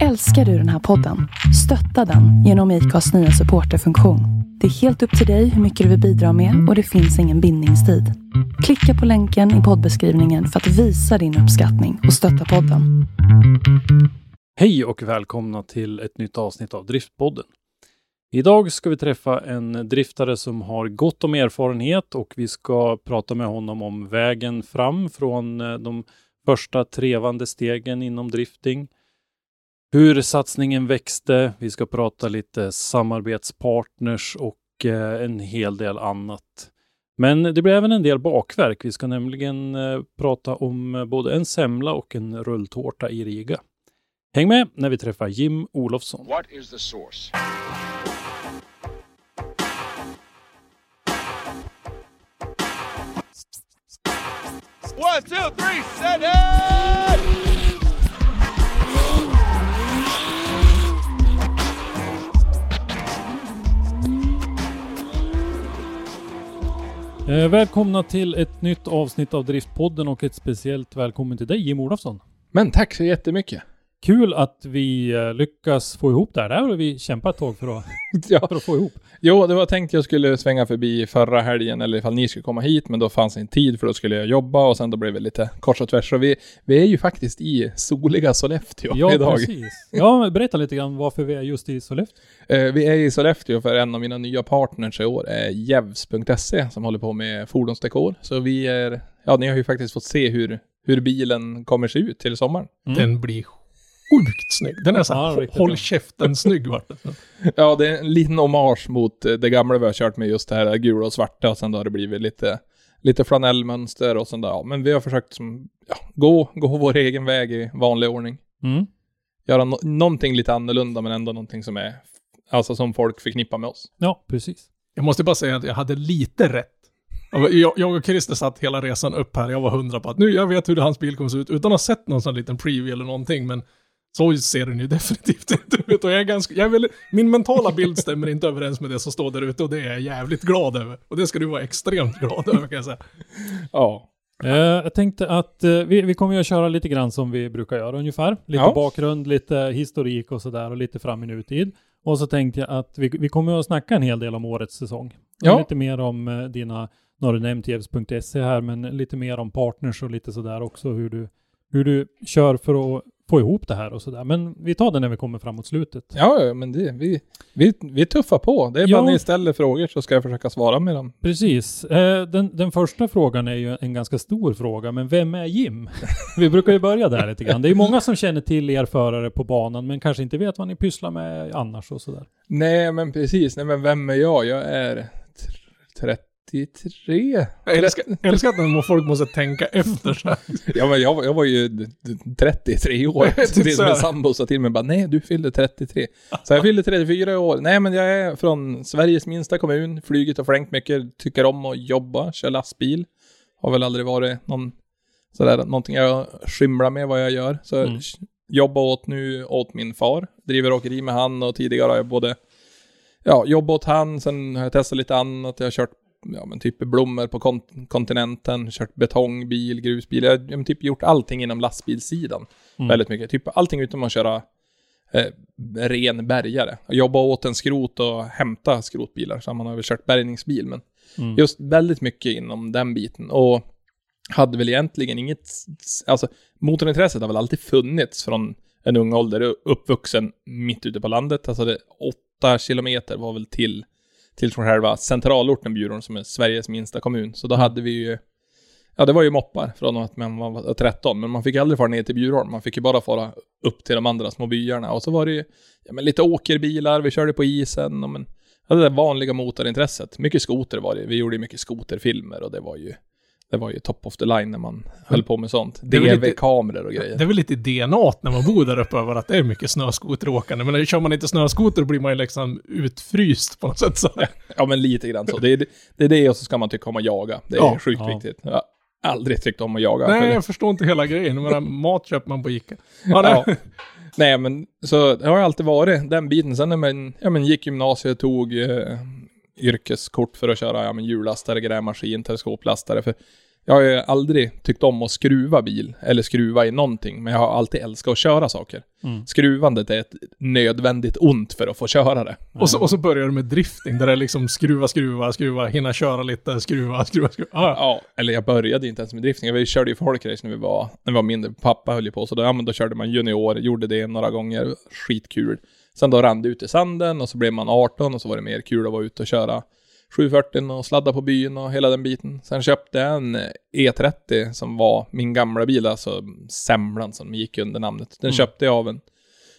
Älskar du den här podden? Stötta den genom IKAs nya supporterfunktion. Det är helt upp till dig hur mycket du vill bidra med och det finns ingen bindningstid. Klicka på länken i poddbeskrivningen för att visa din uppskattning och stötta podden. Hej och välkomna till ett nytt avsnitt av Driftpodden. Idag ska vi träffa en driftare som har gott om erfarenhet och vi ska prata med honom om vägen fram från eh, de första trevande stegen inom drifting. Hur satsningen växte. Vi ska prata lite samarbetspartners och eh, en hel del annat. Men det blir även en del bakverk. Vi ska nämligen eh, prata om eh, både en semla och en rulltårta i Riga. Häng med när vi träffar Jim Olofsson. What is the source? One, two, three, set it! Eh, välkomna till ett nytt avsnitt av Driftpodden och ett speciellt välkommen till dig Jim Olofsson. Men tack så jättemycket. Kul att vi eh, lyckas få ihop det här. Det här har vi kämpat ett tag för att, Ja. för att få ihop. Jo, det var tänkt jag skulle svänga förbi förra helgen eller ifall ni skulle komma hit, men då fanns inte tid för då skulle jag jobba och sen då blev det lite kors och tvärs. Så vi, vi är ju faktiskt i soliga Sollefteå Ja, idag. precis. Ja, berätta lite grann varför vi är just i Sollefteå. Eh, vi är i Sollefteå för en av mina nya partners i år är Jevs.se som håller på med fordonsdekor. Så vi är, ja ni har ju faktiskt fått se hur, hur bilen kommer se ut till sommaren. Mm. Den blir sjukt snygg. Den är så Ja, här, riktigt håll bra. käften snygg vart den. Ja, det är en liten hommage mot eh, det gamla vi har kört med just det här gula och svarta och sen då har det blivit lite, lite flanellmönster och sen då, ja, men vi har försökt som, ja, gå, gå vår egen väg i vanlig ordning. Mm. Göra no någonting lite annorlunda men ändå någonting som är, alltså som folk förknippar med oss. Ja, precis. Jag måste bara säga att jag hade lite rätt. Jag, jag och Christer satt hela resan upp här. Jag var hundra på att nu, jag vet hur hans bil kommer se ut utan att ha sett någon sån liten preview eller någonting. Men så ser den ju definitivt inte ut. Och jag är ganska, jag är väl, min mentala bild stämmer inte överens med det som står där ute och det är jag jävligt glad över. Och det ska du vara extremt glad över kan jag säga. Ja. Eh, jag tänkte att eh, vi, vi kommer ju att köra lite grann som vi brukar göra ungefär. Lite Ja. bakgrund, lite historik och sådär och lite fram i nutid. Och så tänkte jag att vi, vi kommer att snacka en hel del om årets säsong. Ja. Lite mer om eh, dina, nu har du nämnt här, men lite mer om partners och lite sådär också hur du, hur du kör för att få ihop det här och sådär. Men vi tar det när vi kommer framåt slutet. Ja, men det, vi, vi, vi tuffar på. Det är Ja. bara ni ställer frågor så ska jag försöka svara med dem. Precis. Eh, den, den första frågan är ju en ganska stor fråga, men vem är Jim? Vi brukar ju börja där lite grann. Det är många som känner till er förare på banan, men kanske inte vet vad ni pysslar med annars och sådär. Nej, men precis. Nej, men vem är jag? Jag är tr- 33. Jag älskar, jag älskar att när folk måste tänka efter så här. Ja, men jag, jag var ju d- d- 33 år. Så så här. sambo sa till mig bara, nej du fyllde 33. Så jag fyllde 34 år. Nej men jag är från Sveriges minsta kommun, flugit och flängt mycket, tycker om att jobba, kör lastbil. Har väl aldrig varit någon, sådär, någonting jag skymlar med vad jag gör. Så Mm. jobbar åt nu åt min far, driver åkeri med han och tidigare har jag både ja, jobbat åt han, sen har jag testat lite annat, jag har kört ja, men typ blommor på kont- kontinenten, kört betongbil, grusbil, jag har typ gjort allting inom lastbilssidan. Mm. Väldigt mycket, typ allting utom att köra eh, ren bärgare. Jag jobbar åt en skrot och hämta skrotbilar, så man har väl kört bärgningsbil, men Mm. just väldigt mycket inom den biten. Och hade väl egentligen inget, alltså motorintresset har väl alltid funnits från en ung ålder, uppvuxen mitt ute på landet. Alltså det, åtta kilometer var väl till, till från själva centralorten Bjurholm som är Sveriges minsta kommun. Så då hade vi ju, ja det var ju moppar från att man var 13, men man fick aldrig fara ner till Bjurholm. Man fick ju bara fara upp till de andra små byarna. Och så var det ju, ja men lite åkerbilar, vi körde på isen och men, ja, det där vanliga motorintresset. Mycket skoter var det, vi gjorde ju mycket skoterfilmer och det var ju det var ju top of the line när man höll på med sånt. DV-kameror och grejer. Det är väl lite DNA när man bor där uppe över att det är mycket snöskoteråkande. Men kör man inte snöskoter blir man ju liksom utfryst på något sätt. Så. Ja, men lite grann så. Det är det, är det och så ska man tycka om att jaga. Det är Ja. sjukt Ja. viktigt. Jag har aldrig tyckt om att jaga. Nej, jag förstår inte hela grejen. Jag menar, mat köper man på Ica. Ja, nej. ja. Nej, men så det har ju alltid varit den biten. Sen när man ja, men gick gymnasiet tog eh, yrkeskort för att köra ja, men hjullastare, grävmaskin, teleskoplastare. För Jag har ju aldrig tyckt om att skruva bil, eller skruva i någonting, men jag har alltid älskat att köra saker. Mm. Skruvandet är ett nödvändigt ont för att få köra det. Och så, och så börjar du med drifting, där det är liksom skruva, skruva, skruva, hinna köra lite, skruva, skruva, skruva. Ah, ja. Eller jag började inte ens med drifting. Vi körde ju folkrace när vi var, när vi var mindre. Pappa höll ju på, så då, ja, men då körde man junior, gjorde det några gånger, skitkul. Sen då rann det ut i sanden och så blev man 18 och så var det mer kul att vara ute och köra 740 och sladda på byn och hela den biten. Sen köpte jag en E30 som var min gamla bil, alltså Semlan som gick under namnet. Den Mm. köpte jag av en,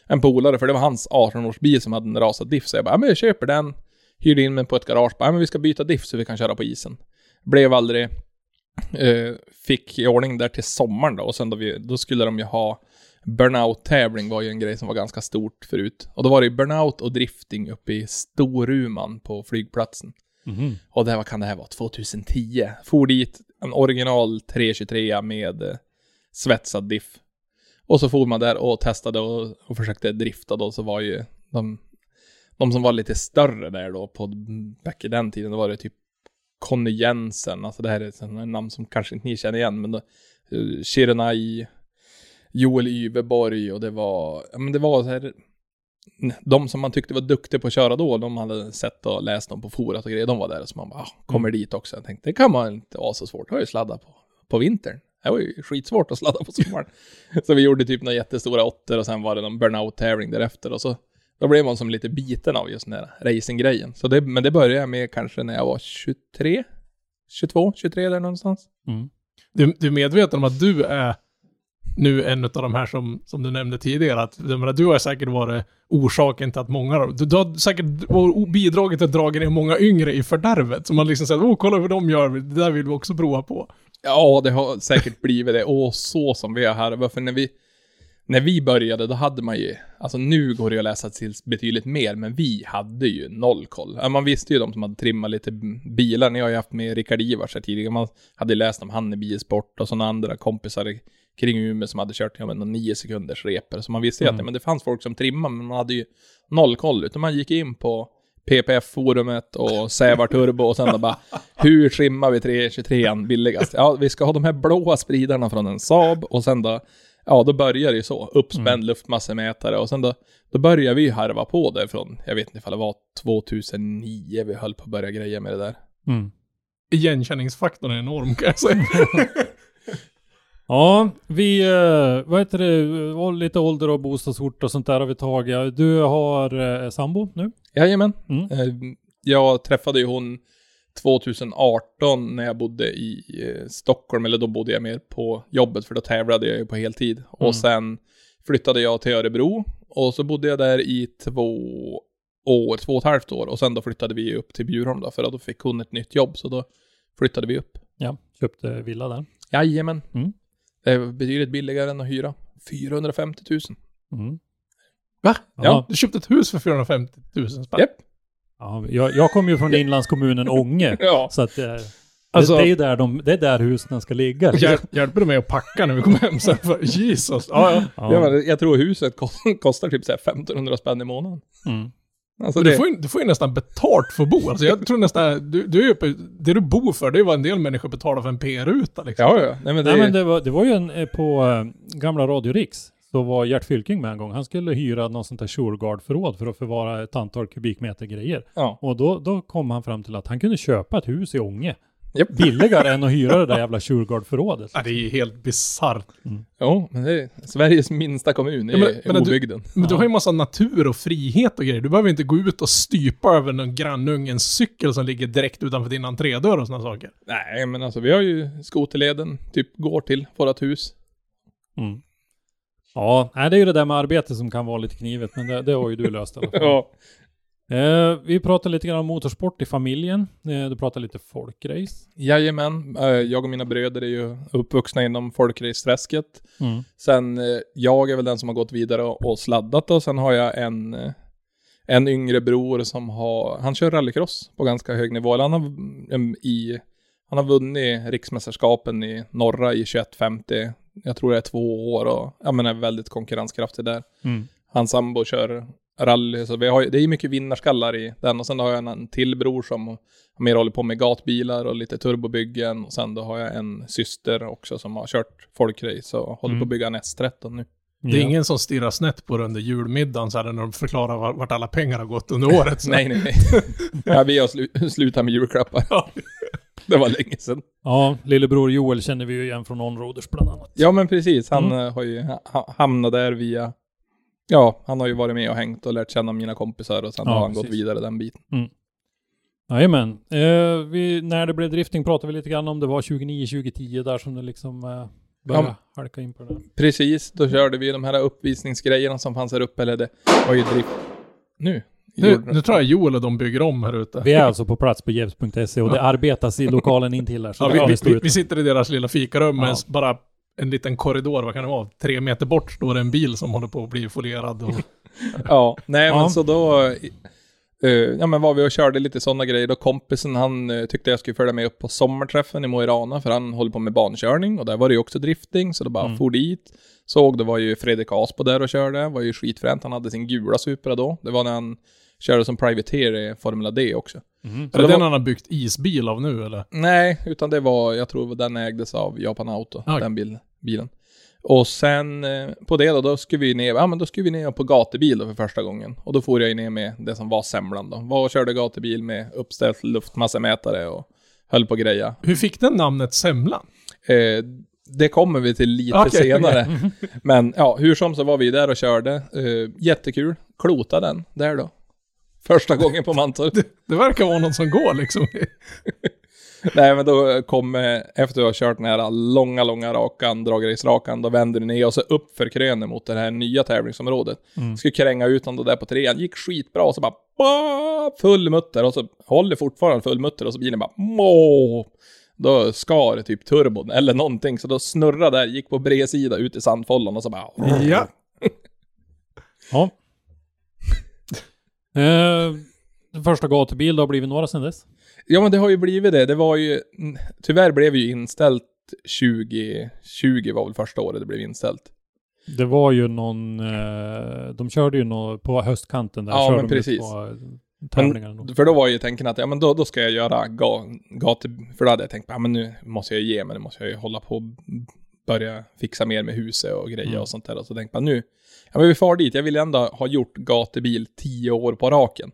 en polare, för det var hans 18-årsbil som hade en rasad diff. Så jag bara, ja men jag köper den. Hyrde in mig på ett garage, bara, ja men vi ska byta diff så vi kan köra på isen. Blev aldrig, eh, fick i ordning där till sommaren då, och sen då, vi, då skulle de ju ha Burnout-tävling var ju en grej som var ganska stort förut. Och då var det burnout och drifting uppe i Storuman på flygplatsen. Mhm. Och det här, vad kan det här vara? 2010. For dit en original 323 med eh, svetsad diff. Och så for man där och testade och, och försökte drifta då, så var ju de, de som var lite större där då, på back i den tiden, då var det typ Conny Jensen, alltså det här är ett namn som kanske inte ni känner igen, men då, uh, Shirenai, Joel Yveborg och det var, ja men det var så här, de som man tyckte var duktiga på att köra då, de hade sett och läst dem på forat och grejer, de var där, så man bara, ah, kommer dit också. Jag tänkte, det kan man inte vara så svårt, det har ju sladdat på, på vintern. Det var ju skitsvårt att sladda på sommaren. så vi gjorde typ några jättestora åttor och sen var det någon burnout-tävling därefter och så då blev man som lite biten av just den här racinggrejen. Så det, men det började jag med kanske när jag var 23, 22, 23 där någonstans. Mm. Du, du är medveten om att du är nu en av de här som, som du nämnde tidigare, att menar, du har säkert varit orsaken till att många av du, du har säkert bidragit till att dra ner många yngre i fördärvet. Så man liksom säger, åh kolla hur de gör, det där vill vi också prova på. Ja, det har säkert blivit det. Och så som vi är här. Varför när vi, när vi började, då hade man ju, alltså nu går det ju att läsa till betydligt mer, men vi hade ju noll koll. Man visste ju de som hade trimmat lite bilar. Ni har ju haft med Rickard Ivars här tidigare. Man hade läst om han i bilsport och sådana andra kompisar kring Umeå som hade kört, ja men, nio sekunders repor. Så man visste ju att Mm. ja, men det fanns folk som trimmade, men man hade ju noll koll. Utan man gick in på PPF-forumet och Sävar Turbo och sen då bara Hur trimmar vi 323 billigast? Ja, vi ska ha de här blåa spridarna från en Saab och sen då Ja, då börjar det ju så. Uppspänd Mm. luftmassemätare och sen då Då börjar vi ju harva på det från Jag vet inte ifall det var 2009 vi höll på att börja greja med det där. Mm. Igenkänningsfaktorn är enorm kan jag säga. Ja, vi, eh, vad heter det, lite ålder och bostadsort och sånt där har vi tagit. Du har eh, sambo nu? Jajamän. Mm. Eh, Jag träffade ju hon 2018 när jag bodde i Stockholm, eller då bodde jag mer på jobbet för då tävlade jag ju på heltid. Mm. Och sen flyttade jag till Örebro och så bodde jag där i två år, två och ett halvt år och sen då flyttade vi upp till Bjurholm då för då fick hon ett nytt jobb så då flyttade vi upp. Ja, köpte villa där. Jajamän. Mm. Det är betydligt billigare än att hyra. 450 000. Mm. Va? Ja. Du köpte ett hus för 450 000 spänn? Japp. Ja, jag, jag kommer ju från inlandskommunen Ånge. Ja. Så att eh, Alltså- det, det är ju där, de, det är där husen ska ligga. Hjäl, hjälper du mig att packa när vi kommer hem sen? För, Jesus. Ja, ja. Ja. Ja, men jag tror huset kost- kostar typ så här 1500 spänn i månaden. Mm. Alltså du, det, får ju, du får ju nästan betalt för att bo. Alltså jag tror nästan, du, du är ju uppe, det du bor för, det är vad en del människor betalar för en PR-ruta liksom. ja, ja. Nej, men det, Nej men det var, det var ju en eh, på eh, gamla Radio Riks. Så var Gert Fylking med en gång. Han skulle hyra någon sånt där Shurgard-förråd för att förvara ett antal kubikmeter grejer. ja. Och då, då kom han fram till att han kunde köpa ett hus i Ånge. Japp. Billigare än att hyra det där jävla Shurgard-förrådet. Ja, det är ju helt bisarrt. Jo, men det är Sveriges minsta kommun i Ja, men- men du- obygden. Men du har ju massa natur och frihet och grejer. Du behöver inte gå ut och stypa över någon grannungens cykel som ligger direkt utanför din entrédörr och sådana saker. Nej, men alltså vi har ju skoterleden, typ går till vårat hus. Mm. Ja, nej, det är ju det där med arbete som kan vara lite knivigt, men det, det har ju du löst i alla fall. Ja. Eh, vi pratar lite grann om motorsport i familjen. Eh, du pratar lite folkrace. Jajamän, eh, jag och mina bröder är ju uppvuxna inom folkrace-träsket. Mm. Sen, eh, jag är väl den som har gått vidare och, och sladdat och sen har jag en, eh, en yngre bror som har, han kör rallycross på ganska hög nivå. Han har, mm, i, han har vunnit riksmästerskapen i norra i 2150. Jag tror det är två år och, ja men är väldigt konkurrenskraftig där. Mm. Hans sambo kör rally. Så vi har, ju- det är mycket vinnarskallar i den. Och sen har jag en, en till bror som har mer håller på med gatbilar och lite turbobyggen. Och sen då har jag en syster också som har kört folkrace och håller Mm. på att bygga en S13 nu. Det är Ja. ingen som stirrar snett på det under julmiddagen så här när de förklarar var- vart alla pengar har gått under året. Så. nej, nej, nej. ja, vi har slu, slutat med julklappar. Ja. Det var länge sedan. Ja, lillebror Joel känner vi ju igen från Onroaders bland annat. Ja, men precis. Han Mm. eh, har ju ha, hamnat där via... Ja, han har ju varit med och hängt och lärt känna mina kompisar och sen Ja, har han gått precis. vidare den biten. Jajamän. Eh, vi, när det blev drifting pratade vi lite grann om det var 29-2010 där som det liksom eh, började Ja. halka in på det där. Precis, då körde vi de här uppvisningsgrejerna som fanns här uppe, eller det var ju drift... Nu? Nu, nu tror jag Joel och de bygger om här ute. Vi är alltså på plats på jevs.se och det arbetas i lokalen intill här. Så Ja, vi, vi, vi sitter i deras lilla fikarum med Ja. bara en liten korridor, vad kan det vara? Tre meter bort står det en bil som håller på att bli folierad. Och, Ja, nej Ja. men så då... eh, ja men var vi och körde lite sådana grejer. Då kompisen han eh, tyckte jag skulle följa med upp på sommarträffen i Mo i Rana för han håller på med bankörning och där var det ju också drifting så då bara Mm. for dit. Såg, det var ju Fredrik Aspo där och körde, var ju skitfränt. Han hade sin gula Supra då. Det var när han körde som privateer i Formula D också. Mhm. är det den var- han har byggt isbil av nu eller? Nej, utan det var, jag tror den ägdes av Japan Auto, Ah, den bil, bilen. Och sen eh, på det då, då skulle vi ner, ja men då skulle vi ner på gatubil då för första gången. Och då får jag ju ner med det som var semlan då. Var och körde gatubil med uppställt luftmassamätare och höll på greja. Hur fick den namnet Semlan? Eh, det kommer vi till lite Okej, senare. Men ja, hur som så var vi där och körde. Eh, jättekul. Klota den där då. Första gången på Mantorp. Det verkar vara någon som går liksom. Nej men då kom, eh, efter att ha kört den här långa, långa rakan, dragrace-rakan, då vände du ner och så upp för krönen mot det här nya tävlingsområdet. Mm. Skulle kränga ut honom där på trean, gick skitbra och så bara bah, full mutter och så håller fortfarande full mutter och så bilen bara må. Då skar typ turbon eller någonting så då snurrade där, gick på bredsida ut i sandfållan och så bara Ja. Ja. eh, första gatubil, det har blivit några sedan dess. Ja men det har ju blivit det. Det var ju, tyvärr blev ju inställt 2020 var väl första året det blev inställt. Det var ju någon, eh, de körde ju nå på höstkanten där. Ja, körde men de precis. På, eh, då. För då var ju tanken att, ja men då, då ska jag göra ga, gatu... För då hade jag tänkt, ja men nu måste jag ge mig, nu måste jag ju hålla på och börja fixa mer med huset och grejer Mm. och sånt där. Och så tänkte man nu, ja men vi far dit, jag vill ändå ha gjort gatubil tio år på raken.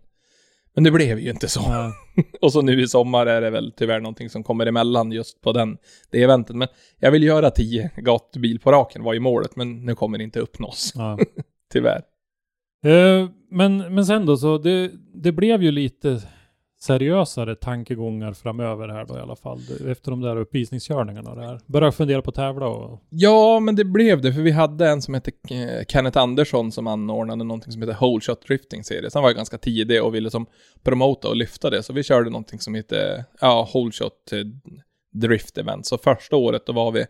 Men det blev ju inte så. Ja. Och så nu i sommar är det väl tyvärr någonting som kommer emellan just på den, det eventet. Men jag vill göra tio gatubil på raken var ju målet, men nu kommer det inte uppnås. Ja. Tyvärr. Eh, men, men sen då så, det, det blev ju lite seriösare tankegångar framöver här då i alla fall. Efter de där uppvisningskörningarna och det här. Började fundera på att tävla och... Ja, men det blev det, för vi hade en som hette Kenneth Andersson som anordnade någonting som heter Whole Shot Drifting Series. Han var ganska tidig och ville som promota och lyfta det, så vi körde någonting som heter, ja, Whole Shot eh, Drift Event. Så första året då var vi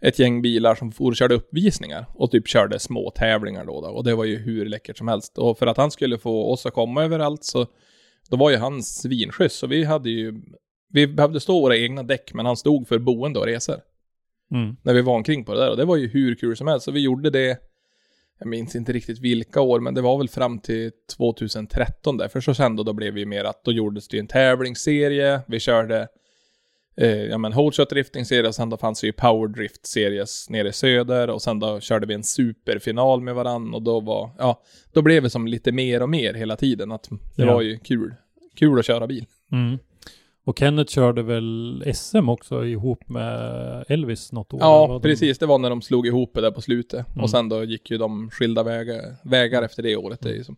ett gäng bilar som for och körde uppvisningar och typ körde små tävlingar då, då och det var ju hur läckert som helst. Och för att han skulle få oss att komma överallt så då var ju han svinskjuts, så vi hade ju, vi behövde stå våra egna däck, men han stod för boende och resor Mm. när vi var omkring på det där och det var ju hur kul som helst. Så vi gjorde det, jag minns inte riktigt vilka år, men det var väl fram till 2013 där. För så sen då, då blev vi mer att då gjordes det ju en tävlingsserie, vi körde eh, ja men Whole Shot Drifting serie och sen då fanns det ju Power Drift series nere i söder och sen då körde vi en superfinal med varann och då var, ja, då blev det som lite mer och mer hela tiden att det Ja. var ju kul. Kul att köra bil. Mm. Och Kenneth körde väl SM också ihop med Elvis något år? Ja, precis. Det var när de slog ihop det där på slutet. Mm. Och sen då gick ju de skilda vägar, vägar efter det året. Det är ju som...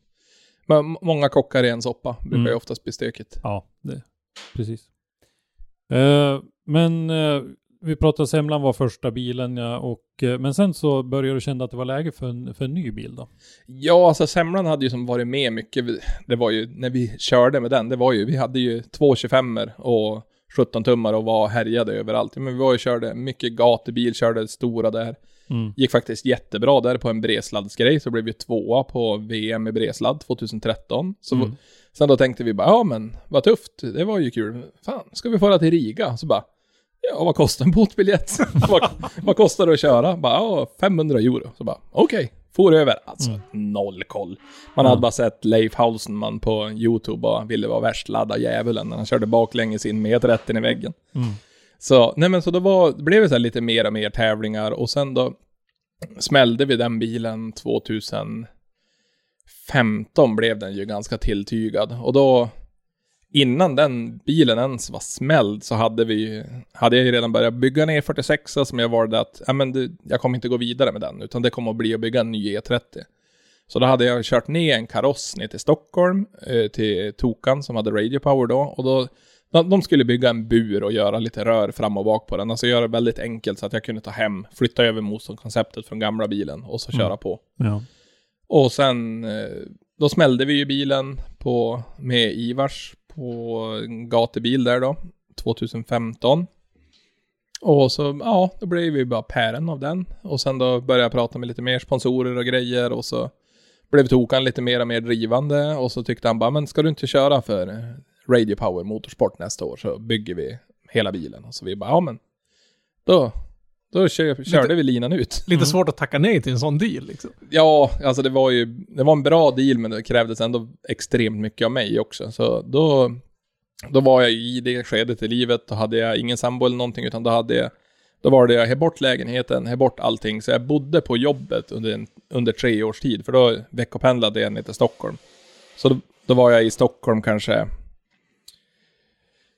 Men m- många kockar i en soppa. Brukar Mm. ju oftast bli stökigt. Ja, det, precis. Eh, men eh, vi pratade semlan var första bilen ja, och eh, men sen så började du känna att det var läge för en, för en ny bil då? Ja, alltså semlan hade ju som varit med mycket. Det var ju, när vi körde med den, det var ju, vi hade ju två 25 och 17 tummar och var härjade överallt. Men vi var ju körde mycket gatubil, körde stora där. Mm. Gick faktiskt jättebra där på en bredsladsgrej, så blev vi tvåa på VM i bredsladd 2013. Så Mm. sen då tänkte vi bara, ja men vad tufft, det var ju kul. Fan, ska vi fara till Riga? Så bara, ja vad kostar en båtbiljett? vad, vad kostar det att köra? Bara, ja 500 euro. Så bara, okej, For över, alltså noll koll. Man hade bara sett Leif Hausenman på YouTube och ville vara värst ladda djävulen när han körde baklänges in med rätten i väggen. Mm. Så, nej men så då var, det blev det så här lite mer och mer tävlingar och sen då smällde vi den bilen 2015 blev den ju ganska tilltygad och då innan den bilen ens var smälld så hade vi hade jag ju redan börjat bygga en E46 som jag valde att, ja men det, jag kommer inte gå vidare med den utan det kommer att bli att bygga en ny E30. Så då hade jag kört ner en kaross ner till Stockholm, eh, till Tokan som hade Radio Power då och då de, de skulle bygga en bur och göra lite rör fram och bak på den. Alltså göra det väldigt enkelt så att jag kunde ta hem, flytta över motorkonceptet från gamla bilen och så köra på. Ja. Och sen, eh, då smällde vi ju bilen på, med Ivars på en gatubil där då, 2015. Och så, ja, då blev vi bara pären av den. Och sen då började jag prata med lite mer sponsorer och grejer och så blev Tokan lite mer och mer drivande och så tyckte han bara, men ska du inte köra för Radio Power Motorsport nästa år så bygger vi hela bilen. Och så vi bara, ja men, då, då kör, körde vi linan ut. Lite svårt att tacka nej till en sån deal liksom. Ja, alltså det var ju, det var en bra deal men det krävdes ändå extremt mycket av mig också. Så då, då var jag i det skedet i livet, då hade jag ingen sambo eller någonting utan då hade jag, då var det jag he bort lägenheten, he bort allting. Så jag bodde på jobbet under, en, under tre års tid, för då veckopendlade jag ner till Stockholm. Så då, då var jag i Stockholm kanske,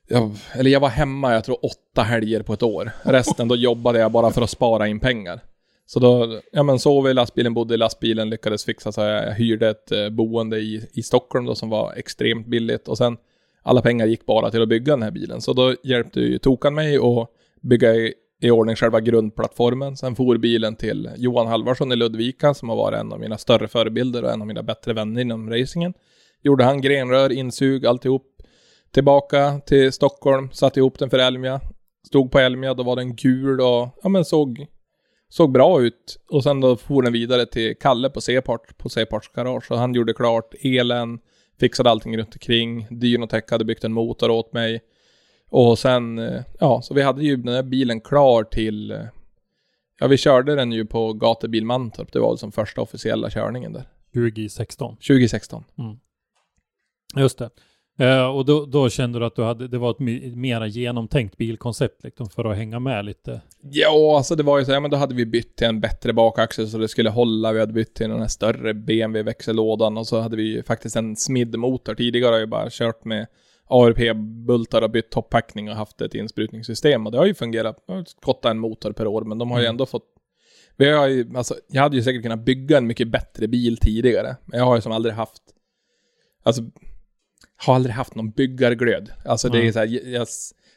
jag, eller jag var hemma, jag tror åtta helger på ett år. Resten då jobbade jag bara för att spara in pengar. Så då, ja men sov i lastbilen, bodde i lastbilen, lyckades fixa så jag hyrde ett eh, boende i, i Stockholm då som var extremt billigt och sen alla pengar gick bara till att bygga den här bilen. Så då hjälpte ju Tokan mig att bygga i, i ordning själva grundplattformen. Sen for bilen till Johan Halvarsson i Ludvika som har varit en av mina större förebilder och en av mina bättre vänner inom racingen. Gjorde han grenrör, insug, alltihop. Tillbaka till Stockholm, satte ihop den för Elmia. Stod på Elmia, då var den gul och ja men såg, såg bra ut. Och sen då for den vidare till Kalle på C-part, på C-parts garage. Och han gjorde klart elen, fixade allting runt omkring. Dynotech hade byggt en motor åt mig. Och sen, eh, ja, så vi hade ju den här bilen klar till, eh, ja vi körde den ju på gatubil Mantorp. Det var som första officiella körningen där. 2016. 2016. Just det. Eh, och då, då kände du att du hade, det var ett mera genomtänkt bilkoncept liksom, för att hänga med lite. Ja, alltså det var ju så, ja men då hade vi bytt till en bättre bakaxel så det skulle hålla. Vi hade bytt till den här större BMW-växellådan och så hade vi ju faktiskt en SMID-motor. Tidigare har jag ju bara kört med ARP-bultar och bytt toppackning och haft ett insprutningssystem och det har ju fungerat. Skottat en motor per år men de har ju Mm. ändå fått vi har ju, alltså, jag hade ju säkert kunnat bygga en mycket bättre bil tidigare, men jag har ju som aldrig haft, alltså, har aldrig haft någon byggarglöd. Alltså det är så här, jag,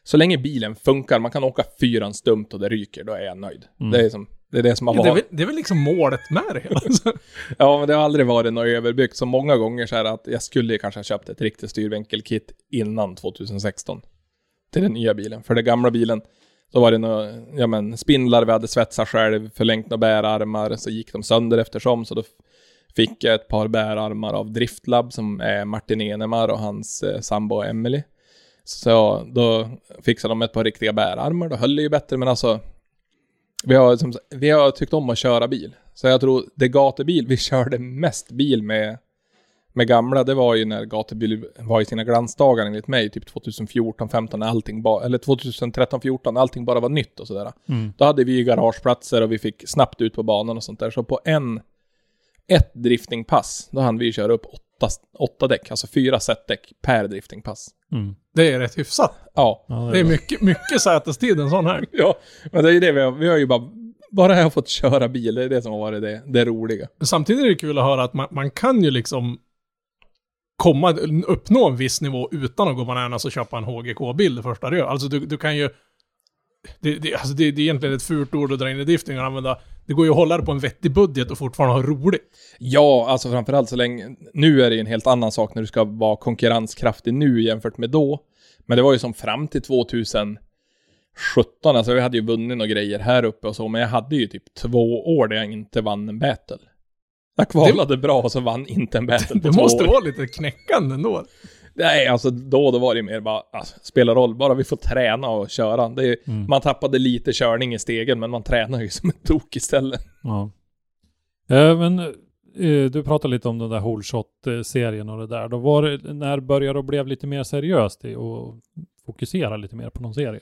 så länge bilen funkar, man kan åka fyran stumt och det ryker, då är jag nöjd. Mm. Det är som, det är det som har Ja, det, är varit. väl, det är väl liksom målet med det hela. Alltså, Ja, men det har aldrig varit något överbyggt. Så många gånger så här att jag skulle kanske ha köpt ett riktigt styrvänkelkit innan 2016. Till den nya bilen. För den gamla bilen, då var det några, ja men spindlar vi hade svetsat själv, förlängt några bärarmar, så gick de sönder eftersom. Så då fick jag ett par bärarmar av Driftlab som är Martin Enemar och hans eh, sambo Emily. Så då fixade de ett par riktiga bärarmar, då höll det ju bättre, men alltså vi har, som, vi har tyckt om att köra bil. Så jag tror det gatubil vi körde mest bil med, med gamla, det var ju när gatubil var i sina glansdagar enligt mig, typ 2014, 15 när allting bara, eller 2013, 14 när allting bara var nytt och sådär. Mm. Då hade vi ju garageplatser och vi fick snabbt ut på banan och sånt där. Så på en, ett driftingpass, då hann vi köra upp åtta, åtta däck, alltså fyra setdäck per driftingpass. Mm. det är rätt hyfsat. Ja, Ja, Det är mycket, mycket sätestid en sån här. ja, men det är ju det vi har, vi har ju bara, bara jag har fått köra bil, det är det som har varit det, det roliga. Men samtidigt är det kul att höra att man, man kan ju liksom komma, uppnå en viss nivå utan att gå bananas och köpa en HGK-bil det första du gör. Alltså du, du kan ju... Det, det, alltså det, det är egentligen ett fult ord att dra in i drifting och använda. Det går ju att hålla det på en vettig budget och fortfarande ha roligt. Ja, alltså framförallt så länge... Nu är det ju en helt annan sak när du ska vara konkurrenskraftig nu jämfört med då. Men det var ju som fram till 2017, alltså vi hade ju vunnit några grejer här uppe och så, men jag hade ju typ två år där jag inte vann en battle. Jag kvalade bra och så vann inte en battle på Det två måste år. vara lite knäckande ändå. Nej, alltså då, då var det mer bara, alltså, spelar roll, bara vi får träna och köra. Det är, Mm. Man tappade lite körning i stegen, men man tränar ju som en tok istället. Ja. Eh, men eh, du pratade lite om den där Holeshot-serien och det där. Då var det, när började det bli lite mer seriöst i och fokusera lite mer på någon serie?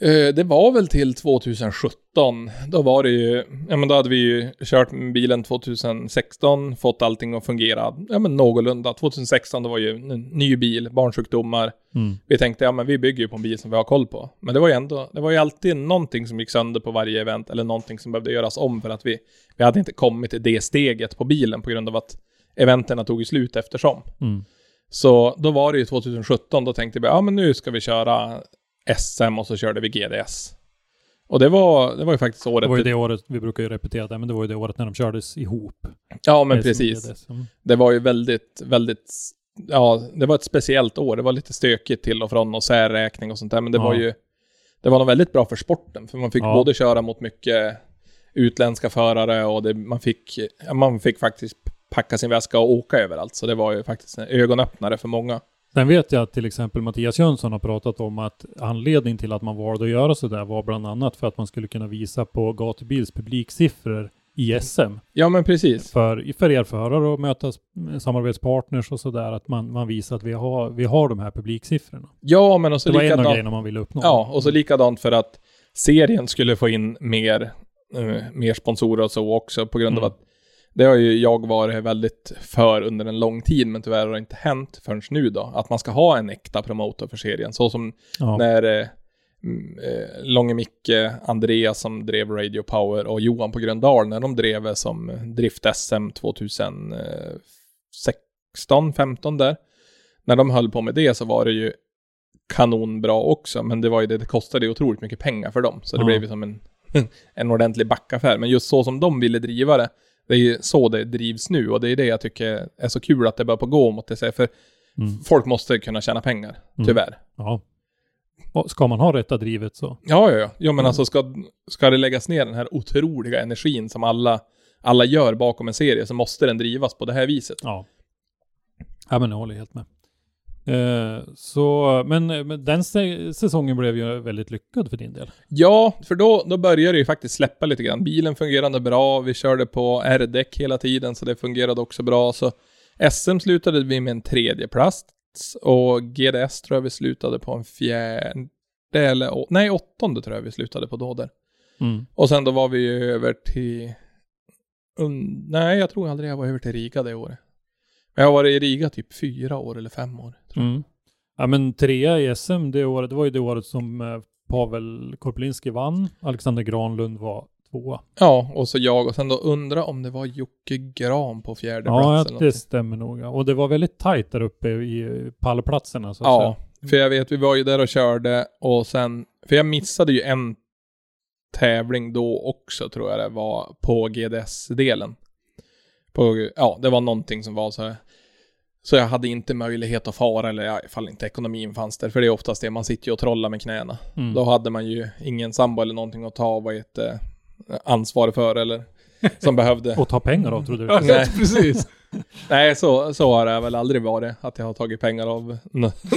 Eh, Det var väl till 2017. Då var det ju, ja men då hade vi ju kört med bilen 2016, fått allting att fungera, ja men någorlunda. 2016 då var ju en ny bil, barnsjukdomar. Mm. Vi tänkte, ja men vi bygger ju på en bil som vi har koll på. Men det var ju ändå, det var ju alltid någonting som gick sönder på varje event, eller någonting som behövde göras om för att vi, vi hade inte kommit till det steget på bilen på grund av att eventerna tog ju slut eftersom. Mm. Så då var det ju 2017, då tänkte vi, ja men nu ska vi köra SM och så körde vi GDS. Och det var, det var ju faktiskt Det året... var ju det året, vi brukar ju repetera det, men det var ju det året när de kördes ihop. ja men Det precis. Mm. Det var ju väldigt, väldigt, ja det var ett speciellt år. Det var lite stökigt till och från och särräkning och sånt där. Men det Ja. var ju, det var nog väldigt bra för sporten. För man fick Ja. både köra mot mycket utländska förare och det, man, fick, man fick faktiskt packa sin väska och åka överallt. Så det var ju faktiskt en ögonöppnare för många. Sen vet jag att till exempel Mattias Jönsson har pratat om att anledningen till att man valde att göra sådär var bland annat för att man skulle kunna visa på gatubils publiksiffror i SM. Ja men precis. För, för er förare att möta s- samarbetspartners och sådär, att man, man visar att vi har, vi har de här publiksiffrorna. Ja men och så Det var en av likadant. grejerna man ville uppnå. Ja, och så likadant för att serien skulle få in mer, eh, mer sponsorer och så också på grund av Mm. att det har ju jag varit väldigt för under en lång tid, men tyvärr har det inte hänt förrän nu då. Att man ska ha en äkta promotor för serien. Så som Ja. när eh, mm, eh, Långe Micke, Andreas som drev Radio Power och Johan på Gröndal när de drev som Drift SM 2016, 15 där. När de höll på med det så var det ju kanonbra också, men det var ju det, det kostade otroligt mycket pengar för dem. Så det Ja. blev ju som en, en ordentlig backaffär. Men just så som de ville driva det, det är ju så det drivs nu och det är det jag tycker är så kul att det börjar på gå mot det. För Mm. folk måste kunna tjäna pengar, Mm. tyvärr. ja. Och ska man ha rätta drivet så. Ja, ja, ja. Jo, men Mm. alltså ska, ska det läggas ner den här otroliga energin som alla, alla gör bakom en serie så måste den drivas på det här viset. Ja. Ja men jag håller helt med. Eh, så, men, men den säsongen blev ju väldigt lyckad för din del. Ja, för då, då började det ju faktiskt släppa lite grann. Bilen fungerade bra, vi körde på R-däck hela tiden så det fungerade också bra. Så SM slutade vi med en tredje plats och GDS tror jag vi slutade på en fjärde, eller å- nej åttonde tror jag vi slutade på då där. Mm. Och sen då var vi ju över till... Un, nej, jag tror aldrig jag var över till Riga det året. Men jag har varit i Riga typ fyra år eller fem år. Mm. Ja men trea i SM det året, det var ju det året som eh, Pavel Korpelinski vann. Alexander Granlund var tvåa. Ja, och så jag och sen då undra om det var Jocke Gran på fjärde Ja, plats eller det stämmer nog. ja. Och det var väldigt tajt där uppe i pallplatserna. Så att Ja, säga. för jag vet vi var ju där och körde och sen, för jag missade ju en tävling då också tror jag det var på GDS-delen. På, ja, det var någonting som var så här. Så jag hade inte möjlighet att fara eller ja, ifall inte ekonomin fanns där. För det är oftast det, man sitter ju och trollar med knäna. Mm. Då hade man ju ingen sambo eller någonting att ta ett eh, ansvar för eller som behövde. Och ta pengar av trodde du. Ja, Nej. precis. Nej, så, så har det väl aldrig varit. Att jag har tagit pengar av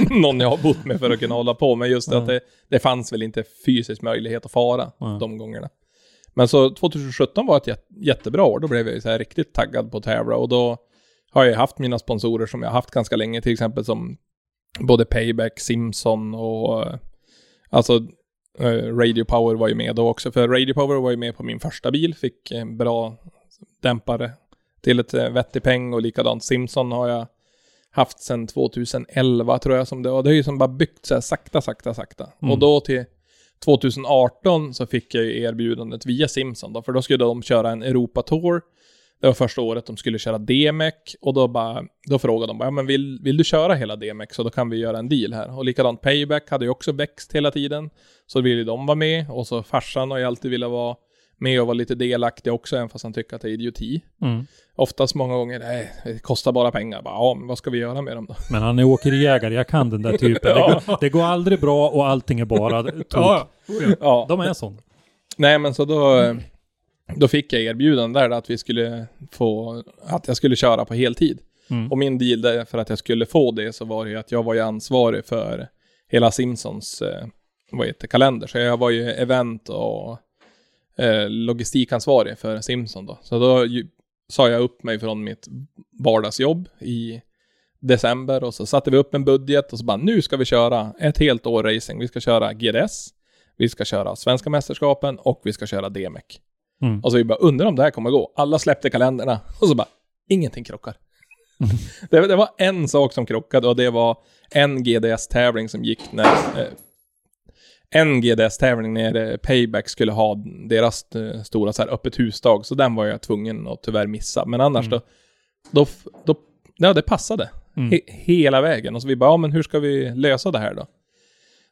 någon jag har bott med för att kunna hålla på. Men just det att det, det fanns väl inte fysisk möjlighet att fara Mm. de gångerna. Men så 2017 var ett jät- jättebra år. Då blev jag så här riktigt taggad på att tävla. Och då har jag haft mina sponsorer som jag har haft ganska länge. Till exempel som både Payback, Simson och eh, alltså eh, Radio Power var ju med då också. För Radio Power var ju med på min första bil. Fick en bra dämpare till ett eh, vettig peng och likadant Simson har jag haft sedan 2011 tror jag som det var. Det har ju som bara byggt så här sakta, sakta, sakta. Mm. Och då till 2018 så fick jag ju erbjudandet via Simson då, för då skulle de köra en Europa-tour. Det var första året de skulle köra DMEC och då bara, då frågade de bara, ja men vill, vill du köra hela DMEC så då kan vi göra en deal här. Och likadant Payback hade ju också växt hela tiden. Så ville de vara med och så farsan har ju alltid velat vara med och vara lite delaktig också, även fast han tycker att det är idioti. Mm. Oftast många gånger, nej, det kostar bara pengar. Bara, ja, men vad ska vi göra med dem då? Men han är åkeriägare, jag kan den där typen. Det, går, det går aldrig bra och allting är bara tok. Ja, ja. Ja, De är sån. nej men så då, då fick jag erbjudande där att vi skulle få, att jag skulle köra på heltid. Mm. Och min deal där för att jag skulle få det så var det ju att jag var ju ansvarig för hela Simpsons, eh, vad heter kalender. Så jag var ju event och eh, logistikansvarig för Simpson då. Så då ju, sa jag upp mig från mitt vardagsjobb i december och så satte vi upp en budget och så bara nu ska vi köra ett helt år racing. Vi ska köra GDS, vi ska köra svenska mästerskapen och vi ska köra DMEC. Mm. Och så vi bara undrar om det här kommer gå. Alla släppte kalendrarna och så bara ingenting krockar. det, det var en sak som krockade och det var en GDS-tävling som gick när eh, en GDS-tävling när Payback skulle ha deras eh, stora så här öppet husdag, så den var jag tvungen att tyvärr missa. Men annars Mm. då, då, då, ja det passade. Mm. He, hela vägen. Och så vi bara, ja men hur ska vi lösa det här då?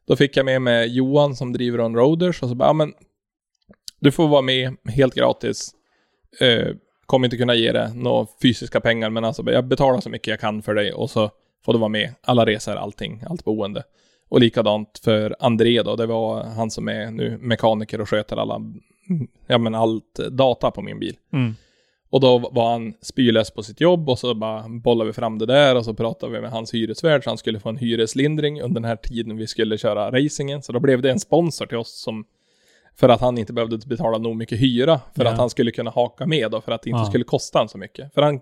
Då fick jag med mig Johan som driver On Roaders och så bara, ja men du får vara med helt gratis. Eh, kommer inte kunna ge dig några fysiska pengar, men alltså jag betalar så mycket jag kan för dig och så får du vara med. Alla resor, allting, allt boende. Och likadant för André då, det var han som är nu mekaniker och sköter alla, ja men allt data på min bil. Mm. Och då var han spylös på sitt jobb och så bara bollade vi fram det där och så pratade vi med hans hyresvärd så han skulle få en hyreslindring under den här tiden vi skulle köra racingen. Så då blev det en sponsor till oss som för att han inte behövde betala nog mycket hyra för Ja. att han skulle kunna haka med och för att det inte Ja. skulle kosta han så mycket. För han,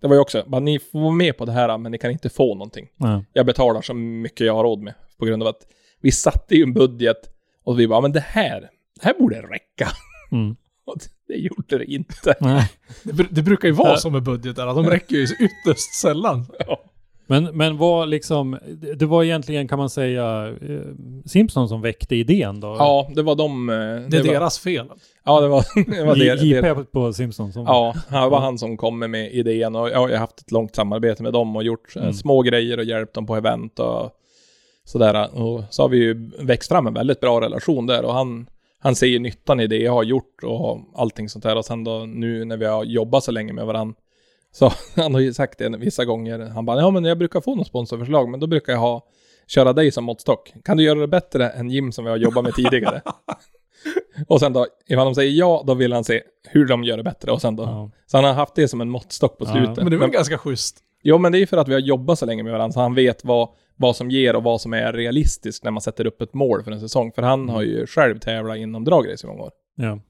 det var ju också, bara, ni får vara med på det här men ni kan inte få någonting. Ja. Jag betalar så mycket jag har råd med på grund av att vi satte ju en budget och vi bara, men det här, det här borde räcka. Mm. Och det gjorde det inte. Nej. Det, det brukar ju vara Ja. som med budgetar, att de räcker ju ytterst sällan. Men, men vad liksom, det det var egentligen kan man säga eh, Simpson som väckte idén då? Ja, det var de... eh, Det är var, deras fel. Ja, det var, det, var det, JP det. på Simpson som... Ja, det var han som kom med, med idén och ja, jag har haft ett långt samarbete med dem och gjort eh, Mm. små grejer och hjälpt dem på event och sådär. Och så har vi ju växt fram en väldigt bra relation där och han, han ser ju nyttan i det jag har gjort och allting sånt där. Och sen då nu när vi har jobbat så länge med varandra så han har ju sagt det vissa gånger. Han bara, ja men jag brukar få något sponsorförslag men då brukar jag ha köra dig som måttstock. Kan du göra det bättre än Jim som vi har jobbat med tidigare? och sen då, ifall de säger ja, då vill han se hur de gör det bättre och sen då. Ja. Så han har haft det som en måttstock på Ja, slutet. Men det är väl ganska schysst. Jo, men det är för att vi har jobbat så länge med varandra, så han vet vad, vad som ger och vad som är realistiskt när man sätter upp ett mål för en säsong. För han har ju själv tävlat inom dragrace i många år. Ja.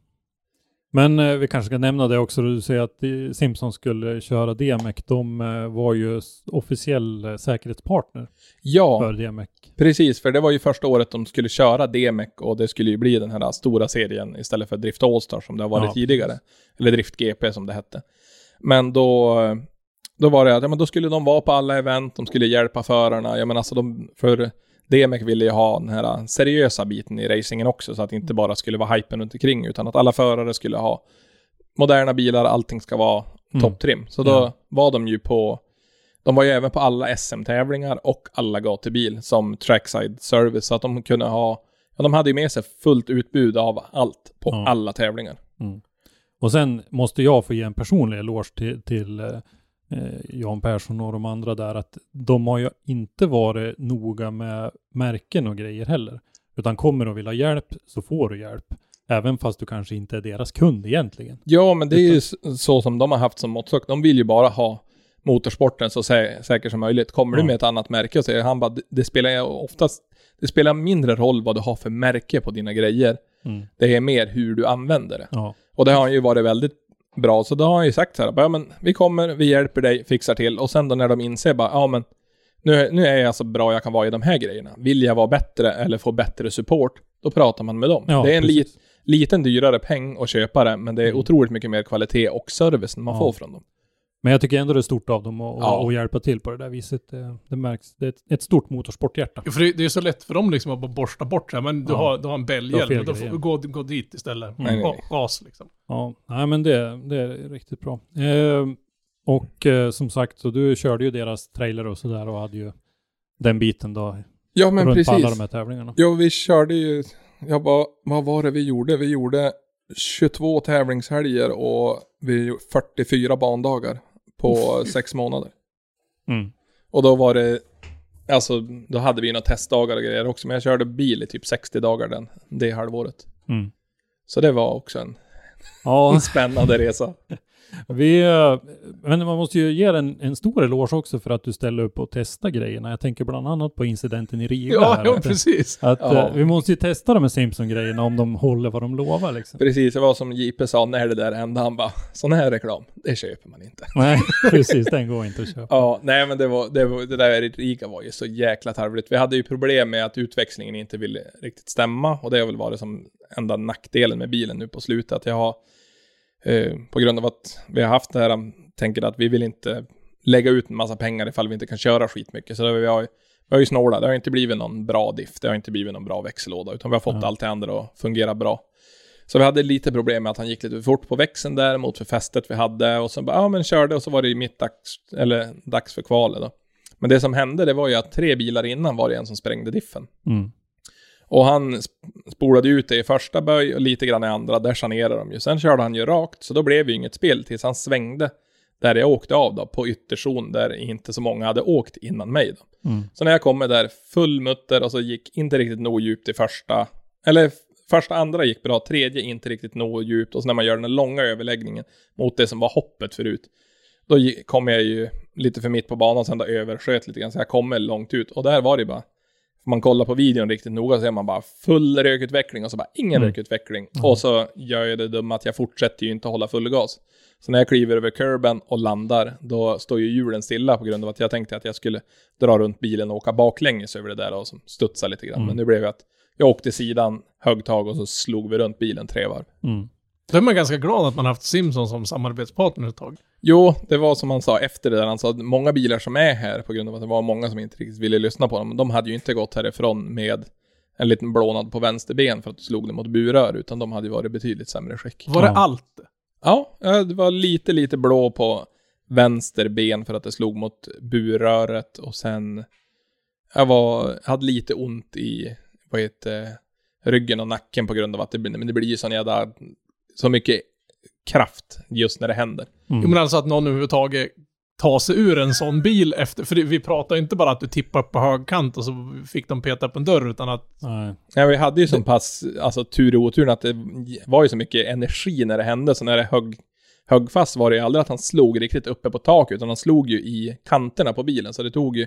Men eh, vi kanske ska nämna det också, du säger att eh, Simpson skulle köra DMEC. De eh, var ju officiell eh, säkerhetspartner Ja, för DMEC. precis, för det var ju första året de skulle köra DMEC och det skulle ju bli den här stora serien istället för Drift Allstar som det har varit Ja, tidigare. Eller Drift GP som det hette. Men då, då var det att ja, men då skulle de vara på alla event, de skulle hjälpa förarna. Jag menar alltså de, för DMEC ville ju ha den här seriösa biten i racingen också, så att det inte bara skulle vara hypen runt omkring, utan att alla förare skulle ha moderna bilar, allting ska vara Mm. topptrim. Så då Ja. var de ju på, de var ju även på alla SM-tävlingar och alla gatubil som trackside service, så att de kunde ha, ja de hade ju med sig fullt utbud av allt på Ja. alla tävlingar. Och sen måste jag få ge en personlig eloge till, till eh, Jan Persson och de andra där att de har ju inte varit noga med märken och grejer heller. Utan kommer de vilja hjälp så får du hjälp. Även fast du kanske inte är deras kund egentligen. Ja, men det är ju så som de har haft som måttstock. De vill ju bara ha motorsporten så sä säker som möjligt. Kommer Ja. du med ett annat märke och säger han bara, det, spelar oftast, det spelar mindre roll vad du har för märke på dina grejer. Mm. Det är mer hur du använder det. Ja. Och det har han ju varit väldigt bra, så då har han ju sagt så här, bara, ja men vi kommer, vi hjälper dig, fixar till. Och sen då när de inser bara, ja men nu, nu är jag så bra jag kan vara i de här grejerna. Vill jag vara bättre eller få bättre support, då pratar man med dem. Ja, det är en lit, liten dyrare peng att köpa det, men det är Mm. otroligt mycket mer kvalitet och service man Ja. får från dem. Men jag tycker ändå det är stort av dem att Ja. hjälpa till på det där viset. Det, det märks. Det är ett, ett stort motorsporthjärta. Ja, För det, det är så lätt för dem liksom att bara borsta bort det. Men du, Ja. har, du har en bälghjälm, då får du gå, gå dit istället. Nej, nej, Ga- nej. Gas liksom. Ja, nej men det, det är riktigt bra. Eh, och eh, som sagt, så du körde ju deras trailer och sådär och hade ju den biten då Ja, men runt på alla de precis. här tävlingarna. Ja, vi körde ju, ja, vad, vad var det vi gjorde? Vi gjorde 22 tävlingshelger och vi gjorde 44 bandagar på sex månader. Mm. Och då var det, alltså då hade vi några testdagar och grejer också, men jag körde bil i typ 60 dagar den, det halvåret. Mm. Så det var också en, Ja, en spännande resa. Vi, eh, men man måste ju ge en, en stor eloge också för att du ställer upp och testar grejerna. Jag tänker bland annat på incidenten i Riga. Ja, här, ja att, precis. att Ja. eh, vi måste ju testa de här Simpson-grejerna om de håller vad de lovar liksom. Precis, det var som JP sa när det där hände. Han bara, sån här reklam, det köper man inte. Nej, precis. Den går inte att köpa. Ja, nej men det, var, det, var, det där i Riga var ju så jäkla tarvligt. Vi hade ju problem med att utväxlingen inte ville riktigt stämma och det har väl varit som enda nackdelen med bilen nu på slutet. Att jag har, eh, på grund av att vi har haft det här, tänker att vi vill inte lägga ut en massa pengar ifall vi inte kan köra skitmycket. Så vi har, vi har ju snålat, det har inte blivit någon bra diff, det har inte blivit någon bra växellåda, utan vi har fått Ja. allt det andra att fungera bra. Så vi hade lite problem med att han gick lite för fort på växeln där mot för fästet vi hade och så bara, ja men körde och så var det ju mitt dags, eller dags för kvalet då. Men det som hände det var ju att tre bilar innan var det en som sprängde diffen. Mm. Och han sp- spolade ut det i första böj och lite grann i andra, där sanerade de ju. Sen körde han ju rakt, så då blev det ju inget spel tills han svängde där jag åkte av då, på ytterzon där inte så många hade åkt innan mig då. Mm. Så när jag kommer där, full mutter och så gick inte riktigt nog djupt i första, eller första andra gick bra, tredje inte riktigt nog djupt och så när man gör den långa överläggningen mot det som var hoppet förut, då kom jag ju lite för mitt på banan sen då översköt lite grann så jag kommer långt ut och där var det bara man kollar på videon riktigt noga så ser man bara full rökutveckling och så bara ingen Mm. rökutveckling. Och så gör jag det dumma att jag fortsätter ju inte hålla full gas. Så när jag kliver över kurben och landar, då står ju hjulen stilla på grund av att jag tänkte att jag skulle dra runt bilen och åka baklänges över det där och studsa lite grann. Mm. Men nu blev det att jag åkte sidan, högg tag och så slog vi runt bilen tre varv. Mm. Då är man ganska glad att man haft Simpson som samarbetspartner ett tag. Jo, det var som han sa efter det där. Han sa att många bilar som är här, på grund av att det var många som inte riktigt ville lyssna på dem, de hade ju inte gått härifrån med en liten blånad på vänster ben för att du slog dem mot burör, utan de hade ju varit betydligt sämre skick. Var det Ja. allt? Ja, ja, det var lite, lite blå på vänster ben för att det slog mot burröret och sen jag var, hade lite ont i, vad heter ryggen och nacken på grund av att det, blir- men det blir ju sån jävla, så mycket kraft just när det händer. Mm. Jo men alltså att någon överhuvudtaget tar sig ur en sån bil efter, för vi pratar inte bara att du tippar upp på högkant och så fick de peta upp en dörr, utan att Nej. Ja, vi hade ju så pass, alltså tur i oturen att det var ju så mycket energi när det hände, så när det högg, högg fast var det ju aldrig att han slog riktigt uppe på taket, utan han slog ju i kanterna på bilen, så det tog ju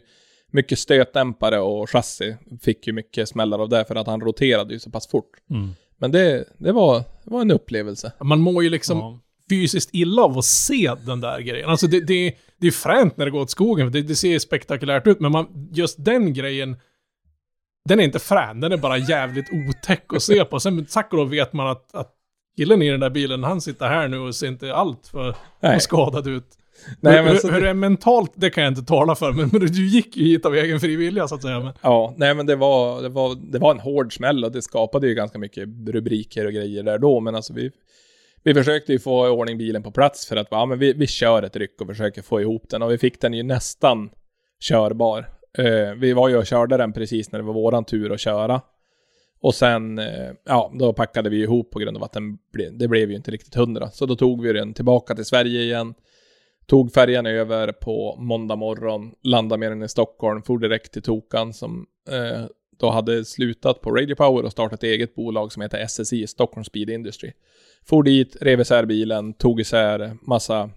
mycket stötdämpare och chassi fick ju mycket smällar av det för att han roterade ju så pass fort. Mm. Men det, det, var, det var en upplevelse. man mår ju liksom Ja. fysiskt illa av att se den där grejen. Alltså det, det, det är fränt när det går åt skogen, för det, det ser spektakulärt ut, men man, just den grejen, den är inte frän, den är bara jävligt otäck att se på. Sen tack och lov vet man att, att killen i den där bilen, han sitter här nu och ser inte allt för skadad ut. Nej, men hur, så hur det är mentalt, det kan jag inte tala för, men, men du gick ju hit av egen fri vilja så att säga. Men, Ja, nej men det var, det var, det var en hård smäll och det skapade ju ganska mycket rubriker och grejer där då, men alltså vi, vi försökte ju få i ordning bilen på plats för att ja, men vi, vi kör ett ryck och försöker få ihop den och vi fick den ju nästan körbar. Eh, vi var ju och körde den precis när det var våran tur att köra. Och sen, eh, ja, då packade vi ihop på grund av att den ble, det blev ju inte riktigt hundra. Så då tog vi den tillbaka till Sverige igen. Tog färjan över på måndag morgon, landade med den i Stockholm, for direkt till Tokan som eh, då hade slutat på Radio Power och startat eget bolag som heter SSI, Stockholm Speed Industry. For dit, rev isär bilen, tog isär massa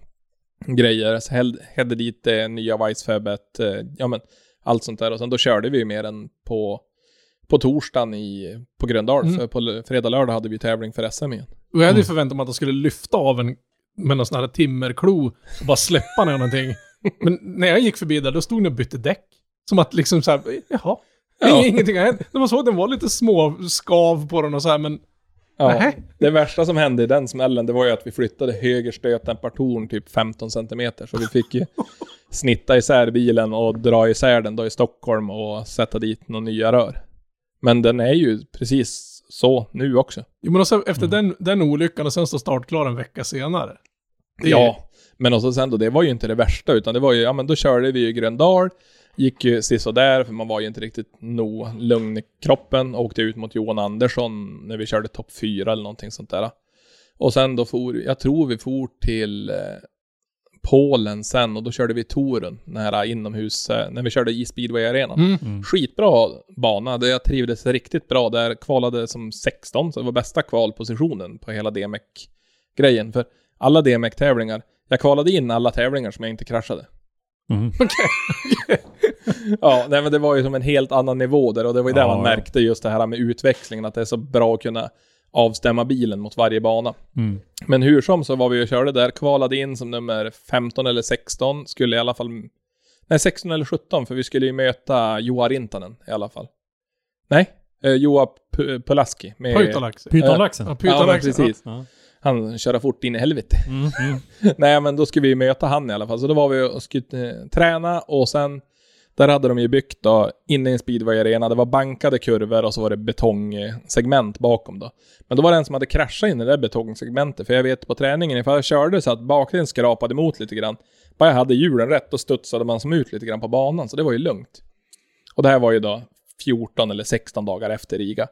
grejer, så hällde, hällde dit det nya Weissfabet, eh, ja men allt sånt där och sen då körde vi med den på på torsdagen i, på Gröndal, Mm. för på fredag, lördag hade vi tävling för SM igen. och jag hade ju Mm. förväntat mig att de skulle lyfta av en med någon sån här timmerklo och bara släppa ner någonting. Men när jag gick förbi där, då stod den och bytte däck. Som att liksom såhär, jaha. Ja. Ingenting har hänt. Det var så, den var lite små skav på den och så här, men Ja, Nähä. det värsta som hände i den smällen, det var ju att vi flyttade höger stötdämpartorn typ 15 centimeter. Så vi fick ju snitta isär bilen och dra isär den då i Stockholm och sätta dit några nya rör. Men den är ju precis så nu också. Jo men också efter Mm. den, den olyckan och sen stå startklar en vecka senare. Det Ja, men också sen då, det var ju inte det värsta, utan det var ju, ja men då körde vi ju Gröndal, gick ju sisådär, för man var ju inte riktigt nog lugn i kroppen, åkte ut mot Johan Andersson när vi körde topp 4 eller någonting sånt där. Och sen då for, jag tror vi for till eh, Polen sen och då körde vi touren, nära inomhus, eh, när vi körde i speedway-arenan. Mm. Mm. Skitbra bana, jag trivdes riktigt bra. Där kvalade som 16, så det var bästa kvalpositionen på hela DMEC-grejen. För alla DMEC-tävlingar, jag kvalade in alla tävlingar som jag inte kraschade. Mm. Ja, nej men det var ju som en helt annan nivå där och det var ju där Ja, man ja. märkte just det här med utväxlingen, att det är så bra att kunna avstämma bilen mot varje bana. Mm. Men hur som så var vi och körde där, kvalade in som nummer 15 eller 16, skulle i alla fall... Nej, 16 eller 17, för vi skulle ju möta Joa Rintanen i alla fall. Nej, eh, Joa P- Pulaski. Med, Pöytalaxi. Pytonlaxen. Ja, Ja, precis. Ja. Han köra fort in i helvete. Mm, mm. Nej, men då skulle vi möta han i alla fall. Så då var vi och skulle eh, träna och sen där hade de ju byggt då, inne i en speedway-arena, det var bankade kurvor och så var det betongsegment bakom då. Men då var det en som hade kraschat in i det där betongsegmentet, för jag vet på träningen, ifall jag körde så att bakdelen skrapade emot lite grann, bara jag hade hjulen rätt, då studsade man som ut lite grann på banan, så det var ju lugnt. Och det här var ju då 14 eller 16 dagar efter Riga.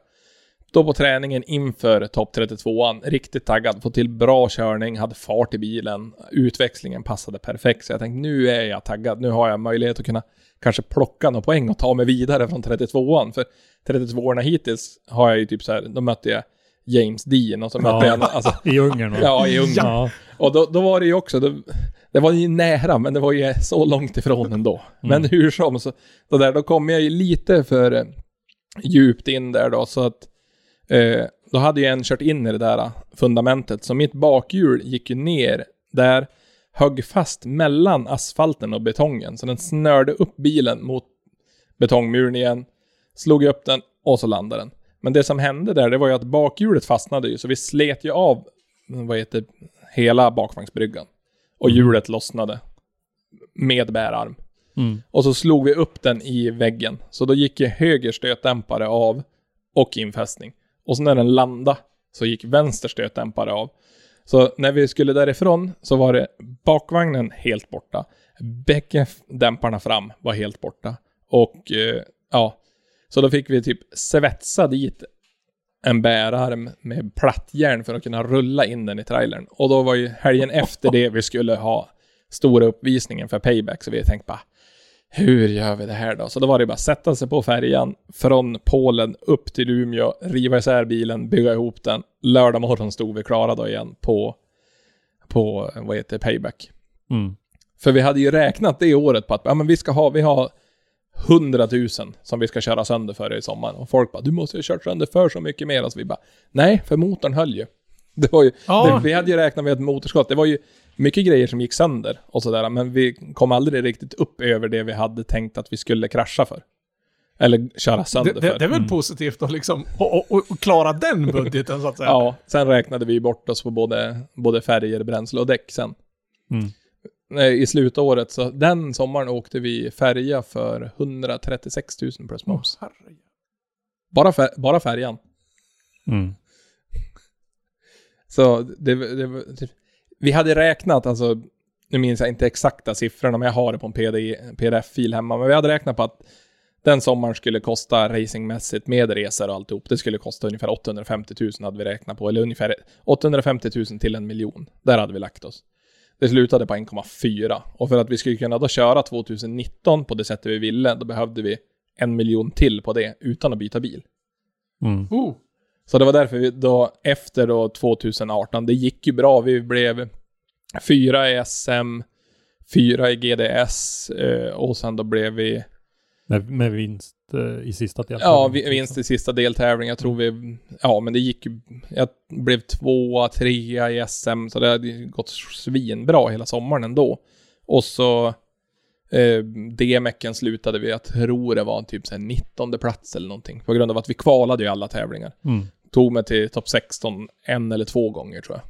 Då på träningen inför topp 32an, riktigt taggad, få till bra körning, hade fart i bilen, utväxlingen passade perfekt. Så jag tänkte nu är jag taggad, nu har jag möjlighet att kunna kanske plocka några poäng och ta mig vidare från 32an. För 32orna hittills har jag ju typ så här, då mötte jag James Dean och så mötte Ja. jag, alltså, I Ungern va? ja i Ungern. Ja. Och då, då var det ju också, det, det var ju nära, men det var ju så långt ifrån ändå. Men hur som, så, då, där, då kom jag ju lite för eh, djupt in där då, så att eh, då hade ju en kört in i det där eh, fundamentet, så mitt bakhjul gick ju ner där, högg fast mellan asfalten och betongen, så den snörde upp bilen mot betongmuren igen, slog upp den och så landade den. Men det som hände där, det var ju att bakhjulet fastnade ju, så vi slet ju av, vad heter hela bakvagnsbryggan. Och hjulet lossnade. Med bärarm. Mm. Och så slog vi upp den i väggen. Så då gick ju höger stötdämpare av och infästning. Och så när den landade så gick vänster stötdämpare av. Så när vi skulle därifrån så var det bakvagnen helt borta. Bägge dämparna fram var helt borta. Och eh, ja, så då fick vi typ svetsa dit en bärarm med plattjärn för att kunna rulla in den i trailern. Och då var ju helgen efter det vi skulle ha stora uppvisningen för Payback, så vi tänkte bara hur gör vi det här då? Så då var det bara att sätta sig på färjan från Polen upp till Umeå, riva isär bilen, bygga ihop den. Lördag morgon stod vi klara då igen på, på vad heter Payback. Mm. För vi hade ju räknat det året på att ja, men vi ska ha, vi har 100 000 som vi ska köra sönder för i sommar. Och folk bara, du måste ju ha kört sönder för så mycket mer. Så vi bara, nej, för motorn höll ju. Det var ju, Ja. det, vi hade ju räknat med ett motorskott. Det var ju mycket grejer som gick sönder och sådär. Men vi kom aldrig riktigt upp över det vi hade tänkt att vi skulle krascha för. Eller köra Det, sönder det, för. det är väl positivt att liksom, och, och, och klara den budgeten så att säga. Ja, sen räknade vi bort oss på både, både färger, bränsle och däck sen. Mm. I slutåret, så den sommaren åkte vi färja för 136 000 plus moms. Herregud. Bara, fär, bara färjan. Mm. Så det, det, det, vi hade räknat, alltså, nu minns jag inte exakta siffrorna, men jag har det på en PD, pdf-fil hemma, men vi hade räknat på att den sommaren skulle kosta racingmässigt med resor och alltihop, det skulle kosta ungefär 850 000 hade vi räknat på, eller ungefär 850 000 till en miljon. Där hade vi lagt oss. Det slutade på 1,4 och för att vi skulle kunna då köra 2019 på det sättet vi ville, då behövde vi en miljon till på det utan att byta bil. Mm. Oh, Så det var därför vi då efter då 2018, det gick ju bra. Vi blev fyra i SM, fyra i GDS eh, och sen då blev vi, Med, med vinst eh, i sista deltävlingen. ja, vi, vinst i sista deltävlingen. Jag tror vi, ja men det gick ju, jag blev tvåa, trea i SM, så det hade gått svinbra hela sommaren ändå. Och så eh, DMEcken slutade vi, jag tror det var typ så här 19 plats eller någonting. På grund av att vi kvalade ju alla tävlingar. Mm. tog mig till topp 16 en eller två gånger tror jag.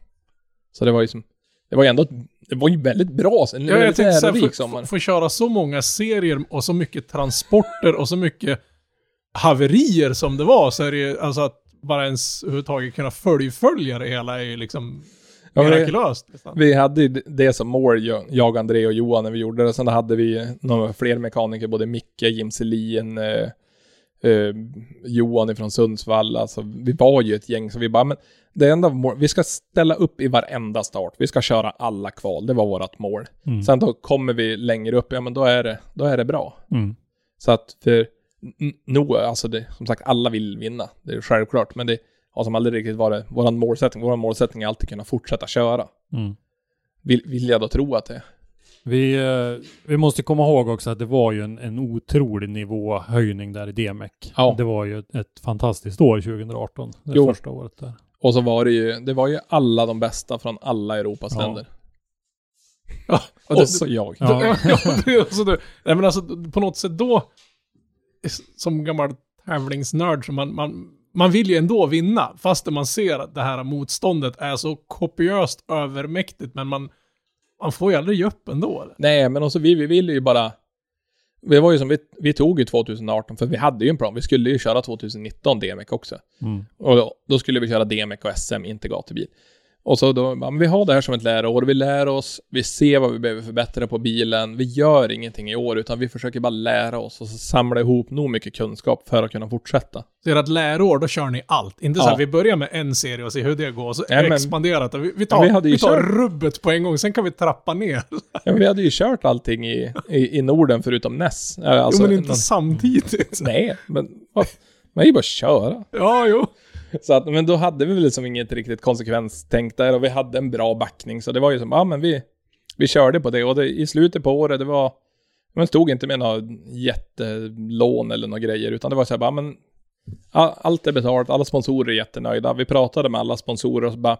Så det var ju som, det var ju ändå, det var ju väldigt bra, en Ja, jag tänkte såhär, få köra så många serier och så mycket transporter och så mycket haverier som det var, så är det ju, alltså att bara ens överhuvudtaget kunna fullfölja det hela är ju liksom Ja, mirakulöst. nästan. Vi hade ju det som mål, jag, André och Johan, när vi gjorde det. Sen hade vi några fler mekaniker, både Micke, Jim Selin, eh, eh, Johan ifrån Sundsvall. Alltså, vi var ju ett gäng, så vi bara, men det enda mål, vi ska ställa upp i varenda start. Vi ska köra alla kval, det var vårt mål. Mm. Sen då kommer vi längre upp, ja men då är det, då är det bra. Mm. Så att för, nog, alltså det, som sagt, alla vill vinna. Det är självklart, men det har som aldrig riktigt varit våran målsättning. Våran målsättning är alltid kunna fortsätta köra. Mm. Vill, vill jag då tro att det är. Vi, eh, vi måste komma ihåg också att det var ju en, en otrolig nivåhöjning där i DMEC. Ja. Det var ju ett, ett fantastiskt år 2018, det Jo. första året där. Och så var det ju, det var ju alla de bästa från alla Europas Ja. länder. Ja, och Och så jag. Ja. Ja, det är alltså det. Nej, men alltså på något sätt då, som gammal tävlingsnörd, så man, man, man vill ju ändå vinna, fast man ser att det här motståndet är så kopiöst övermäktigt, men man, man får ju aldrig ge upp ändå. Eller? Nej, men också vi, vi ville ju bara... Det var ju som, vi, vi tog ju 2018, för vi hade ju en plan. Vi skulle ju köra 2019 DMEC också. Mm. Och då, då skulle vi köra DMEC och SM, inte gatubil. Och så då, ja, vi har det här som ett läroår, vi lär oss, vi ser vad vi behöver förbättra på bilen, vi gör ingenting i år, utan vi försöker bara lära oss och samla ihop nog mycket kunskap för att kunna fortsätta. Så ett läroår, då kör ni allt. Inte så här, Ja. vi börjar med en serie och ser hur det går, och så Nej, men- expanderat. Vi, vi tar, Ja, vi vi tar kört- rubbet på en gång, sen kan vi trappa ner. Ja, men vi hade ju kört allting i, i, i Norden förutom NES. Ja, Alltså, jo, men inte någon- samtidigt. Nej, men man är ju bara att köra. Ja, jo. Så att, men då hade vi väl liksom inget riktigt konsekvenstänk där och vi hade en bra backning. Så det var ju som, ja men vi, vi körde på det och det, i slutet på året, det var, man stod inte med några jättelån eller några grejer, utan det var så här bara, men allt är betalt, alla sponsorer är jättenöjda. Vi pratade med alla sponsorer och så bara,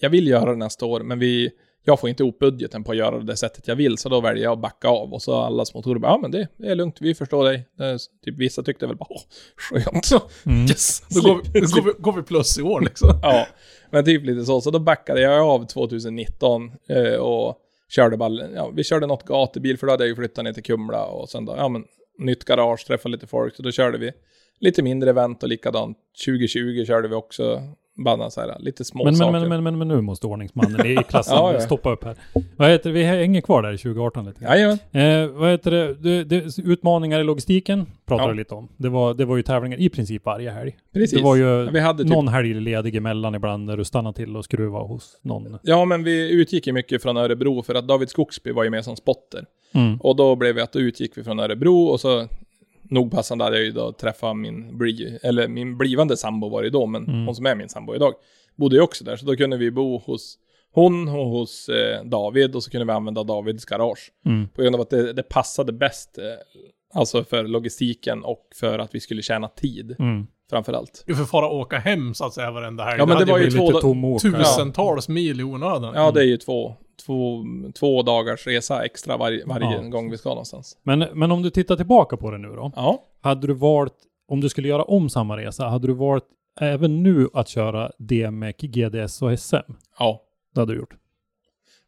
jag vill göra det nästa år, men vi, jag får inte ihop budgeten på att göra det sättet jag vill, så då väljer jag att backa av. Och så alla sponsorer bara, ja men det, det är lugnt, vi förstår dig. Är- typ vissa tyckte väl bara, åh, skönt. Mm. Yes. Då går vi, då går vi, går vi plus i år liksom. Ja, men typ lite så. Så då backade jag av 2019 eh, och körde bara, ja, vi körde något gatubil för då hade jag ju flyttat ner till Kumla och sen då, ja men, nytt garage, träffa lite folk, så då körde vi lite mindre event och likadant. 2020 körde vi också, bara så här, lite små Men, saker. men, men, men, men nu måste ordningsmannen i klassen Ja, ja. stoppa upp här. Vad heter det? Vi hänger kvar där i 2018 lite grann. Jajamän. Eh, vad heter det? Det, det? Utmaningar i logistiken pratar Ja. du lite om. Det var, det var ju tävlingar i princip varje helg. Precis. Det var ju Ja, vi hade typ, någon helg ledig emellan ibland där du stannade till och skruva hos någon. Ja, men vi utgick ju mycket från Örebro för att David Skogsby var ju med som spotter. Mm. Och då blev vi att då utgick vi från Örebro och så nog passande hade jag ju då träffat min, bli, eller min blivande sambo var det då, men Mm. hon som är min sambo idag bodde ju också där. Så då kunde vi bo hos hon och hos eh, David och så kunde vi använda Davids garage. Mm. På grund av att det, det passade bäst, eh, alltså för logistiken och för att vi skulle tjäna tid Mm. framför allt. Du får fara åka hem så att säga varenda helg. Ja, men det hade var ju två tusentals mil i onödan. Ja, det är ju två, två, två dagars resa extra varje, varje Ja. gång vi ska någonstans. Men, men om du tittar tillbaka på det nu då. Ja. Hade du valt, om du skulle göra om samma resa, hade du valt även nu att köra DMEC, GDS och SM? Ja. Det hade du gjort.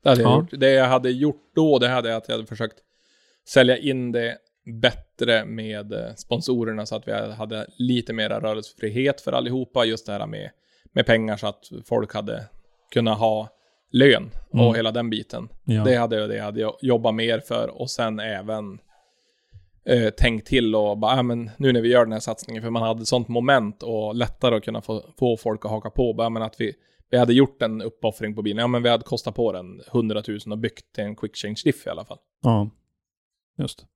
Det hade jag Ja. gjort. Det jag hade gjort då, det hade jag att jag hade försökt sälja in det bättre med eh, sponsorerna så att vi hade lite mera rörelsefrihet för allihopa. Just det här med, med pengar så att folk hade kunnat ha lön och Mm. hela den biten. Ja. Det hade jag, det hade jag jobbat mer för och sen även eh, tänkt till och bara, ja, men nu när vi gör den här satsningen, för man hade sånt moment och lättare att kunna få, få folk att haka på, bara, ja, men att vi, vi hade gjort en uppoffring på bilen, ja men vi hade kostat på den 100 000 och byggt en quick change diff i alla fall. Ja, just.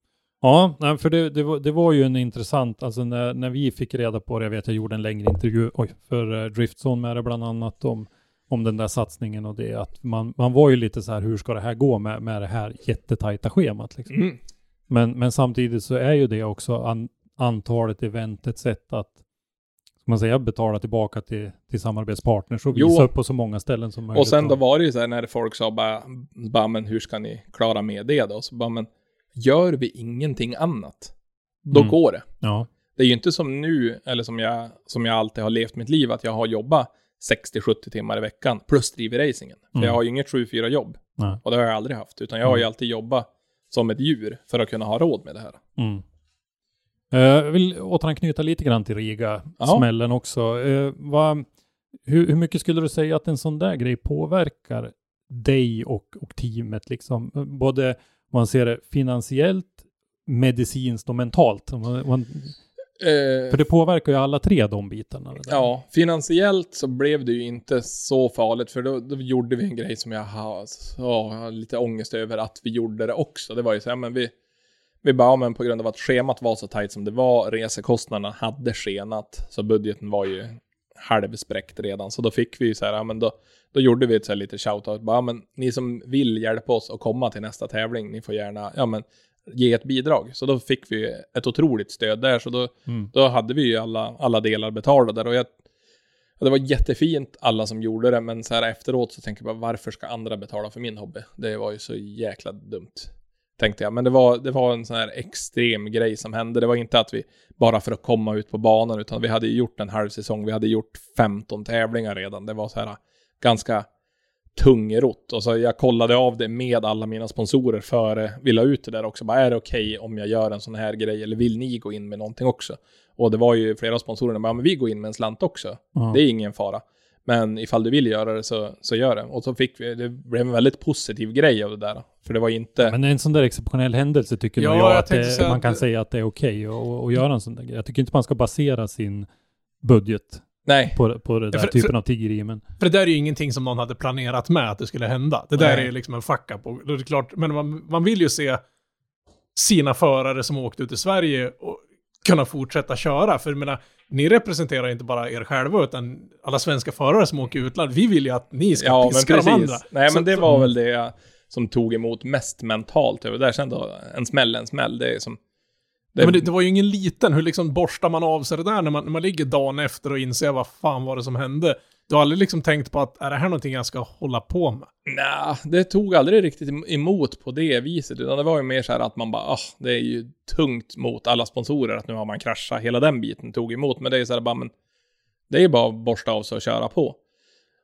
Ja, för det, det, var, det var ju en intressant, alltså när, när vi fick reda på det, jag vet jag gjorde en längre intervju oj, för uh, Driftzone med det bland annat om, om den där satsningen och det att man, man var ju lite så här, hur ska det här gå med, med det här jättetajta schemat liksom. Mm. Men, men samtidigt så är ju det också an, antalet event ett sätt att ska man säga betala tillbaka till, till samarbetspartners och Jo. visa upp på så många ställen som möjligt. Och sen då var det ju så här när folk sa bara, bara, men hur ska ni klara med det då? Så bara, men gör vi ingenting annat, då Mm. går det. Ja, Det är ju inte som nu, eller som jag, som jag alltid har levt mitt liv, att jag har jobbat 60-70 timmar i veckan plus driver racingen. För Mm. jag har ju inget 7-4 jobb. nej. Och det har jag aldrig haft, utan jag har ju Mm. alltid jobbat som ett djur för att kunna ha råd med det här. Mm. Eh, jag vill återanknyta lite grann till Riga-smällen också. Eh, vad, hur, hur mycket skulle du säga att en sån där grej påverkar dig och, och teamet liksom? Både om man ser det finansiellt, medicinskt och mentalt. Om Man, man, för det påverkar ju alla tre de bitarna. Ja, finansiellt så blev det ju inte så farligt, för då, då gjorde vi en grej som jag har så, jag har lite ångest över att vi gjorde det också. Det var ju så här, men vi, vi bara, ja, men på grund av att schemat var så tajt som det var, resekostnaderna hade skenat, så budgeten var ju halvspräckt redan. Så då fick vi ju så här, ja men då, då gjorde vi ett så här lite shoutout. Bara, ja, men ni som vill hjälpa oss att komma till nästa tävling, ni får gärna, ja men ge ett bidrag. Så då fick vi ett otroligt stöd där. Så då, Mm. då hade vi ju alla, alla delar betalade. Och jag, ja, det var jättefint alla som gjorde det, men så här efteråt så tänker jag bara varför ska andra betala för min hobby? Det var ju så jäkla dumt. Tänkte jag. Men det var, det var en sån här extrem grej som hände. Det var inte att vi bara för att komma ut på banan, utan vi hade gjort en halv säsong. Vi hade gjort 15 tävlingar redan. Det var så här ganska tungrot. Och så jag kollade av det med alla mina sponsorer före vi la ut det där också. Bara, är det okej om jag gör en sån här grej? Eller vill ni gå in med någonting också? Och det var ju flera av sponsorerna bara, ja, men vi går in med en slant också. Ja. Det är ingen fara. Men ifall du vill göra det så, så gör det. Och så fick vi, det blev en väldigt positiv grej av det där. För det var inte... Men en sån där exceptionell händelse tycker Ja, jag, jag att det, man kan det- säga att det är okej att att- att göra en sån där grej. Jag tycker inte man ska basera sin budget nej. på, på den där För- typen för- av tiggeri. Men För det där är ju ingenting som någon hade planerat med att det skulle hända. Det där Nej. är ju liksom en fuck up. Och då är det klart, men man, man vill ju se sina förare som åkt ut i Sverige och kunna fortsätta köra. För jag menar, ni representerar inte bara er själva, utan alla svenska förare som åker utland. Vi vill ju att ni ska Ja, men piska de andra. precis. Nej, Så- men det var väl det som tog emot mest mentalt. över Där kände jag, en smäll, en smäll. Det är som... Det, men det, det var ju ingen liten, hur liksom borstar man av sig det där när man, när man ligger dagen efter och inser vad fan var det som hände? Du har aldrig liksom tänkt på att är det här någonting jag ska hålla på med? Nja, det tog aldrig riktigt em- emot på det viset. Utan det var ju mer så här att man bara, ah, det är ju tungt mot alla sponsorer att nu har man kraschat. Hela den biten tog emot. Men det är så här bara, men det är ju bara att borsta av sig och köra på.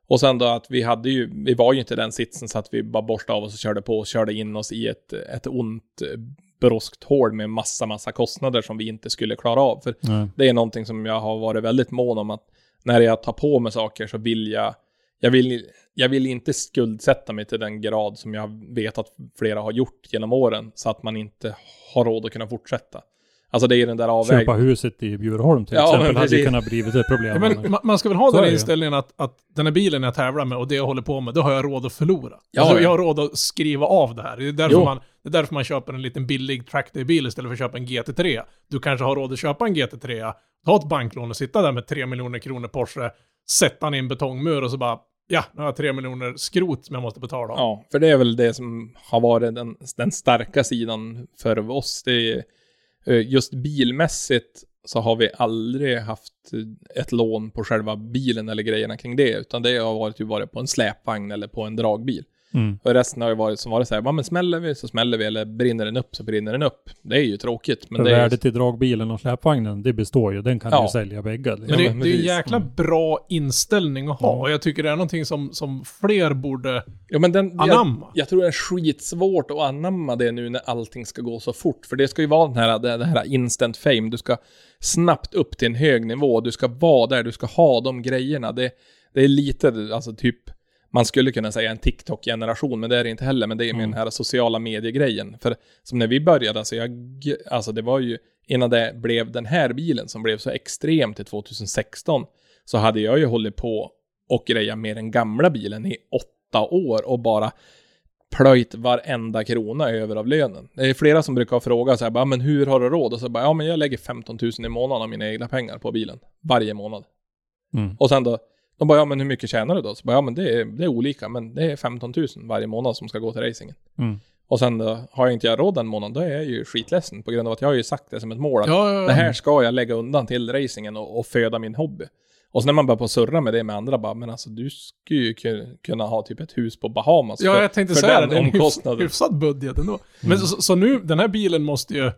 Och sen då att vi hade ju, vi var ju inte i den sitsen så att vi bara borstade av oss och körde på och körde in oss i ett, ett ont eh, broskt hål med massa, massa kostnader som vi inte skulle klara av. För nej. det är någonting som jag har varit väldigt mån om att när jag tar på mig saker så vill jag, jag vill, jag vill inte skuldsätta mig till den grad som jag vet att flera har gjort genom åren så att man inte har råd att kunna fortsätta. Alltså det är den där köpa avvägningen. huset i Bjurholm till Ja, exempel hade ju kunnat blivit ett problem. Ja, men ma- man ska väl ha Så den ju. inställningen att, att den här bilen jag tävlar med och det jag håller på med, då har jag råd att förlora. Ja, alltså, ja. jag har råd att skriva av det här. Det är, därför Jo. man, det är därför man köper en liten billig trackday-bil istället för att köpa en GT3. Du kanske har råd att köpa en GT3, ta ett banklån och sitta där med 3 miljoner kronor Porsche, sätta den i en betongmur och så bara, ja, nu har jag 3 miljoner skrot som jag måste betala. Ja, för det är väl det som har varit den, den starka sidan för oss. Det är, Eh, just bilmässigt så har vi aldrig haft eh, ett lån på själva bilen eller grejerna kring det, utan det har varit ju varit på en släpvagn eller på en dragbil. Mm. Och resten har ju varit som varit så här, men smäller vi så smäller vi, eller brinner den upp så brinner den upp. Det är ju tråkigt, men För det är värdet i dragbilen och släpvagnen, det består ju. Den kan Ja. du sälja bägge. liksom. Men det, Ja, men det är en jäkla bra inställning att ha. Och jag tycker det är någonting som, som fler borde Ja, men den, jag, anamma. jag tror det är skitsvårt att anamma det nu när allting ska gå så fort. För det ska ju vara den här, det, det här instant fame. Du ska snabbt upp till en hög nivå. Du ska vara där, du ska ha de grejerna. Det, det är lite, alltså typ, man skulle kunna säga en TikTok-generation, men det är det inte heller. Men det är med Mm. den här sociala mediegrejen. För som när vi började, alltså, jag, alltså det var ju innan det blev den här bilen som blev så extrem till 2016, så hade jag ju hållit på och greja med den gamla bilen i åtta år och bara plöjt varenda krona över av lönen. Det är flera som brukar fråga så här, bara, men hur har du råd? Och så bara, ja men jag lägger 15 000 i månaden av mina egna pengar på bilen. Varje månad. Mm. Och sen då, de bara, ja men hur mycket tjänar du då? Så bara, ja men det är, det är olika, men det är 15 000 varje månad som ska gå till racingen. Mm. Och sen då, har jag inte jag råd den månaden, då är jag ju skitledsen på grund av att jag har ju sagt det som ett mål att Ja, ja, ja. det här ska jag lägga undan till racingen och, och föda min hobby. Och så när man börjar på att surra med det med andra, bara, men alltså du skulle ju ku- kunna ha typ ett hus på Bahamas Ja, för, jag tänkte för säga det. den Det är en omkostnaden. hyfsad budget ändå. Men så, så nu, den här bilen måste ju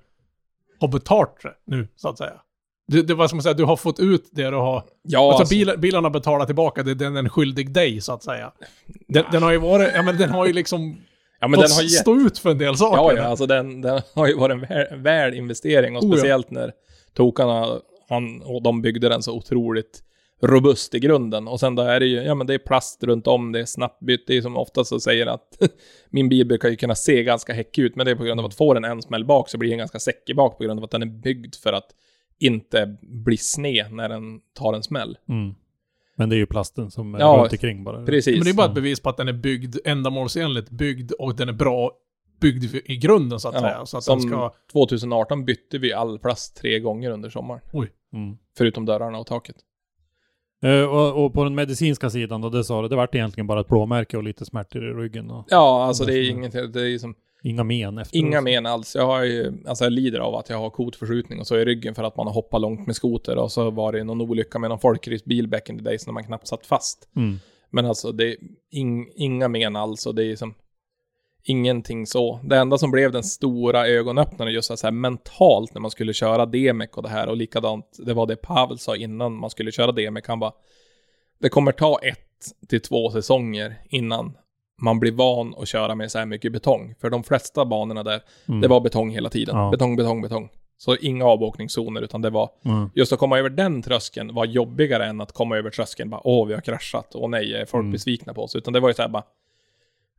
ha betalt det nu, så att säga. Det, det var som att säga, du har fått ut det du har... Ja, alltså, alltså, bilen har betalat tillbaka, det är den är skyldig dig, så att säga. Den, den har ju varit, ja men den har ju liksom ja, men den har gett, stå ut för en del saker. ja, ja, alltså den, den har ju varit en väl, väl investering och Oh, ja. speciellt när tokarna, han och de byggde den så otroligt robust i grunden. Och sen då är det ju, ja men det är plast runt om, det är snabbbytt, det är som ofta så säger att min bil brukar ju kunna se ganska häckig ut, men det är på grund av att får den en smäll bak så blir den ganska säckig bak på grund av att den är byggd för att inte bli sned när den tar en smäll. Mm. Men det är ju plasten som är Ja, runt omkring bara. Precis. Men det är bara ett bevis på att den är byggd ändamålsenligt byggd och den är bra byggd i grunden, så att Ja, säga. Så att som den ska... 2018 bytte vi all plast tre gånger under sommaren. Mm. Förutom dörrarna och taket. Eh, och, och på den medicinska sidan då, det sa du, det vart egentligen bara ett blåmärke och lite smärtor i ryggen och Ja, alltså det är Varför? inget, det är som inga men efter. inga men alls. Jag har ju, alltså jag lider av att jag har kotförskjutning och så i ryggen för att man har hoppat långt med skoter och så var det någon olycka med någon folkracebil back in the days när man knappt satt fast. Mm. Men alltså det är ing, inga men alls och det är som ingenting så. Det enda som blev den stora ögonöppnaren just så här mentalt när man skulle köra DMEC och det här och likadant, det var det Pavel sa innan man skulle köra DMEC, han bara det kommer ta ett till två säsonger innan man blir van att köra med så här mycket betong. För de flesta banorna där, Mm. det var betong hela tiden. Ja. Betong, betong, betong. Så inga avåkningszoner, utan det var Mm. just att komma över den tröskeln var jobbigare än att komma över tröskeln bara åh vi har kraschat, åh nej är folk Mm. besvikna på oss. Utan det var ju så här bara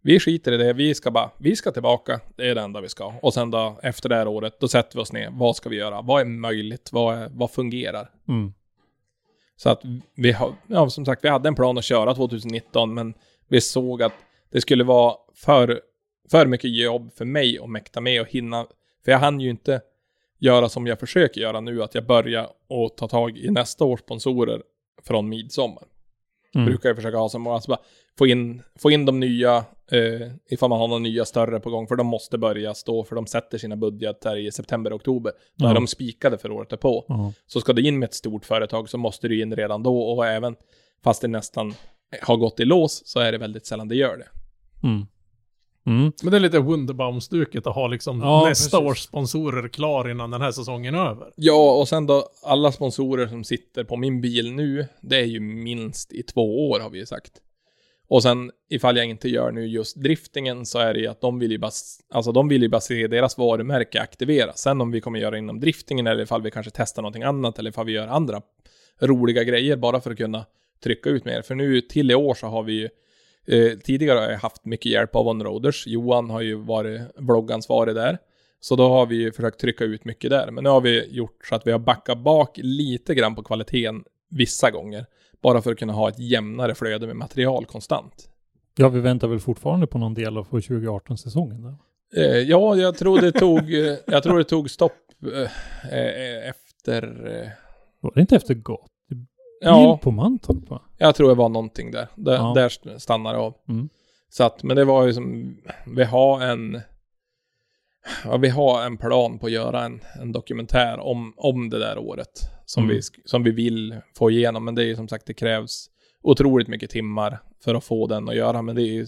vi skiter i det, vi ska bara, vi ska tillbaka, det är det enda vi ska. Och sen då efter det här året, då sätter vi oss ner, vad ska vi göra, vad är möjligt, vad, är, vad fungerar? Mm. Så att vi har, ja som sagt, vi hade en plan att köra 2019, men vi såg att det skulle vara för, för mycket jobb för mig att mäkta med och hinna, för jag hann ju inte göra som jag försöker göra nu, att jag börjar och ta tag i nästa års sponsorer från midsommar. Mm. Brukar jag försöka ha som alltså bara få in, få in de nya, eh, ifall man har några nya större på gång, för de måste börja stå, för de sätter sina budgetar i september, oktober. Då Ja. är de spikade för året därpå. Ja. Så ska du in med ett stort företag så måste du in redan då och även fast det nästan har gått i lås så är det väldigt sällan det gör det. Mm. Mm. Men det är lite Wunderbaum-stuket att ha liksom Ja, nästa precis. års sponsorer klar innan den här säsongen är över. Ja, och sen då alla sponsorer som sitter på min bil nu, det är ju minst i två år har vi ju sagt. Och sen ifall jag inte gör nu just driftingen så är det ju att de vill ju bara, alltså de vill ju bara se deras varumärke aktiveras. Sen om vi kommer göra inom driftingen eller ifall vi kanske testar någonting annat eller ifall vi gör andra roliga grejer bara för att kunna trycka ut mer. För nu till i år så har vi ju eh, tidigare har jag haft mycket hjälp av Onroaders. Johan har ju varit vloggansvarig där. Så då har vi ju försökt trycka ut mycket där. Men nu har vi gjort så att vi har backat bak lite grann på kvaliteten vissa gånger. Bara för att kunna ha ett jämnare flöde med material konstant. ja, vi väntar väl fortfarande på någon del av 2018-säsongen. där. Eh, ja, jag tror det tog, eh, jag tror det tog stopp eh, eh, efter... Var det inte efter Gat? Ja, på Mantorp va? jag tror det var någonting där. Där, Ja. där stannar det av. Mm. Så att, men det var ju som, vi har en, ja, vi har en plan på att göra en, en dokumentär om, om det där året. Som, Mm. vi, som vi vill få igenom, men det är ju som sagt, det krävs otroligt mycket timmar för att få den att göra, men det är ju,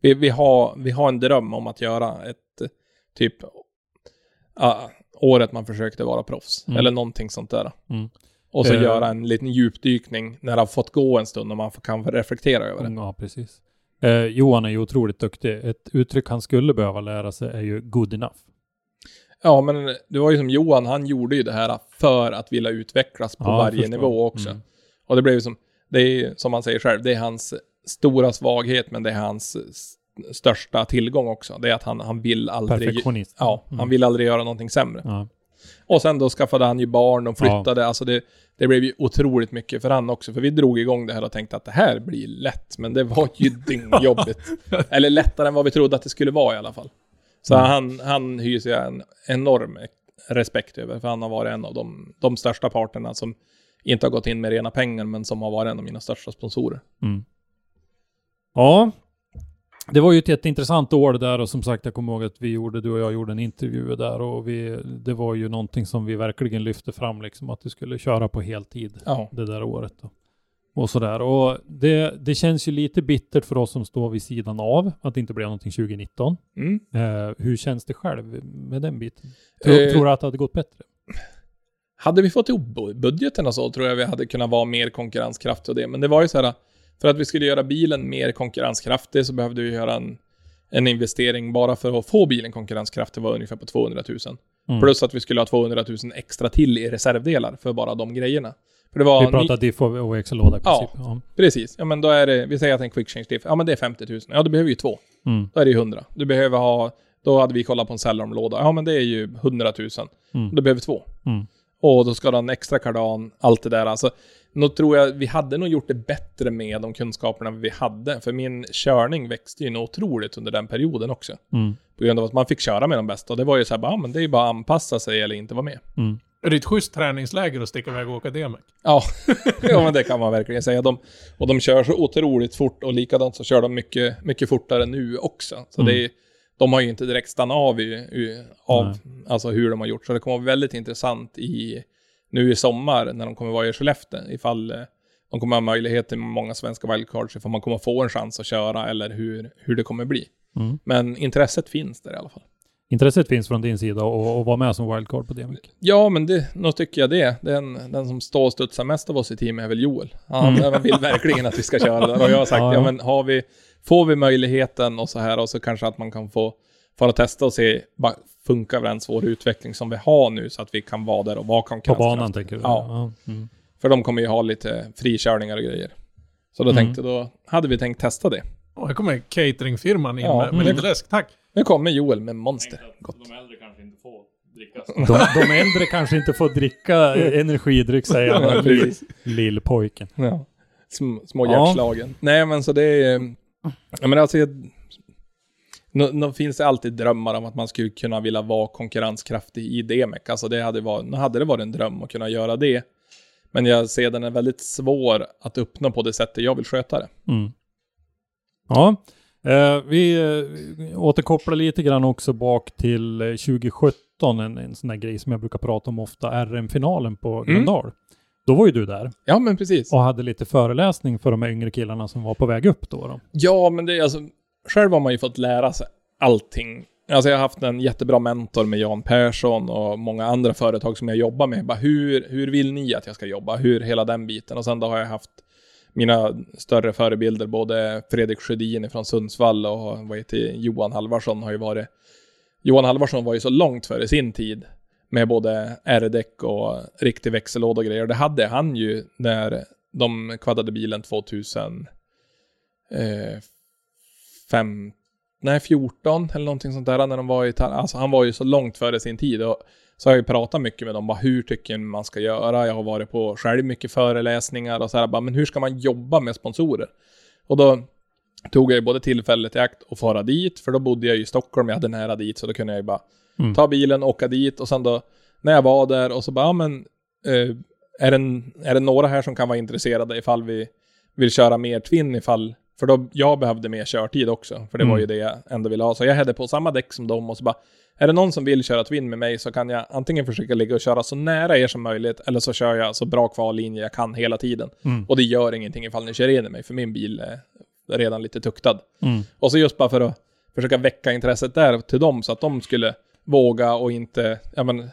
vi, vi, har, vi har en dröm om att göra ett, typ, ja, året man försökte vara proffs, Mm. eller någonting sånt där. Mm. Och så Eh. göra en liten djupdykning när det har fått gå en stund och man kan reflektera över det. Ja, precis. Eh, Johan är ju otroligt duktig. Ett uttryck han skulle behöva lära sig är ju good enough. Ja, men det var ju som Johan, han gjorde ju det här för att vilja utvecklas på Ja, varje nivå också. Mm. Och det blev ju som, det är som han säger själv, det är hans stora svaghet, men det är hans största tillgång också. Det är att han, han vill aldrig... Perfektionist. Ja, Mm. han vill aldrig göra någonting sämre. Ja. Och sen då skaffade han ju barn och flyttade, alltså det, det blev ju otroligt mycket för han också. För vi drog igång det här och tänkte att det här blir lätt, men det var ju dyngjobbigt. Eller lättare än vad vi trodde att det skulle vara i alla fall. Så Mm. han, han hyser jag en enorm respekt över, för han har varit en av de, de största parterna som inte har gått in med rena pengar, men som har varit en av mina största sponsorer. Mm. Ja, det var ju ett jätteintressant år det där och som sagt jag kommer ihåg att vi gjorde, du och jag gjorde en intervju där och vi, det var ju någonting som vi verkligen lyfte fram liksom att du skulle köra på heltid Ja. det där året. Då. Och sådär. Och det, det känns ju lite bittert för oss som står vid sidan av att det inte blev någonting 2019. Mm. Eh, hur känns det själv med den biten? Tror, Eh, tror du att det hade gått bättre? Hade vi fått ihop bu- budgeten och så tror jag vi hade kunnat vara mer konkurrenskraftiga och det. Men det var ju så här, för att vi skulle göra bilen mer konkurrenskraftig så behövde vi göra en, en investering bara för att få bilen konkurrenskraftig var ungefär på 200 000. Mm. Plus att vi skulle ha 200 000 extra till i reservdelar för bara de grejerna. För det var Vi pratar diff och växellåda i Ja. princip. Ja. Precis, ja men då är det, vi säger att en quick change diff, ja men det är 50 000. Ja, då behöver ju två. Mm. Då är det ju 100. Du behöver ha, då hade vi kollat på en Cellorm-låda, ja men det är ju 100 000. Mm. Då behöver två. Mm. Och då ska du ha en extra kardan, allt det där. Alltså, nog tror jag vi hade nog gjort det bättre med de kunskaperna vi hade. För min körning växte ju nog otroligt under den perioden också. Mm. På grund av att man fick köra med de bästa. Och det var ju så här, bara, men det är ju bara att anpassa sig eller inte vara med. Mm. Är det ett schysst träningsläger att sticka iväg och åka DMEC? Ja, ja men det kan man verkligen säga. De, och de kör så otroligt fort och likadant så kör de mycket, mycket fortare nu också. Så Mm. det är, de har ju inte direkt stannat av, i, i, av alltså hur de har gjort. Så det kommer vara väldigt intressant i, nu i sommar när de kommer vara i Skellefteå. Ifall eh, de kommer ha möjlighet till många svenska wildcards, ifall man kommer få en chans att köra eller hur, hur det kommer bli. Mm. Men intresset finns där i alla fall. Intresset finns från din sida och, och vara med som wildcard på DMX. Ja, men det, nog tycker jag det. Den, den som står och studsar mest av oss i teamet är väl Joel. Han Mm. vill verkligen att vi ska köra där. Och jag har sagt, ja, ja. men har vi, får vi möjligheten och så här och så kanske att man kan få fara och testa och se, funkar ens vår utveckling som vi har nu så att vi kan vara där och vara På konkurrenskraftiga. banan tänker du? Ja. Mm. För de kommer ju ha lite frikörningar och grejer. Så då Mm. tänkte, då hade vi tänkt testa det. Och här kommer cateringfirman in Ja, med, med mm. lite läsk. Tack! Nu kommer Joel med Monster. Gott. äldre kanske inte får dricka. De, de äldre kanske inte får dricka energidryck säger han, lillpojken. Ja. Sm, små Ja. hjärtslagen. Nej men så det är... Ja men alltså... jag- Nå finns det alltid drömmar om att man skulle kunna vilja vara konkurrenskraftig i DMEC. Alltså det hade, varit, nu hade det varit en dröm att kunna göra det. Men jag ser den är väldigt svår att uppnå på det sättet jag vill sköta det. Mm. Ja, eh, vi eh, återkopplar lite grann också bak till eh, 2017, en, en sån där grej som jag brukar prata om ofta, RM-finalen på Mm. Gröndal. Då var ju du där Ja men precis. och hade lite föreläsning för de här yngre killarna som var på väg upp då. då. Ja men det är alltså... Själv har man ju fått lära sig allting. Alltså jag har haft en jättebra mentor med Jan Persson och många andra företag som jag jobbar med. Bara hur, hur vill ni att jag ska jobba? Hur hela den biten. Och sen då har jag haft mina större förebilder, både Fredrik Sjödin från Sundsvall och vad heter Johan Halvarsson har ju varit... Johan Halvarsson var ju så långt före sin tid med både R-däck och riktig växellåda och grejer. Det hade han ju när de kvaddade bilen 2000 eh, fem, nej 14 eller någonting sånt där när de var i, alltså han var ju så långt före sin tid och så har jag ju pratat mycket med dem, bara hur tycker man ska göra? Jag har varit på själv mycket föreläsningar och så här, bara, men hur ska man jobba med sponsorer? Och då tog jag ju både tillfället i akt och fara dit, för då bodde jag ju i Stockholm, jag hade nära dit, så då kunde jag ju bara Mm. ta bilen, åka dit och sen då när jag var där och så bara, ja men eh, är, det, är det några här som kan vara intresserade ifall vi vill köra mer Twin ifall, för då jag behövde mer körtid också, för det var Mm. ju det jag ändå ville ha. Så jag hade på samma däck som dem och så bara, är det någon som vill köra Twin med mig så kan jag antingen försöka ligga och köra så nära er som möjligt, eller så kör jag så bra kvallinje jag kan hela tiden. Mm. Och det gör ingenting ifall ni kör in i mig, för min bil är redan lite tuktad. Mm. Och så just bara för att försöka väcka intresset där till dem så att de skulle våga och inte, ja men,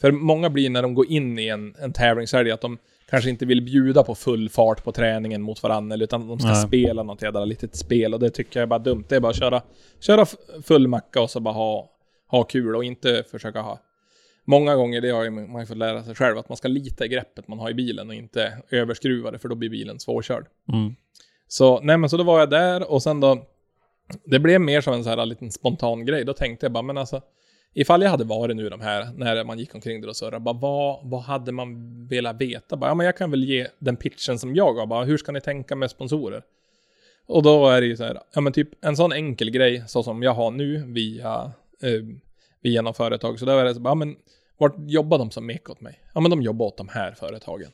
för många blir när de går in i en, en tävlingshelg att de kanske inte vill bjuda på full fart på träningen mot varandra, utan de ska Nej. spela något jävla litet spel och det tycker jag är bara dumt. Det är bara att köra, köra full macka och så bara ha, ha kul och inte försöka ha Många gånger, det har ju man har ju fått lära sig själv, att man ska lita i greppet man har i bilen och inte överskruva det, för då blir bilen svårkörd. Mm. Så, nej men så då var jag där och sen då, det blev mer som en så här liten spontan grej. Då tänkte jag bara, men alltså, ifall jag hade varit nu de här, när man gick omkring där och surrade, bara vad, vad hade man velat veta? Bara, ja men jag kan väl ge den pitchen som jag har, bara hur ska ni tänka med sponsorer? Och då är det ju så här, ja men typ en sån enkel grej, så som jag har nu via, eh, via något företag, så då är det så bara, ja, men vart jobbar de som mek åt mig? Ja men de jobbar åt de här företagen.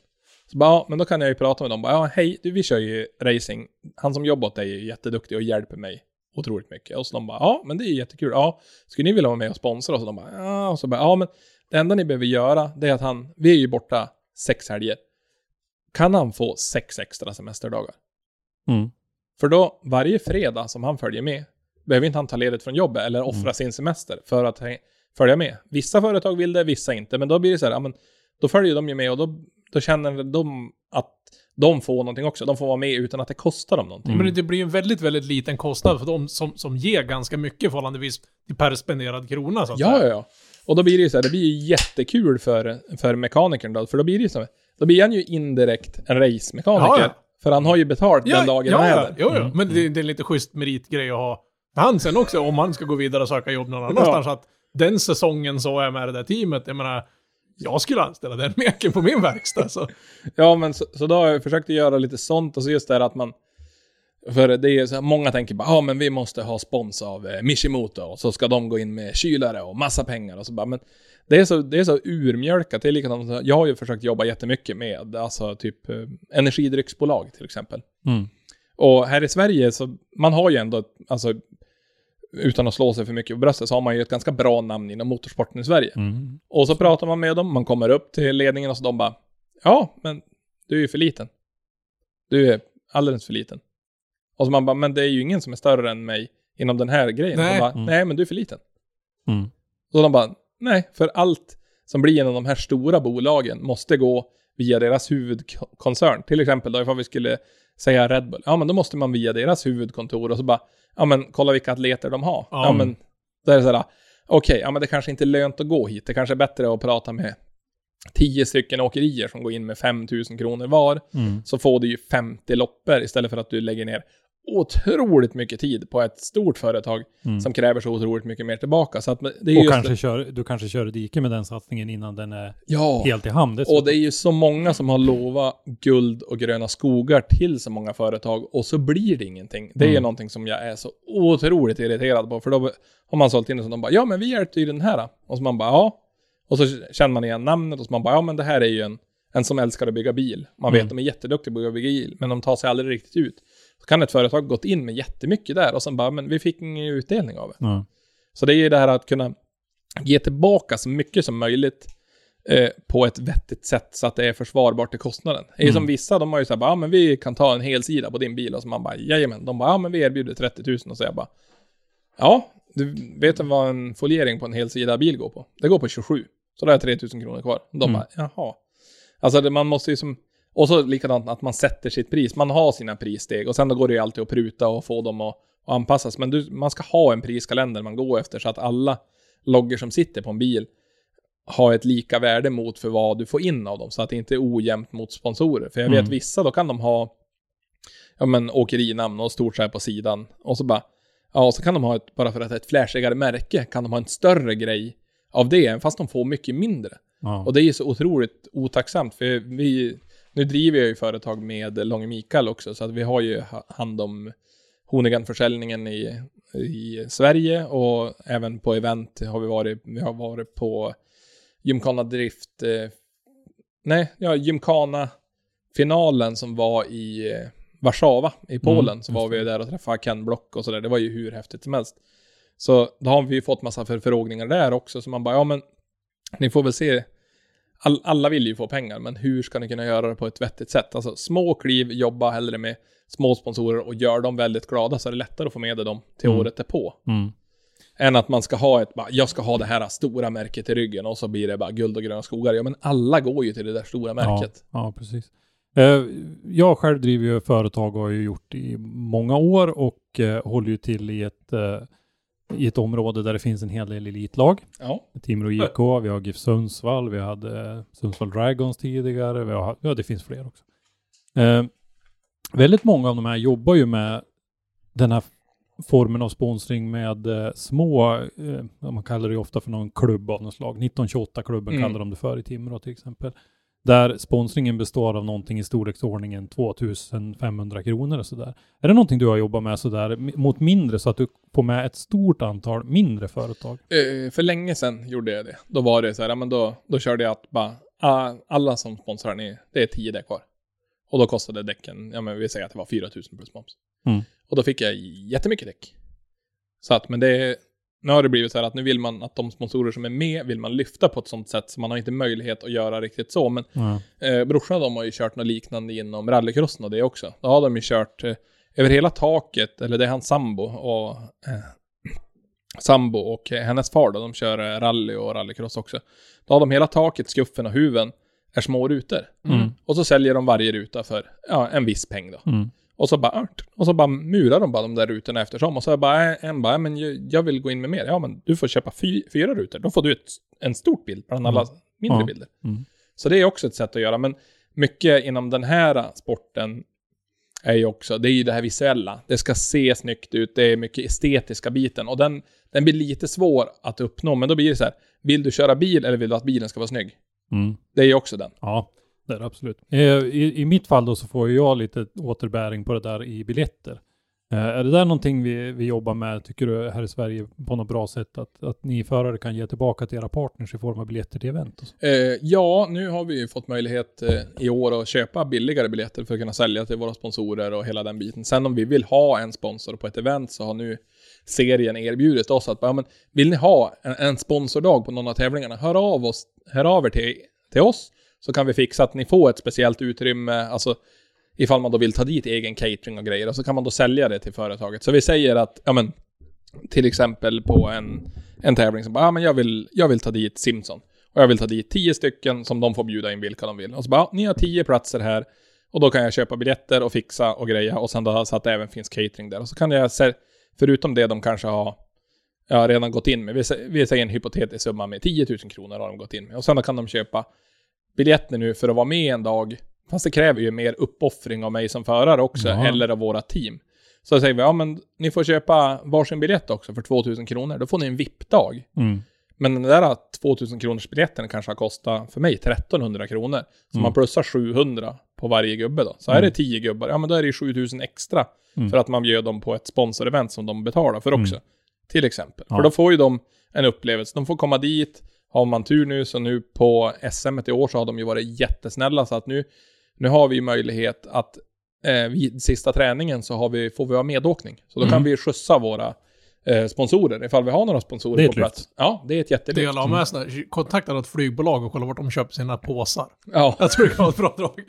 Så bara, ja, men då kan jag ju prata med dem. Bara, ja, hej, du, vi kör ju racing. Han som jobbar åt dig är jätteduktig och hjälper mig otroligt mycket. Och så de bara, ja, men det är jättekul. Ja, skulle ni vilja vara med och sponsra? Och så de bara, ja, och så bara, ja, men det enda ni behöver göra, det är att han, vi är ju borta sex helger. Kan han få sex extra semesterdagar? Mm. För då, varje fredag som han följer med, behöver inte han ta ledigt från jobbet eller offra sin semester för att följa med. Vissa företag vill det, vissa inte. Men då blir det så här, ja, men då följer de ju med och då, då känner de att de får någonting också. De får vara med utan att det kostar dem någonting. Mm. Men det blir ju en väldigt, väldigt liten kostnad för de som, som ger ganska mycket förhållandevis till per spenderad krona så att Ja, säga. ja, ja. Och då blir det ju så här, det blir ju jättekul för, för mekanikern då, för då blir det ju så här, då blir han ju indirekt en racemekaniker. Ja, ja. För han har ju betalt den dagen ja, han är ja, där. jo, jo. Mm. Men det, det är en lite schysst meritgrej att ha han sen också om han ska gå vidare och söka jobb någon annanstans. Att den säsongen så är med det där teamet. Jag menar, jag skulle anställa den meken på min verkstad. Så. Ja, men så, så då har jag försökt att göra lite sånt och så just det här att man För det är så här, många tänker bara, ja men vi måste ha spons av eh, Mishimoto och så ska de gå in med kylare och massa pengar och så bara, men det är så, det är så urmjölkat. Det är likadant, jag har ju försökt jobba jättemycket med, alltså typ eh, energidrycksbolag till exempel. Mm. Och här i Sverige så, man har ju ändå, alltså utan att slå sig för mycket på bröstet, så har man ju ett ganska bra namn inom motorsporten i Sverige. Mm. Och så pratar man med dem, man kommer upp till ledningen och så de bara Ja, men du är ju för liten. Du är alldeles för liten. Och så man bara, men det är ju ingen som är större än mig inom den här grejen. Nej. Bara, Mm. nej men du är för liten. Mm. Så de bara, nej, för allt som blir genom de här stora bolagen måste gå via deras huvudkoncern. Till exempel då ifall vi skulle säga Red Bull. Ja, men då måste man via deras huvudkontor och så bara, ja men kolla vilka atleter de har. Ja, Ja. men, då är det sådär, okej, ja men det kanske inte är lönt att gå hit. Det kanske är bättre att prata med tio stycken åkerier som går in med 5000 kronor var. Mm. Så får du ju 50 loppor istället för att du lägger ner otroligt mycket tid på ett stort företag Mm. som kräver så otroligt mycket mer tillbaka. Så att det är Och kanske kör, du kanske kör i diket med den satsningen innan den är ja. helt i hamn. Och det är ju så många som har lovat guld och gröna skogar till så många företag och så blir det ingenting. Det är ju Mm. någonting som jag är så otroligt irriterad på för då har man sålt in det som de bara ja men vi hjälpte ju den här och så man bara ja. Och så känner man igen namnet och så man bara ja men det här är ju en, en som älskar att bygga bil. Man vet Mm. de är jätteduktiga på att bygga bil men de tar sig aldrig riktigt ut. Så kan ett företag gått in med jättemycket där och sen bara men vi fick ingen utdelning av det. Ja. Så det är ju det här att kunna ge tillbaka så mycket som möjligt eh, på ett vettigt sätt så att det är försvarbart till kostnaden. Det är Mm. som vissa, de har ju såhär bara, ja men vi kan ta en hel sida på din bil och så man bara, jajamän. De bara, ja men vi erbjuder 30 000 och så jag bara, ja, du vet vad en foliering på en hel sida bil går på? Det går på 27. Så då har jag 3 000 kronor kvar. De Mm. bara, jaha. Alltså man måste ju som, och så likadant att man sätter sitt pris. Man har sina prissteg och sen då går det ju alltid att pruta och få dem att, att anpassas. Men du, man ska ha en priskalender man går efter så att alla loggor som sitter på en bil har ett lika värde mot för vad du får in av dem. Så att det inte är ojämnt mot sponsorer. För jag vet Mm. vissa, då kan de ha ja, men, åkerinamn och stort så här på sidan. Och så bara, ja, och så kan de ha ett, bara för att det är ett flashigare märke, kan de ha en större grej av det, fast de får mycket mindre. Ja. Och det är ju så otroligt otacksamt, för vi, nu driver jag ju företag med Långe Mikael också, så att vi har ju ha- hand om Hoonigan-försäljningen i, i Sverige och även på event har vi varit, vi har varit på Gymkhana Drift, eh, nej, ja, Gymkhana-finalen som var i eh, Warszawa i Polen, Mm, så var vi där och träffade Ken Block och sådär, det var ju hur häftigt som helst. Så då har vi ju fått massa förfrågningar där också, så man bara, ja men ni får väl se. All, alla vill ju få pengar, men hur ska ni kunna göra det på ett vettigt sätt? Alltså små kliv, jobba hellre med små sponsorer och gör dem väldigt glada så är det lättare att få med dem till Mm. året därpå. Mm. Än att man ska ha ett, bara, jag ska ha det här stora märket i ryggen och så blir det bara guld och gröna skogar. Ja men alla går ju till det där stora märket. Ja, ja precis. Eh, jag själv driver ju företag och har ju gjort i många år och eh, håller ju till i ett, eh, i ett område där det finns en hel del elitlag. Ja. Timrå IK, vi har GIF Sundsvall, vi hade eh, Sundsvall Dragons tidigare, vi har, ja det finns fler också. Eh, väldigt många av de här jobbar ju med den här formen av sponsring med eh, små, eh, man kallar det ofta för någon klubb av något slag. 1928-klubben Mm. kallar de det för i Timrå till exempel. Där sponsringen består av någonting i storleksordningen 2500 kronor och sådär. Är det någonting du har jobbat med sådär mot mindre så att du får med ett stort antal mindre företag? Eh, för länge sedan gjorde jag det. Då var det så här, ja, men då, då körde jag att bara, alla som sponsrar ni, det är 10 däck kvar. Och då kostade däcken, ja men vi säger att det var 4000 plus moms. Mm. Och då fick jag jättemycket däck. Så att, men det, nu har det blivit så här att nu vill man att de sponsorer som är med vill man lyfta på ett sånt sätt så man har inte möjlighet att göra riktigt så. Men Ja. Eh, brorsan de har ju kört något liknande inom rallycrossen och det också. Då har de ju kört eh, över hela taket, eller det är hans sambo och eh, sambo och hennes far då, de kör eh, rally och rallycross också. Då har de hela taket, skuffen och huven är små rutor. Mm. Och så säljer de varje ruta för ja, en viss peng då. Mm. Och så bara, och så bara murar de bara de där rutorna eftersom. Och så bara en bara, men jag, vill gå in med mer. Ja, men du får köpa fy, fyra rutor. Då får du ett, en stort bild bland alla mindre Ja. bilder. Mm. Så det är också ett sätt att göra. Men mycket inom den här sporten är ju också, det är ju det här visuella. Det ska se snyggt ut, det är mycket estetiska biten. Och den, den blir lite svår att uppnå, men då blir det så här, vill du köra bil eller vill du att bilen ska vara snygg? Mm. Det är ju också den. Ja, det är absolut. Eh, I, I mitt fall då så får jag lite återbäring på det där i biljetter. Eh, är det där någonting vi, vi jobbar med, tycker du, här i Sverige på något bra sätt? Att, att ni förare kan ge tillbaka till era partners i form av biljetter till event? Och så? Eh, ja, nu har vi ju fått möjlighet eh, i år att köpa billigare biljetter för att kunna sälja till våra sponsorer och hela den biten. Sen om vi vill ha en sponsor på ett event så har nu serien erbjudit oss att ja, men, vill ni ha en, en sponsordag på någon av tävlingarna, hör av, oss, hör av er till, till oss så kan vi fixa att ni får ett speciellt utrymme, alltså ifall man då vill ta dit egen catering och grejer och så kan man då sälja det till företaget. Så vi säger att, ja men, till exempel på en, en tävling som bara, ja men jag vill, jag vill ta dit Simpson. Och jag vill ta dit tio stycken som de får bjuda in vilka de vill. Och så bara, ja, ni har tio platser här. Och då kan jag köpa biljetter och fixa och greja. Och sen då så att det även finns catering där. Och så kan jag, se- förutom det de kanske har ja, redan gått in med. Vi, vi säger en hypotetisk summa med 10 000 kronor har de gått in med. Och sen då kan de köpa biljetter nu för att vara med en dag. Fast det kräver ju mer uppoffring av mig som förare också, Ja. eller av våra team. Så säger vi, ja men ni får köpa varsin biljett också för 2000 kronor. Då får ni en VIP-dag. Mm. Men den där 2000 kronors biljetten kanske har kostat för mig 1300 kronor. Så Mm. man plussar 700 på varje gubbe då. Så är Mm. det 10 gubbar, ja men då är det ju 7000 extra. Mm. För att man bjöd dem på ett sponsorevent som de betalar för också. Mm. Till exempel. Ja. För då får ju de en upplevelse. De får komma dit. Har man tur nu, så nu på SM i år så har de ju varit jättesnälla. Så att nu, nu har vi ju möjlighet att eh, vid sista träningen så har vi, får vi ha medåkning. Så då kan Mm. vi skjutsa våra eh, sponsorer, ifall vi har några sponsorer Det är på ett lyft. plats. Ja, det är ett jättelyft. Dela med såna, kontakta något flygbolag och kolla vart de köper sina påsar. Ja. Jag tror det kan vara ett bra drag.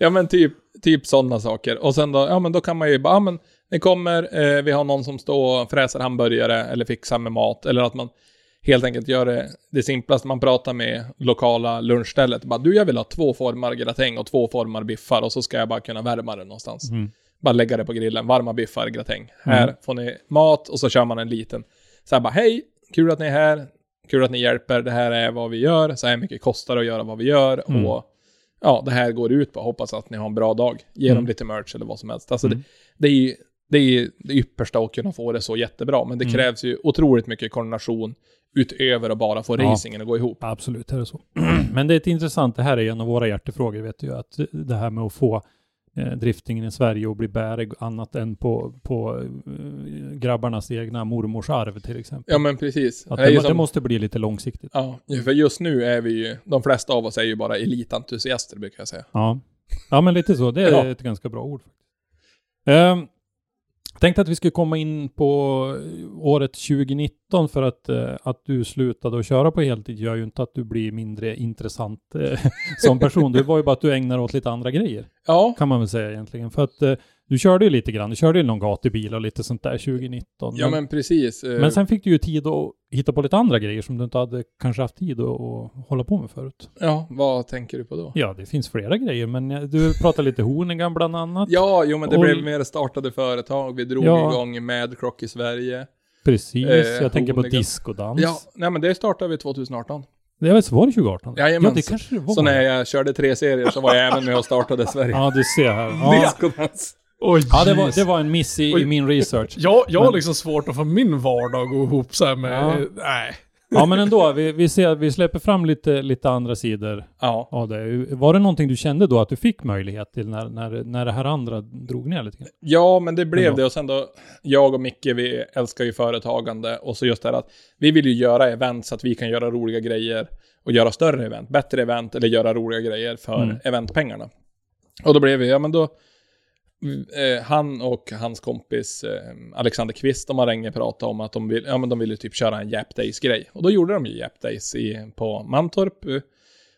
Ja men typ, typ sådana saker. Och sen då, ja men då kan man ju bara, ja men det kommer, eh, vi har någon som står och fräser hamburgare eller fixar med mat. Eller att man helt enkelt gör det, det simplaste, man pratar med lokala lunchstället. Bara, du jag vill ha två formar gratäng och två formar biffar och så ska jag bara kunna värma det någonstans. Mm. Bara lägga det på grillen, varma biffar, gratäng. Här får ni mat och så kör man en liten. Så här bara, hej, kul att ni är här, kul att ni hjälper, det här är vad vi gör, så här mycket kostar det att göra vad vi gör Mm. och ja, det här går ut på, hoppas att ni har en bra dag. Ge Mm. dem lite merch eller vad som helst. Alltså Mm. det, det är ju det, är det yppersta att kunna få det så jättebra, men det Mm. krävs ju otroligt mycket koordination utöver att bara få Ja. racingen att gå ihop. Absolut, det är det så. Men det är ett intressant, det här är en av våra hjärtefrågor, vet du ju, att det här med att få eh, driftingen i Sverige att bli bärig annat än på, på eh, grabbarnas egna mormors arv till exempel. Ja men precis. att Det det, må- det som- måste bli lite långsiktigt. Ja, för just nu är vi ju, de flesta av oss är ju bara elitentusiaster brukar jag säga. Ja, ja men lite så. Det är Ja. ett ganska bra ord. Um, tänkte att vi skulle komma in på året 2019 för att, eh, att du slutade att köra på heltid gör ju inte att du blir mindre intressant eh, som person. Det var ju bara att du ägnar åt lite andra grejer, Ja, kan man väl säga egentligen. För att eh, du körde ju lite grann, du körde ju någon gatubil och lite sånt där 2019. ja men precis. Eh, men sen fick du ju tid att hitta på lite andra grejer som du inte hade kanske haft tid att, hålla på med förut. Ja, vad tänker du på då? Ja, det finns flera grejer, men du pratade lite Hoonigan bland annat. Ja, jo men det Och- blev mer startade företag. Vi drog Ja. igång Madcrock i Sverige. Precis, Eh, jag tänker på diskodans. Ja, nej men det startade vi 2018. Det var, var det 2018? Jajamän. Ja, det kanske det var. Så när jag körde tre serier så var jag även med och startade Sverige. Ja, du ser här. Ja, Discodans. Oj, ja det, var, det var en miss i, i min research. Jag, jag har Men- liksom svårt att få min vardag att gå ihop så här med... Ja. Nej. Ja, men ändå, vi, vi, ser, vi släpper fram lite, lite andra sidor Ja. av det. Var det någonting du kände då att du fick möjlighet till när, när, när det här andra drog ner lite grann? ja, men det blev Ändå. det. Och sen då, jag och Micke, vi älskar ju företagande. Och så just det här att vi vill ju göra event så att vi kan göra roliga grejer. Och göra större event, bättre event eller göra roliga grejer för Mm. eventpengarna. Och då blev vi, ja men då, eh, han och hans kompis eh, Alexander Kvist, de har länge pratat om att de vill, ja men de ville typ köra en Jap Days-grej. Och då gjorde de ju Jap Days i, på Mantorp. Eh,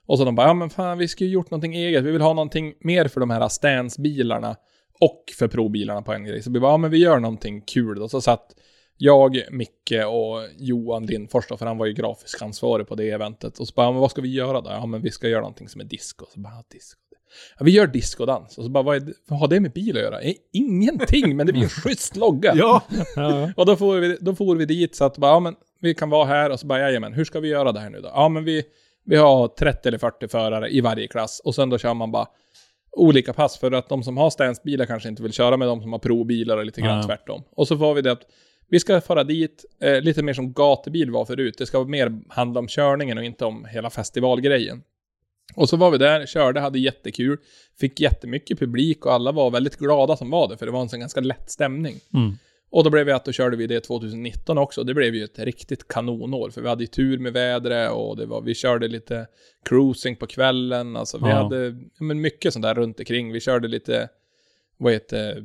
och så de bara, ja men fan vi skulle ju gjort någonting eget, vi vill ha någonting mer för de här Stans bilarna. och för provbilarna på en grej. Så vi bara, ja men vi gör någonting kul. Och så satt jag, Micke och Johan Lindfors då, för han var ju grafisk ansvarig på det eventet. Och så bara, ja, men vad ska vi göra då? Ja men vi ska göra någonting som är disco. Så bara, ja, disco. Ja, vi gör discodans. Och så bara, vad, är det, vad har det med bil att göra? Eh, ingenting, men det blir en schysst logga. Ja, Ja, Och då får, vi, då får vi dit så att bara, ja men vi kan vara här och så bara, jajamän, hur ska vi göra det här nu då? Ja men vi, vi har 30 eller 40 förare i varje klass och sen då kör man bara olika pass för att de som har stansbilar kanske inte vill köra med de som har probilar och lite grann Ja. tvärtom. Och så får vi det att vi ska fara dit, eh, lite mer som gatubil var förut. Det ska mer handla om körningen och inte om hela festivalgrejen. Och så var vi där, körde, hade jättekul. Fick jättemycket publik och alla var väldigt glada som var det, för det var en sån ganska lätt stämning. Mm. Och då blev vi att då körde vi det 2019 också. Det blev ju ett riktigt kanonår, för vi hade ju tur med vädret och det var, vi körde lite cruising på kvällen. Alltså vi Ja. hade men mycket sånt där runt omkring. Vi körde lite, vad heter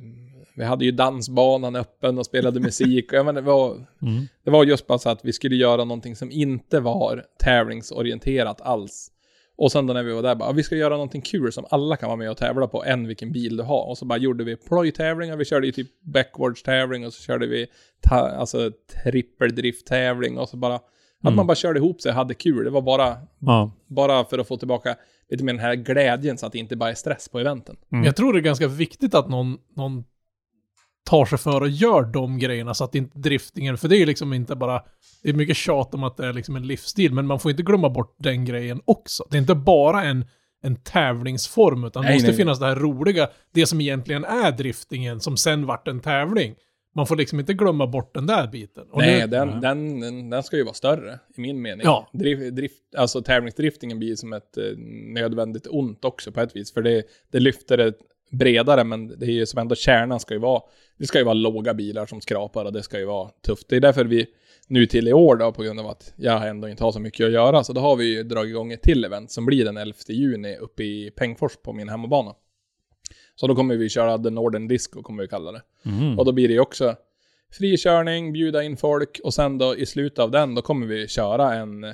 vi hade ju dansbanan öppen och spelade musik. Och menar, det, var, Mm. det var just bara så att vi skulle göra någonting som inte var tävlingsorienterat alls. Och sen då när vi var där, bara, "Ja, vi ska göra någonting kul som alla kan vara med och tävla på, än vilken bil du har. Och så bara gjorde vi plojtävlingar, vi körde ju typ backwards-tävling och så körde vi ta, alltså trippeldrift-tävling och så bara, att Mm. man bara körde ihop sig och hade kul. Det var bara, Ja. bara för att få tillbaka lite mer den här glädjen så att det inte bara är stress på eventen. Mm. Jag tror det är ganska viktigt att någon, någon tar sig för och gör de grejerna så att inte driftingen, för det är ju liksom inte bara, det är mycket tjat om att det är liksom en livsstil, men man får inte glömma bort den grejen också. Det är inte bara en, en tävlingsform, utan det Nej, måste nej, nej. finnas det här roliga, det som egentligen är driftingen, som sen vart en tävling. Man får liksom inte glömma bort den där biten. Och Nej, nu, den, den, den, den ska ju vara större, i min mening. Ja. Drift, drift, alltså tävlingsdriftingen blir som ett eh, nödvändigt ont också på ett vis, för det, det lyfter det bredare, men det är ju som ändå kärnan ska ju vara, det ska ju vara låga bilar som skrapar och det ska ju vara tufft. Det är därför vi nu till i år då, på grund av att jag ändå inte har så mycket att göra, så då har vi ju dragit igång ett till event som blir den 11 juni uppe i Pengfors på min hemmabana. Så då kommer vi köra The Northern Disco, kommer vi kalla det. Mm. Och då blir det ju också frikörning, bjuda in folk och sen då i slutet av den då kommer vi köra en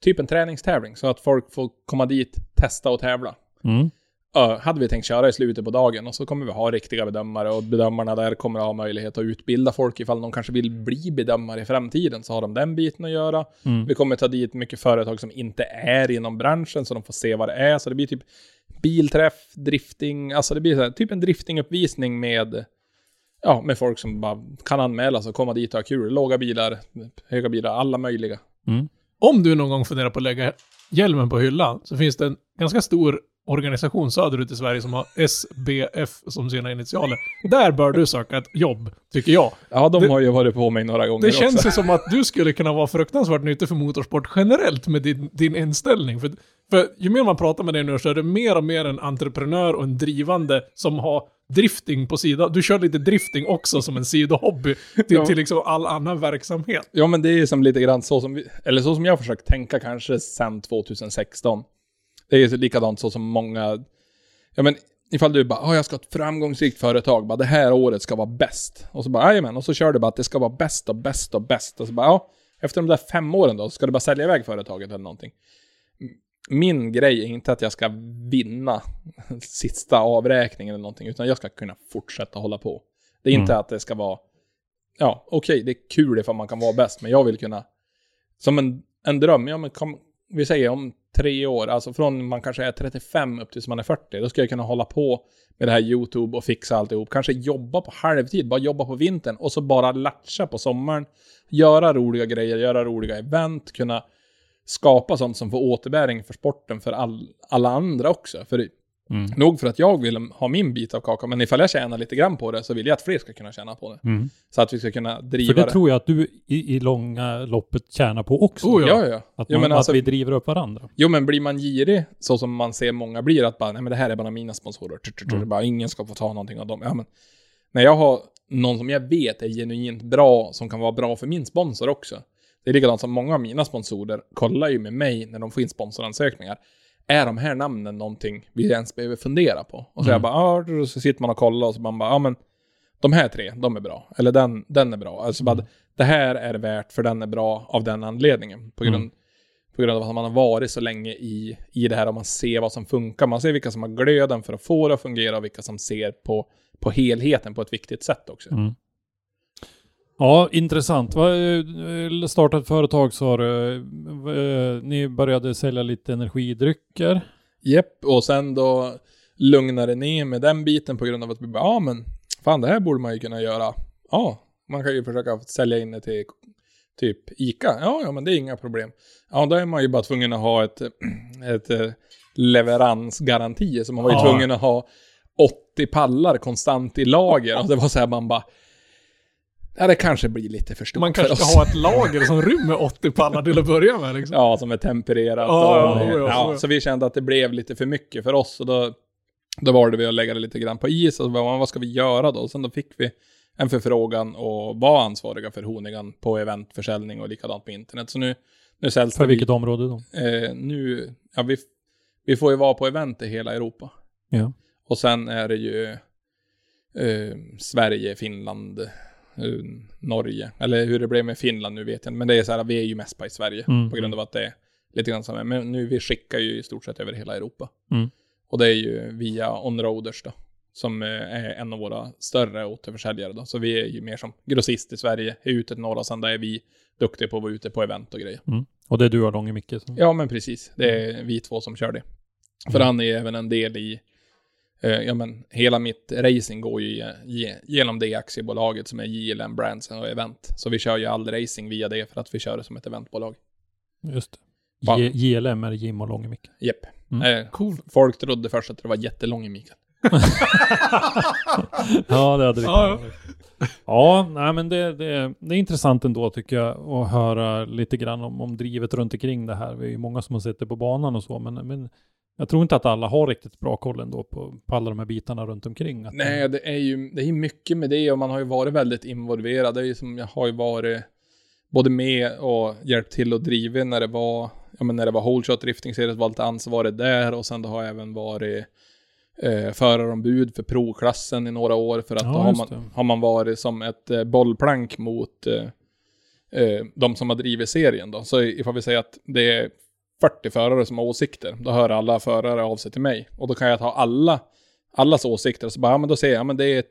typ en träningstävling så att folk får komma dit, testa och tävla. Mm. Ö, hade vi tänkt köra i slutet på dagen och så kommer vi ha riktiga bedömare och bedömarna där kommer att ha möjlighet att utbilda folk ifall de kanske vill bli bedömare i framtiden så har de den biten att göra. Mm. Vi kommer ta dit mycket företag som inte är inom branschen så de får se vad det är. Så det blir typ bilträff, drifting, alltså det blir så här, typ en driftinguppvisning med Ja, med folk som bara kan anmäla sig och komma dit och ha kul. Låga bilar, höga bilar, alla möjliga. Mm. Om du någon gång funderar på att lägga hjälmen på hyllan så finns det en ganska stor organisation söderut i Sverige som har SBF som sina initialer. Där bör du söka ett jobb, tycker jag. Ja, de Det- har ju varit på mig några gånger Det känns också. ju som att du skulle kunna vara fruktansvärt nyttig för motorsport generellt med din, din inställning. För, för ju mer man pratar med dig nu så är det mer och mer en entreprenör och en drivande som har drifting på sidan. Du kör lite drifting också som en sidohobby till, Ja. till liksom all annan verksamhet. Ja, men det är ju som lite grann så som vi, eller så som jag har försökt tänka kanske sedan 2016. Det är ju likadant så som många, ja men ifall du bara, ah, jag ska ha ett framgångsrikt företag, bara det här året ska vara bäst. Och så bara, jajamän, och så kör du bara att det ska vara bäst och bäst och bäst. Och så bara, ja, efter de där fem åren då, ska du bara sälja iväg företaget eller någonting. Min grej är inte att jag ska vinna sista avräkningen eller någonting, utan jag ska kunna fortsätta hålla på. Det är inte Mm. att det ska vara, ja, okej, det är kul ifall man kan vara bäst, men jag vill kunna, som en, en dröm, ja men kom, vi säger om tre år, alltså från man kanske är 35 upp tills man är 40, då ska jag kunna hålla på med det här YouTube och fixa alltihop. Kanske jobba på halvtid, bara jobba på vintern och så bara latcha på sommaren. Göra roliga grejer, göra roliga event, kunna skapa sånt som får återbäring för sporten för all, alla andra också. För Mm. nog för att jag vill ha min bit av kakan, men ifall jag tjänar lite grann på det så vill jag att fler ska kunna tjäna på det. Mm. Så att vi ska kunna För driva det det. tror jag att du i, i långa loppet tjänar på också. Oh, Ja, ja. Att, Jo, man, alltså- att vi driver upp varandra. Jo, men blir man girig, så som man ser många blir, att bara, nej men det här är bara mina sponsorer, Mm. bara ingen ska få ta någonting av dem. Ja, men när jag har någon som jag vet är genuint bra, som kan vara bra för min sponsor också. Det är likadant som många av mina sponsorer kollar ju med mig när de får in sponsoransökningar. Är de här namnen någonting vi ens behöver fundera på? Och så Mm. jag bara, ja, så sitter man och kollar och så man bara, ja men de här tre, de är bra. Eller den, den är bra. Alltså bara, det här är värt för den är bra av den anledningen. På grund, Mm. på grund av att man har varit så länge i, i det här och man ser vad som funkar. Man ser vilka som har glöden för att få det att fungera och vilka som ser på, på helheten på ett viktigt sätt också. Mm. Ja, intressant. Eh, Startat företag sa du. Eh, Ni började sälja lite energidrycker. Jepp, och sen då lugnade ner med den biten på grund av att vi bara, ja men fan det här borde man ju kunna göra. Ja, man kan ju försöka sälja in det till typ ICA. Ja, ja men det är inga problem. Ja, då är man ju bara tvungen att ha ett, ett eh, leveransgaranti. Så man var ju Ja. tvungen att ha 80 pallar konstant i lager. Och det var så här man bara, Ja, det kanske blir lite för stort Man för kanske oss. ska ha ett lager som rymmer 80 pallar till att börja med liksom. Ja, som är tempererat. Ja, och, ja, ja. Så vi kände att det blev lite för mycket för oss. Och då, då valde vi att lägga det lite grann på is. Och bara, vad ska vi göra då? Och sen då fick vi en förfrågan och var ansvariga för Honigan på eventförsäljning och likadant på internet. Så nu, nu säljs För vilket område då? Eh, nu, ja vi, vi får ju vara på event i hela Europa. Ja. Och sen är det ju eh, Sverige, Finland, Norge. Eller hur det blev med Finland nu vet jag inte. Men det är så här, vi är ju mest på i Sverige. Mm. På grund av att det är lite grann som Men nu vi skickar ju i stort sett över hela Europa. Mm. Och det är ju via Onroaders då. Som eh, är en av våra större återförsäljare då. Så vi är ju mer som grossist i Sverige. Är ute till norra, sen där är vi duktiga på att vara ute på event och grejer. Mm. Och det är du och Långe Micke. Ja, men precis. Det är vi två som kör det. För han är även en del i, eh, ja men hela mitt racing går ju ge, ge, genom det aktiebolaget som är JLM Brands och Event. Så vi kör ju all racing via det för att vi kör det som ett eventbolag. Just det. JLM är Jim och Långe Micke. Jepp. Mm. Eh, Folk trodde först att det var jättelång i Mikael. ja, det hade det Ja, vara. Ja, nej men det, det, det är intressant ändå tycker jag att höra lite grann om, om drivet runt omkring det här. Vi är ju många som har sett det på banan och så, men, men jag tror inte att alla har riktigt bra koll ändå på, på alla de här bitarna runt omkring. Att, Nej, det är ju det är mycket med det och man har ju varit väldigt involverad. Det är ju som jag har ju varit både med och hjälpt till att driva när det var, ja men när det var whole shot drifting series var lite ansvarig där och sen då har jag även varit eh, förarombud för provklassen i några år för att Ja, då har man, har man varit som ett eh, bollplank mot eh, eh, de som har drivit serien då. Så ifall vi säger att det är 40 förare som har åsikter, då hör alla förare av sig till mig. Och då kan jag ta alla, allas åsikter och så bara, ja men då säger jag, ja men det är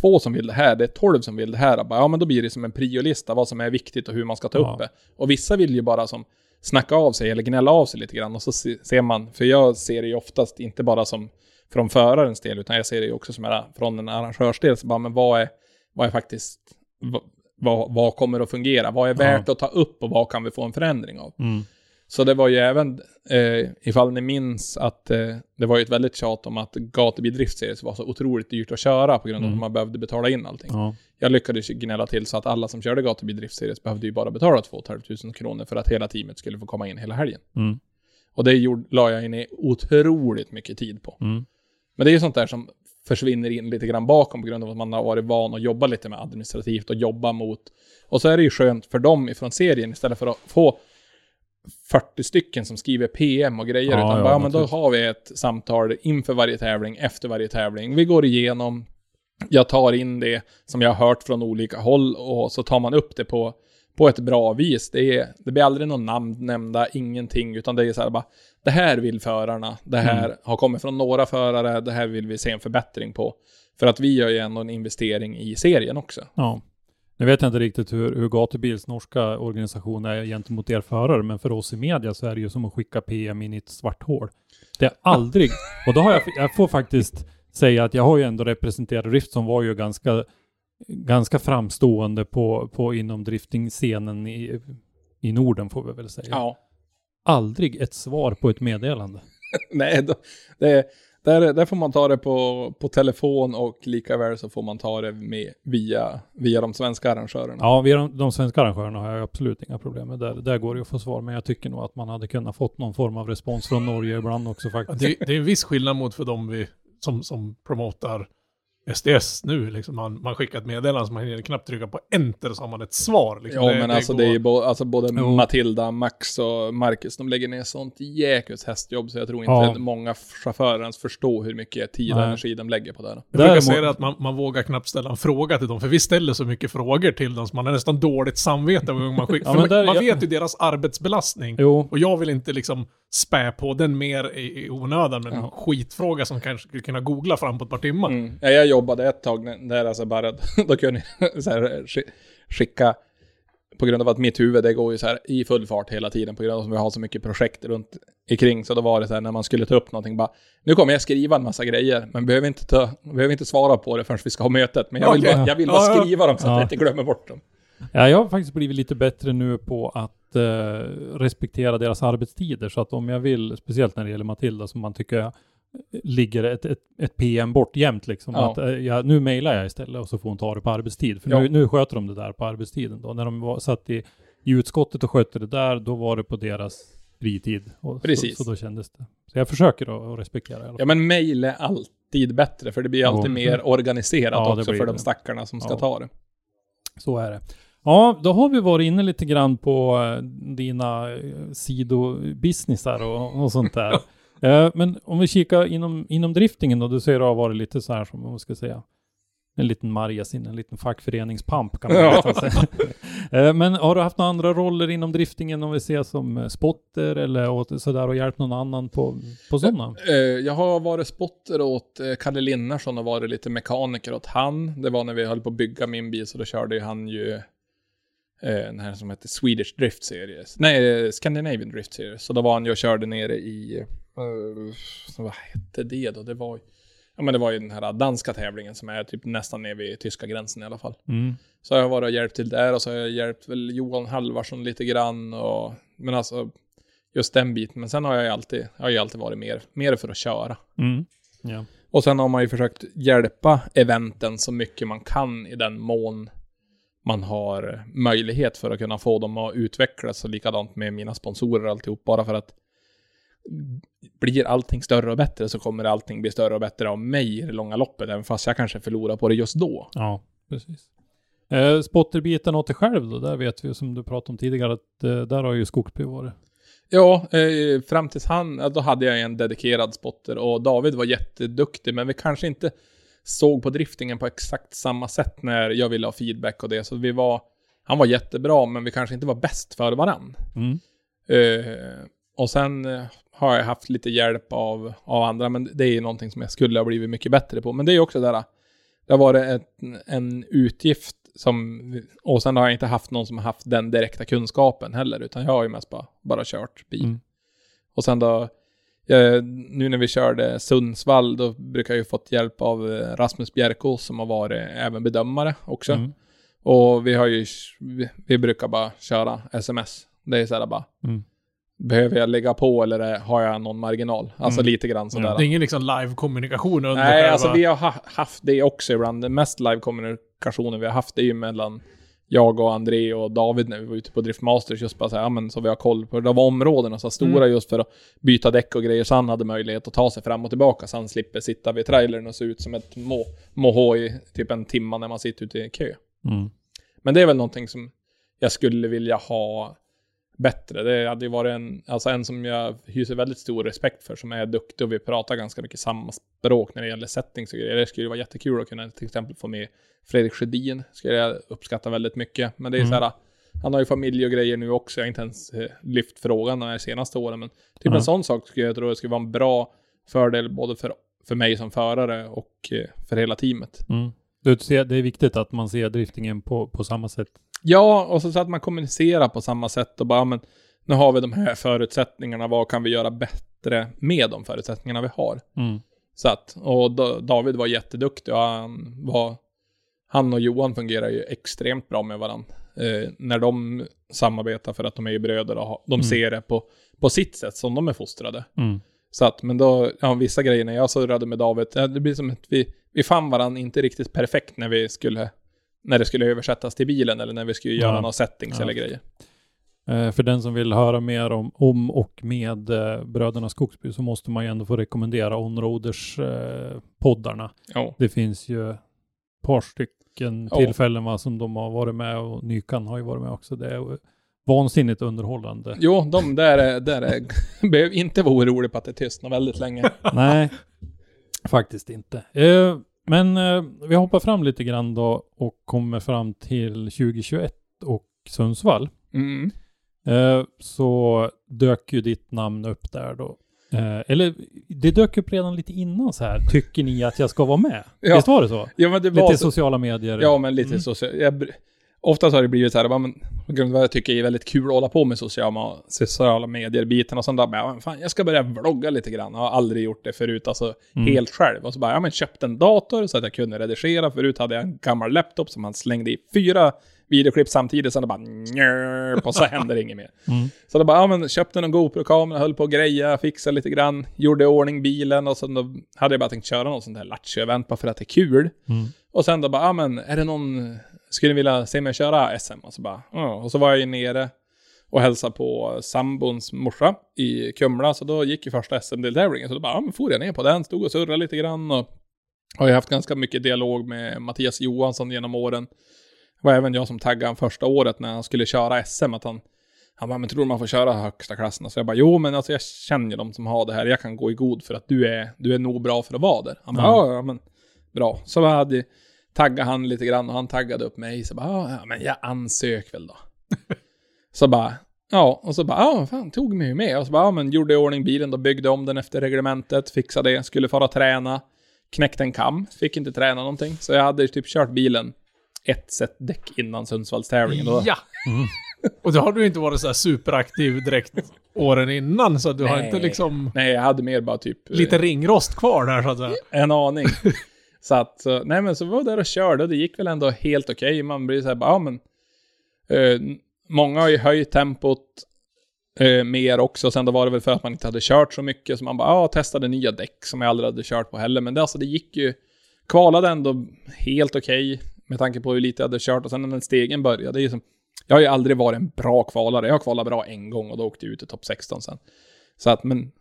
två som vill det här, det är 12 som vill det här. Bara, ja men då blir det som en priolista, vad som är viktigt och hur man ska ta Ja. upp det. Och vissa vill ju bara som snacka av sig eller gnälla av sig lite grann. Och så se- ser man, för jag ser det ju oftast inte bara som från förarens del, utan jag ser det också som är från en arrangörsdel. Så bara, men vad är, vad är faktiskt, vad, vad, kommer att fungera? Vad är värt att ta upp och vad kan vi få en förändring av? Mm. Så det var ju även, eh, ifall ni minns att eh, det var ju ett väldigt tjat om att gatubil driftseries var så otroligt dyrt att köra på grund av Mm. att man behövde betala in allting. Ja. Jag lyckades gnälla till så att alla som körde gatubil driftseries behövde ju bara betala 2 500 kronor för att hela teamet skulle få komma in hela helgen. Mm. Och det gjorde, la jag in otroligt mycket tid på. Mm. Men det är ju sånt där som försvinner in lite grann bakom på grund av att man har varit van att jobba lite med administrativt och jobba mot... Och så är det ju skönt för dem ifrån serien istället för att få 40 stycken som skriver PM och grejer. Ja, utan ja, bara, ja, men då har vi ett samtal inför varje tävling, efter varje tävling. Vi går igenom, jag tar in det som jag har hört från olika håll och så tar man upp det på, på ett bra vis. Det, är, det blir aldrig någon namn nämnda, ingenting, utan det är så här bara, det här vill förarna, det här Mm. har kommit från några förare, det här vill vi se en förbättring på. För att vi gör ju ändå en investering i serien också. ja. Nu vet jag inte riktigt hur, hur Gatubils norska organisation är gentemot er förare, men för oss i media så är det ju som att skicka PM in i ett svart hål. Det är aldrig, och då har jag, jag får faktiskt säga att jag har ju ändå representerat Rift som var ju ganska, ganska framstående på, på inom drifting-scenen i, i Norden får vi väl säga. Ja. Aldrig ett svar på ett meddelande. Nej, då, det, där, där får man ta det på, på telefon och lika väl så får man ta det med via, via de svenska arrangörerna. Ja, vi, de, de svenska arrangörerna har jag absolut inga problem med. Där, där går det att få svar, men jag tycker nog att man hade kunnat fått någon form av respons från Norge ibland också faktiskt. Det, det är en viss skillnad mot för dem vi, som, som promotar SDS nu. Liksom man, man skickar ett meddelande som man hinner knappt trycka på enter så har man ett svar. Liksom. Ja, Det- men det alltså går- det är ju bo, alltså både Jo. Matilda, Max och Marcus, de lägger ner sånt jäkels hästjobb så jag tror inte Ja. att många chaufförer ens förstår hur mycket tid och Nej. energi de lägger på det här. Jag brukar Däremot- säga att man, man vågar knappt ställa en fråga till dem, för vi ställer så mycket frågor till dem så man har nästan dåligt samvete gång man skickar. Ja, där- man jag- vet ju deras arbetsbelastning. Jo, Och jag vill inte liksom spä på den mer i, i onödan med en Ja. skitfråga som kanske skulle kunna googla fram på ett par timmar. Mm. Ja, jag jobbade ett tag när- där alltså bara, då kunde jag så här, sk- skicka, på grund av att mitt huvud det går ju så här i full fart hela tiden på grund av att vi har så mycket projekt runt omkring. Så då var det så här när man skulle ta upp någonting bara, nu kommer jag skriva en massa grejer, men behöver inte, ta, behöver inte svara på det förrän vi ska ha mötet. Men jag vill Okej. bara, jag vill bara ja. skriva dem så att Ja. jag inte glömmer bort dem. ja, jag har faktiskt blivit lite bättre nu på att eh, respektera deras arbetstider. Så att om jag vill, speciellt när det gäller Matilda som man tycker jag ligger ett, ett, ett PM bort jämt liksom. Ja. Att, eh, ja, nu mejlar jag istället och så får hon ta det på arbetstid. För Ja. nu, nu sköter de det där på arbetstiden då. När de var, satt i, i utskottet och skötte det där, då var det på deras fritid. Och Precis. Så, så då kändes det. Så jag försöker att respektera i alla Ja men mail är alltid bättre för det blir alltid Jo. mer organiserat Ja, det också för det. de stackarna som ska Ja. ta det. Så är det. Ja, då har vi varit inne lite grann på eh, dina eh, sidobusinessar och, och sånt där. Eh, Men om vi kikar inom, inom driftingen då, du säger att det har varit lite så här som man ska säga, en liten margasin, en liten fackföreningspamp kan man Ja. nästan säga. Eh, Men har du haft några andra roller inom driftingen om vi ser som eh, spotter eller åt, sådär och hjälpt någon annan på, på sådana? Eh, Jag har varit spotter åt Kalle Linnarsson och varit lite mekaniker åt han. Det var när vi höll på att bygga min bil så då körde han ju den här som heter Swedish Drift Series. Nej, Scandinavian Drift Series. Så då var han ju och körde nere i, vad hette det då? Det var, ja men det var ju den här danska tävlingen som är typ nästan nere vid tyska gränsen i alla fall. Mm. Så har jag varit och hjälpt till där och så har jag hjälpt väl Johan Halvarsson lite grann och, men alltså just den biten. Men sen har jag ju alltid, jag har ju alltid varit mer, mer för att köra. Mm. Ja. Och sen har man ju försökt hjälpa eventen så mycket man kan i den mån man har möjlighet för att kunna få dem att utvecklas och likadant med mina sponsorer och alltihop. Bara för att blir allting större och bättre så kommer allting bli större och bättre av mig i det långa loppet, även fast jag kanske förlorar på det just då. Ja, precis. Eh, spotterbiten åt dig själv då, där vet vi som du pratade om tidigare att eh, där har ju Skogsby varit. Ja, eh, fram tills han, då hade jag en dedikerad spotter och David var jätteduktig, men vi kanske inte såg på driftingen på exakt samma sätt när jag ville ha feedback och det, så vi var, han var jättebra, men vi kanske inte var bäst för varann. Mm. Eh, och sen eh, har jag haft lite hjälp av, av andra, men det är ju någonting som jag skulle ha blivit mycket bättre på. Men det är ju också det där, det har varit ett, en utgift som, och sen har jag inte haft någon som har haft den direkta kunskapen heller, utan jag har ju mest bara, bara kört bil. Mm. Och sen då, eh, nu när vi körde Sundsvall, då brukar jag ju fått hjälp av eh, Rasmus Bjerkås som har varit även bedömare också. Mm. Och vi har ju, vi, vi brukar bara köra sms. Det är såhär bara, Mm. Behöver jag lägga på eller har jag någon marginal? Alltså Mm. lite grann sådär. Ja, Det är ingen liksom live-kommunikation under Nej, själva... alltså vi har ha, haft det också ibland. Den mest live-kommunikationen vi har haft det är ju mellan jag och André och David när vi var ute på Driftmasters just bara så här, ja men så vi har koll på, det var områdena så stora just för att byta däck och grejer så han hade möjlighet att ta sig fram och tillbaka så han slipper sitta vid trailern och se ut som ett må, måhå i typ en timma när man sitter ute i kö. Mm. Men det är väl någonting som jag skulle vilja ha bättre. Det hade ju varit en, alltså en som jag hyser väldigt stor respekt för, som är duktig och vi pratar ganska mycket samma språk när det gäller settings och grejer. Det skulle vara jättekul att kunna till exempel få med Fredrik Sjödin, skulle jag uppskatta väldigt mycket. Men det är Mm. så här, han har ju familj och grejer nu också, jag har inte ens eh, lyft frågan de här senaste åren, men typ Ja. en sån sak skulle jag tro skulle vara en bra fördel både för, för mig som förare och eh, för hela teamet. Mm. Du ser, det är viktigt att man ser driftingen på, på samma sätt. Ja, och så, så att man kommunicerar på samma sätt och bara, "Ja, men nu har vi de här förutsättningarna, vad kan vi göra bättre med de förutsättningarna vi har? Mm. Så att, och Da- David var jätteduktig och han var, han och Johan fungerar ju extremt bra med varandra. Eh, när de samarbetar för att de är ju bröder och de Mm. ser det på, på sitt sätt som de är fostrade. Mm. Så att, men då, ja, vissa grejer när jag surrade med David, det blir som att vi, vi fann varandra inte riktigt perfekt när vi skulle, när det skulle översättas till bilen eller när vi skulle göra Ja. några settings Ja. eller grejer. Eh, för den som vill höra mer om, om och med eh, Bröderna Skogsby så måste man ju ändå få rekommendera Onroaders eh, poddarna. Det finns ju ett par stycken Ja. tillfällen va, som de har varit med och Nykan har ju varit med också. Det är vansinnigt underhållande. Jo, de där är, där är, behöver inte vara orolig på att det tystnar väldigt länge. Nej, faktiskt inte. Eh, men eh, vi hoppar fram lite grann då och kommer fram till 2021 och Sundsvall. Mm. Eh, så dök ju ditt namn upp där då. Eh, eller det dök upp redan lite innan så här. Tycker ni att jag ska vara med? Ja. Visst var det så? Ja, men det var Lite så, sociala medier. Ja, men lite Mm. så. Oftast har det blivit så här, men, på grund av vad jag tycker är väldigt kul att hålla på med sociala, sociala medier-biten och sånt där. Bara, fan, jag ska börja vlogga lite grann. Jag har aldrig gjort det förut, alltså Mm. helt själv. Och så bara, ja men köpte en dator så att jag kunde redigera. Förut hade jag en gammal laptop som man slängde i fyra videoklipp samtidigt, det bara njörp, och så händer inget mer. Mm. Så då bara, ja men köpte en GoPro-kamera, höll på att greja, fixade lite grann, gjorde i ordning bilen och sen då hade jag bara tänkt köra något sånt här lattjo-event bara för att det är kul. Mm. Och sen då bara, ja men är det någon, skulle vilja se mig köra SM? Och så bara. Och så var jag ju nere och hälsade på sambons morsa i Kumla, så då gick ju första SM-deltävlingen. Så då bara, ja men for jag ner på den, stod och surrade lite grann och har ju haft ganska mycket dialog med Mattias Johansson genom åren. Det var även jag som taggade han första året när han skulle köra SM, att han han bara, men tror du man får köra högsta klassen? Så jag bara, jo men alltså jag känner ju de som har det här, jag kan gå i god för att du är, du är nog bra för att vara där. Han bara, Ja. ja, men bra. Så jag hade taggade han lite grann och han taggade upp mig. Så bara, ja, ja men jag ansök väl då. så bara, ja, och så bara, ja fan tog mig ju med. Och så bara, ja men gjorde i ordning bilen då, byggde om den efter reglementet, fixade det, skulle fara träna. Knäckte en kam, fick inte träna någonting. Så jag hade typ kört bilen ett set däck innan Sundsvallstävlingen. Då. Ja! Mm. Och då har du inte varit så här superaktiv direkt åren innan, så du har Nej. inte liksom Nej, jag hade mer bara typ... eh, lite ringrost kvar där så att säga. En aning. så att, så, nej men så var jag där och körde och det gick väl ändå helt okej. Man blir så här bara, ja men... Eh, många har ju höjt tempot eh, mer också. Sen då var det väl för att man inte hade kört så mycket. Så man bara, ja, testade nya däck som jag aldrig hade kört på heller. Men det, alltså, det gick ju... Kvalade ändå helt okej. med tanke på hur lite jag hade kört. Och sen när stegen började, det är ju som... Jag har ju aldrig varit en bra kvalare. Jag har kvalat bra en gång och då åkte jag ut i topp 16 sen. Så att, men...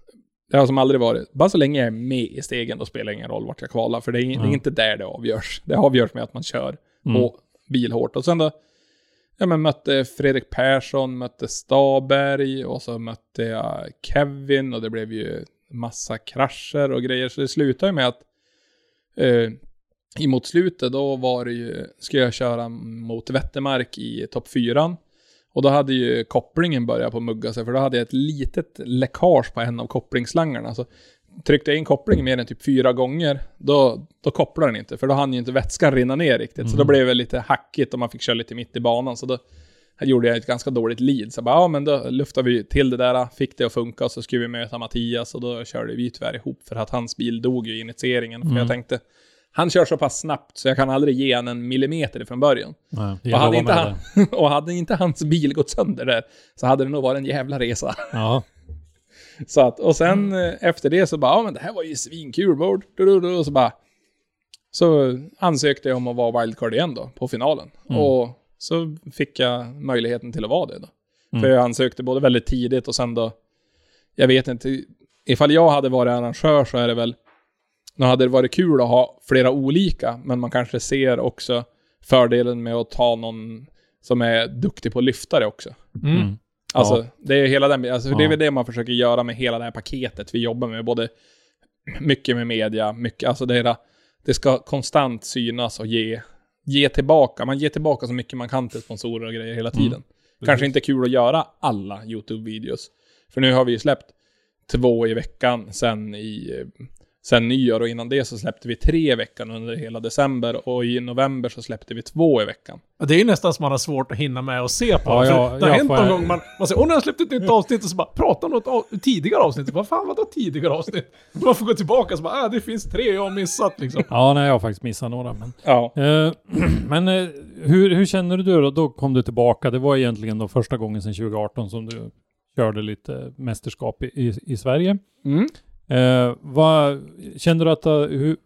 Det har som aldrig varit. Bara så länge jag är med i stegen, då spelar det ingen roll vart jag kvalar. För det är, det är inte där det avgörs. Det avgörs med att man kör Mm. och bilhårt. Och sen då, ja men mötte Fredrik Persson, mötte Staberg och så mötte jag Kevin och det blev ju massa krascher och grejer. Så det slutade ju med att eh, emot slutet då var det ju, ska jag köra mot Wettermark i topp 4. Och då hade ju kopplingen börjat på mugga sig, för då hade jag ett litet läckage på en av kopplingsslangarna. Så tryckte jag in kopplingen mer än typ fyra gånger, då, då kopplar den inte, för då hann ju inte vätskan rinna ner riktigt. Så då blev det lite hackigt och man fick köra lite mitt i banan. Så då gjorde jag ett ganska dåligt lead. Så jag bara, ja men då luftade vi till det där, fick det att funka, och så skulle vi möta Mattias och då körde vi tyvärr ihop för att hans bil dog ju i initieringen. För jag tänkte, han kör så pass snabbt så jag kan aldrig ge han en millimeter från början. Nej, Och hade, inte han, och hade inte hans bil gått sönder där så hade det nog varit en jävla resa. Ja. Så att, och sen eh, efter det så bara, ja men det här var ju svinkul, och så bara, så ansökte jag om att vara wildcard igen då, på finalen. Och så fick jag möjligheten till att vara det då. För jag ansökte både väldigt tidigt och sen då, jag vet inte, ifall jag hade varit arrangör så är det väl, nu hade det varit kul att ha flera olika, men man kanske ser också fördelen med att ta någon som är duktig på att lyfta det också. Mm. Mm. Alltså, Ja. det är hela den, alltså, det är Ja. väl det man försöker göra med hela det här paketet vi jobbar med, både mycket med media, mycket, alltså det, är, det- ska konstant synas och ge, ge tillbaka. Man ger tillbaka så mycket man kan till sponsorer och grejer hela tiden. Kanske inte kul att göra alla YouTube-videos. För nu har vi ju släppt två i veckan sen i eh, sen nyår och innan det så släppte vi tre i veckan under hela december och i november så släppte vi två i veckan. Ja, Det är ju nästan som man har svårt att hinna med och se på. Ja, ja, det har ja, hänt någon jag- gång man, man säger åh nu har jag släppt ett nytt avsnitt och så bara prata om något av, tidigare avsnitt. Vad fan vadå tidigare avsnitt? Man får gå tillbaka och så bara ah, det finns tre jag har missat liksom. ja, nej, jag har faktiskt missat några. Men, Ja. eh, men eh, hur, hur känner du då? Då kom du tillbaka. Det var egentligen då första gången sedan 2018 som du körde lite mästerskap i, i, i Sverige. Mm. Eh, vad, kände du att uh, hur,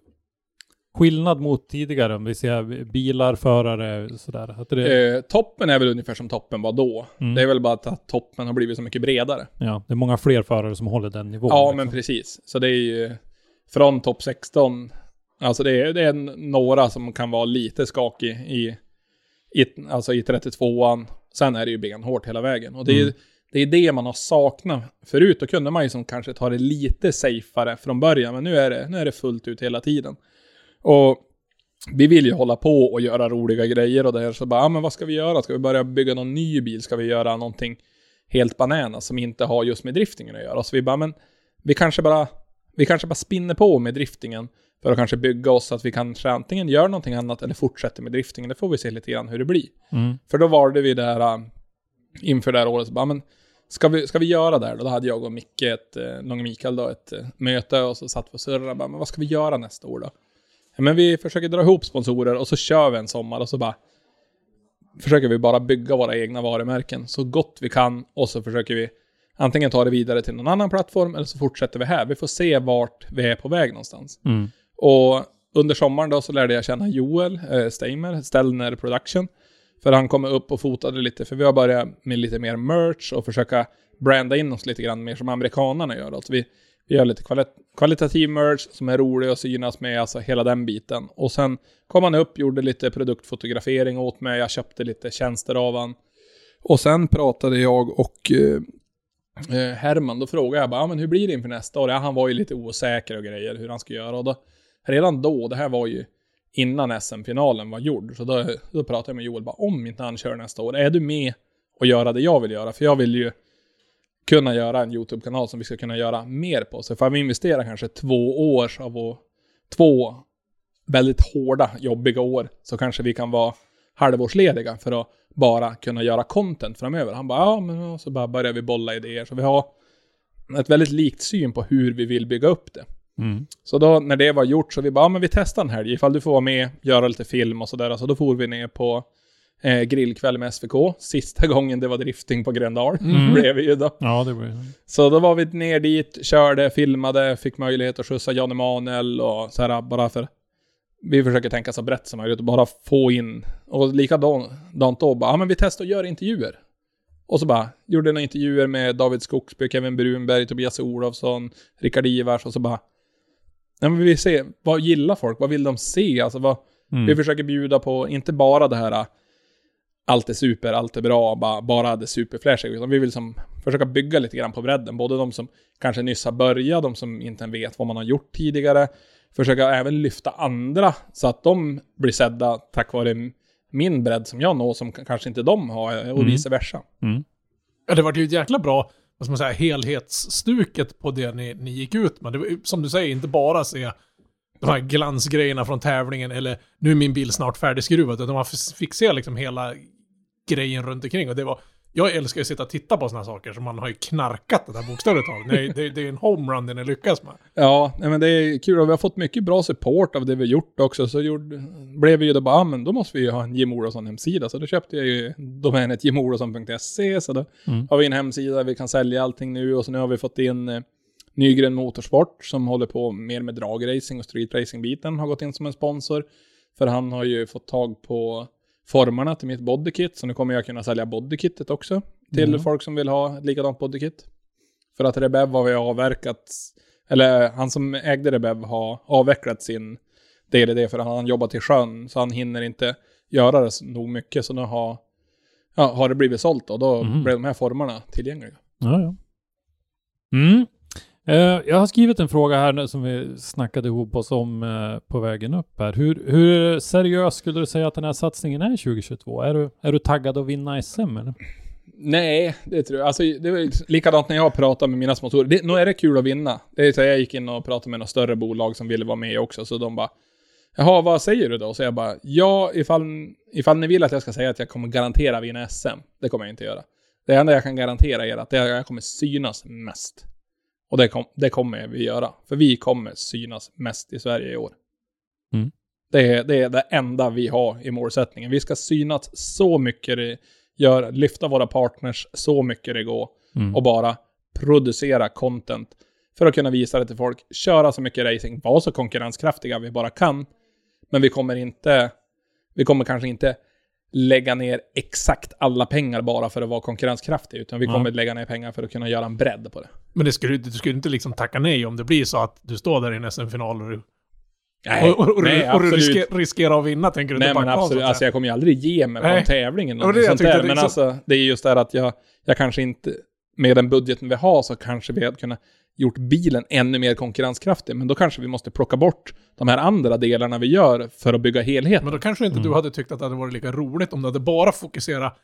skillnad mot tidigare, om vi ser bilar, förare, sådär? Att det, Eh, toppen är väl ungefär som toppen var då. Mm. Det är väl bara att toppen har blivit så mycket bredare. ja, det är många fler förare som håller den nivån. Ja, liksom. men precis. Så det är ju från topp 16, alltså det är, det är några som kan vara lite skakig i, i, alltså i 32an. Sen är det ju benhårt hela vägen. Och det är, Mm. Det är det man har saknat. Förut då kunde man ju som kanske ta det lite safeare från början, men nu är det, nu är det fullt ut hela tiden. Och vi vill ju hålla på och göra roliga grejer och det här så bara, ja men vad ska vi göra? Ska vi börja bygga någon ny bil? Ska vi göra någonting helt banana som inte har just med driftingen att göra? Så vi bara, men vi kanske bara, vi kanske bara spinner på med driftingen för att kanske bygga oss så att vi kanske antingen gör någonting annat eller fortsätter med driftingen. Det får vi se lite grann hur det blir. Mm. För då valde vi det här inför det här året, så bara, men ska vi, ska vi göra det här? då? Då hade jag och Micke, ett, Långe Mikael då, ett äh, möte och så satt vi och surrade, bara, men vad ska vi göra nästa år då? Ja, men vi försöker dra ihop sponsorer och så kör vi en sommar och så bara försöker vi bara bygga våra egna varumärken så gott vi kan och så försöker vi antingen ta det vidare till någon annan plattform eller så fortsätter vi här. Vi får se vart vi är på väg någonstans. Mm. Och under sommaren då så lärde jag känna Joel eh, Steimer, Stellner Production. För han kom upp och fotade lite, för vi har börjat med lite mer merch och försöka branda in oss lite grann mer som amerikanerna gör. Alltså vi, vi gör lite kvalit kvalitativ merch som är rolig att synas med, alltså hela den biten. Och sen kom han upp, gjorde lite produktfotografering åt mig, jag köpte lite tjänster av han. Och sen pratade jag och eh, eh, Herman, då frågade jag bara, ah, men hur blir det inför nästa år? Ja, han var ju lite osäker och grejer, hur han ska göra. Och då, redan då, det här var ju innan SM-finalen var gjord, så då, då pratade jag med Joel bara, om inte han kör nästa år, är du med och göra det jag vill göra? För jag vill ju kunna göra en YouTube-kanal som vi ska kunna göra mer på. Så får vi investera kanske två år av vår, två väldigt hårda, jobbiga år, så kanske vi kan vara halvårslediga för att bara kunna göra content framöver. Han bara, ja, men och så bara börjar vi bolla idéer. Så vi har ett väldigt likt syn på hur vi vill bygga upp det. Mm. Så då när det var gjort så vi bara, ja, men vi testar en helg. Ifall du får vara med, göra lite film och sådär. Så då får vi ner på eh, grillkväll med SVK. Sista gången det var drifting på Gröndal. Mm. blev vi ju då. Ja, det var Så då var vi ner dit, körde, filmade, fick möjlighet att skjutsa Jan Emanuel och så här bara för vi försöker tänka så brett som möjligt och bara få in, och likadant då, bara, ja men vi testar att göra intervjuer. Och så bara, gjorde några intervjuer med David Skogsby, Kevin Brunberg, Tobias Olofsson, Rickard Ivars och så bara, ja men vi vill se, vad gillar folk, vad vill de se, alltså vad, mm. vi försöker bjuda på, inte bara det här allt är super, allt är bra, bara, bara det superflashiga. Utan vi vill som försöka bygga lite grann på bredden. Både de som kanske nyss har börjat, de som inte vet vad man har gjort tidigare. Försöka även lyfta andra så att de blir sedda tack vare min bredd som jag når som kanske inte de har och Mm. vice versa. Mm. Ja, det var ju ett jäkla bra, vad ska man säga, helhetsstuket på det ni, ni gick ut med. Det var som du säger, inte bara se de här glansgrejerna från tävlingen eller nu är min bil snart färdigskruvad, utan man fick se liksom hela grejen runt omkring och det var jag älskar att sitta och titta på sådana saker som man har ju knarkat det där bokstavligt talat. Det, är- det, det är en homerun det ni lyckas med. Ja, men det är kul och vi har fått mycket bra support av det vi gjort också. Så gjorde, blev vi ju då bara, ah, men då måste vi ju ha en Jim Olofsson hemsida. Så då köpte jag ju domänet jimolofsson.se. Så då Mm. har vi en hemsida där vi kan sälja allting nu. Och så nu har vi fått in eh, Nygren Motorsport som håller på mer med dragracing och streetracing-biten. Har gått in som en sponsor. För han har ju fått tag på formarna till mitt bodykit. Så nu kommer jag kunna sälja bodykittet också. Till Mm. folk som vill ha ett likadant bodykit. För att Rebev har vi avverkat, eller han som ägde Rebev har avvecklat sin DDD för att han jobbar till sjön. Så han hinner inte göra det så- nog mycket. Så nu har, ja, har det blivit sålt och då Mhm. blev de här formarna tillgängliga. Ja, ja. Mm. Eh, jag har skrivit en fråga här nu som vi snackade ihop oss om eh, på vägen upp här. Hur, hur seriös skulle du säga att den här satsningen är 2022? Är du, är du taggad att vinna SM eller? Nej, det tror jag. Alltså, det var likadant när jag pratade med mina sponsorer. Det, nog är det kul att vinna. Det är så jag gick in och pratade med några större bolag som ville vara med också, så de bara Jaha, vad säger du då? Så jag bara, ja, ifall, ifall ni vill att jag ska säga att jag kommer garantera vinna SM, det kommer jag inte göra. Det enda jag kan garantera er att det är att jag kommer synas mest. Och det, kom, det kommer vi göra. För vi kommer synas mest i Sverige i år. Mm. Det, är, det är det enda vi har i målsättningen. Vi ska synas så mycket det gör, lyfta våra partners så mycket det går Mm. och bara producera content för att kunna visa det till folk. Köra så mycket racing, vara så konkurrenskraftiga vi bara kan. Men vi kommer inte, vi kommer kanske inte lägga ner exakt alla pengar bara för att vara konkurrenskraftiga, utan vi Ja. kommer lägga ner pengar för att kunna göra en bredd på det. Men det skulle, du skulle inte liksom tacka nej om det blir så att du står där i en SM-final och du, Nej, och, och, nej, och du risker, riskerar att vinna, tänker du Nej men absolut, alltså jag kommer ju aldrig ge mig på Nej. en tävling eller det något sånt där. det Men liksom- alltså, det är just det här att jag, jag kanske inte, med den budgeten vi har så kanske vi hade kunnat gjort bilen ännu mer konkurrenskraftig. Men då kanske vi måste plocka bort de här andra delarna vi gör för att bygga helheten. Men då kanske inte Mm. du hade tyckt att det hade varit lika roligt om du hade bara fokuserat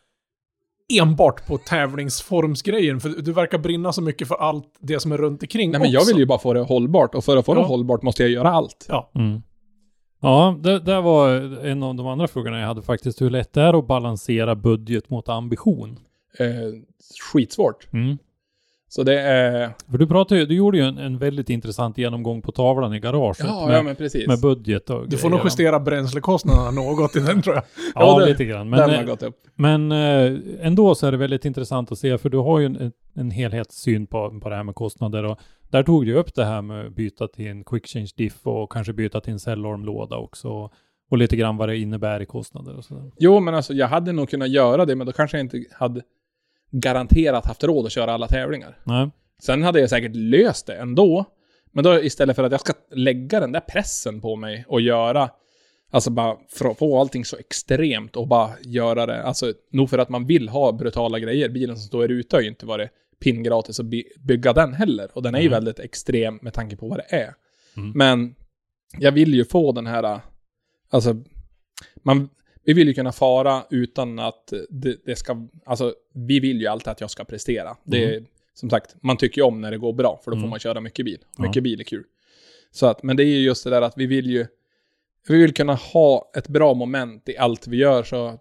enbart på tävlingsformsgrejen. För du verkar brinna så mycket för allt det som är runt omkring Nej men jag också. vill ju bara få det hållbart och för att få Ja. det hållbart måste jag göra allt. Ja. Mm. Ja, det, det var en av de andra frågorna jag hade faktiskt. Hur lätt det är att balansera budget mot ambition? Eh, skitsvårt. Mm. Så det är... För du pratade ju, du gjorde ju en, en väldigt intressant genomgång på tavlan i garaget. Ja, med, ja men precis. med budget och Du får nog justera bränslekostnaderna något i den tror jag. Ja, Ja, det- lite grann. Men, Den eh, har gått upp. Men eh, ändå så är det väldigt intressant att se, för du har ju en, en helhetssyn på, på det här med kostnader. Och där tog du upp det här med att byta till en quick change diff och kanske byta till en cellormlåda också. Och lite grann vad det innebär i kostnader och sådär. Jo, men alltså jag hade nog kunnat göra det, men då kanske jag inte hade garanterat haft råd att köra alla tävlingar. Nej. Sen hade jag säkert löst det ändå. Men då istället för att jag ska lägga den där pressen på mig och göra, alltså bara få allting så extremt och bara göra det, alltså nog för att man vill ha brutala grejer. Bilen som står ute har ju inte varit pingratis att by- bygga den heller. Och den är ju väldigt extrem med tanke på vad det är. Mm. Men jag vill ju få den här, alltså, man, vi vill ju kunna fara utan att det, det ska, alltså vi vill ju alltid att jag ska prestera. Det är, som sagt, man tycker ju om när det går bra, för då får Mm. man köra mycket bil. Ja. Mycket bil är kul. Så att, men det är ju just det där att vi vill ju, vi vill kunna ha ett bra moment i allt vi gör, så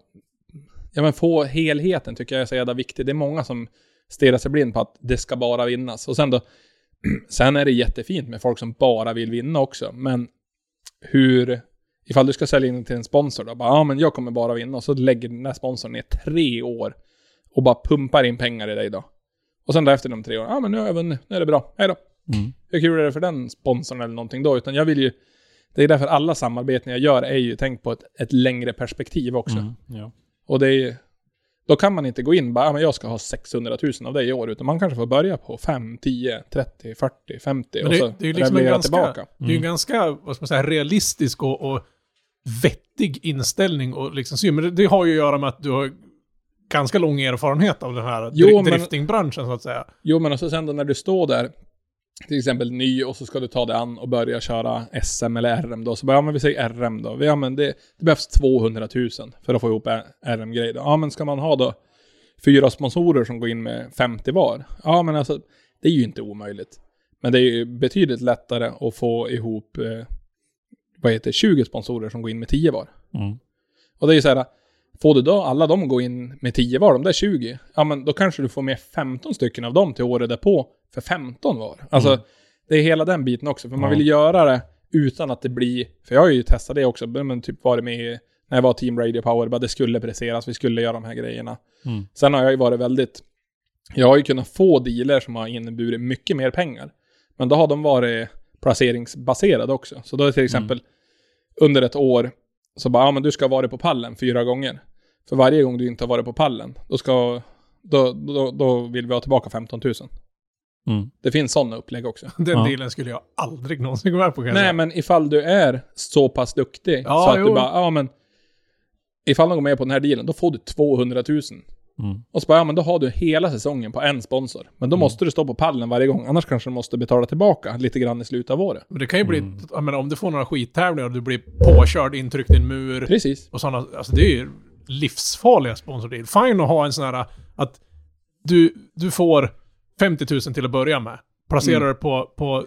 ja men få helheten tycker jag är så jävla viktigt. Det är många som stirrar sig blind på att det ska bara vinnas. Och sen då, sen är det jättefint med folk som bara vill vinna också, men hur, ifall du ska sälja in till en sponsor då, bara, ja men jag kommer bara vinna, och så lägger den här sponsorn ner tre år och bara pumpar in pengar i dig då. Och sen då efter de tre åren, ja men nu har jag vunnit, nu är det bra, hej då. Mm. Hur kul är det för den sponsorn eller någonting då? Utan jag vill ju, det är därför alla samarbeten jag gör är ju tänkt på ett, ett längre perspektiv också. Mm. Ja. Och det är då kan man inte gå in bara, ja, men jag ska ha 600 000 av det i år, utan man kanske får börja på 5, 10, 30, 40, 50 Men och det, så det är ju liksom en ganska, tillbaka. det är ju Mm. ganska, vad ska man säga, realistisk och, och vettig inställning och liksom syn. Men det, det har ju att göra med att du har ganska lång erfarenhet av den här Jo, driftingbranschen så att säga. Jo, men och så sen då när du står där, till exempel ny, och så ska du ta dig an och börja köra SM eller RM då, så bara, ja men vi säger RM då. Ja men det, det behövs 200 000 för att få ihop RM-grej då. Ja men ska man ha då fyra sponsorer som går in med 50 var? Ja men alltså, det är ju inte omöjligt. Men det är ju betydligt lättare att få ihop, eh, vad heter det, 20 sponsorer som går in med 10 var. Mm. Och det är ju så här, får du då alla de gå in med 10 var, de där 20, ja men då kanske du får med 15 stycken av dem till året därpå för 15 var. Alltså, Mm. det är hela den biten också, för man vill göra det utan att det blir, för jag har ju testat det också, men typ varit med när jag var Team Radio Power, bara det skulle presteras, vi skulle göra de här grejerna. Mm. Sen har jag ju varit väldigt, jag har ju kunnat få dealer som har inneburit mycket mer pengar. Men då har de varit placeringsbaserade också. Så då är till exempel under ett år så bara, ja men du ska ha varit på pallen fyra gånger. För varje gång du inte har varit på pallen, då ska, då, då, då vill vi ha tillbaka 15 000. Mm. Det finns sådana upplägg också. Den Ja. dealen skulle jag aldrig någonsin gå med på kan jag Nej men ifall du är så pass duktig Ja, så att jo. du bara, ja men ifall de går med på den här dealen, då får du 200 000. Mm. Och så bara, ja men då har du hela säsongen på en sponsor. Men då måste du stå på pallen varje gång, annars kanske du måste betala tillbaka lite grann i slutet av året. Men det kan ju bli, Mm. jag menar, om du får några skittävlingar och du blir påkörd, intryckt i en mur Precis. och sådana, alltså det är ju livsfarliga sponsordeal. Fine att ha en sån här, att du, du får 50 000 till att börja med. Placerar Mm. det på, på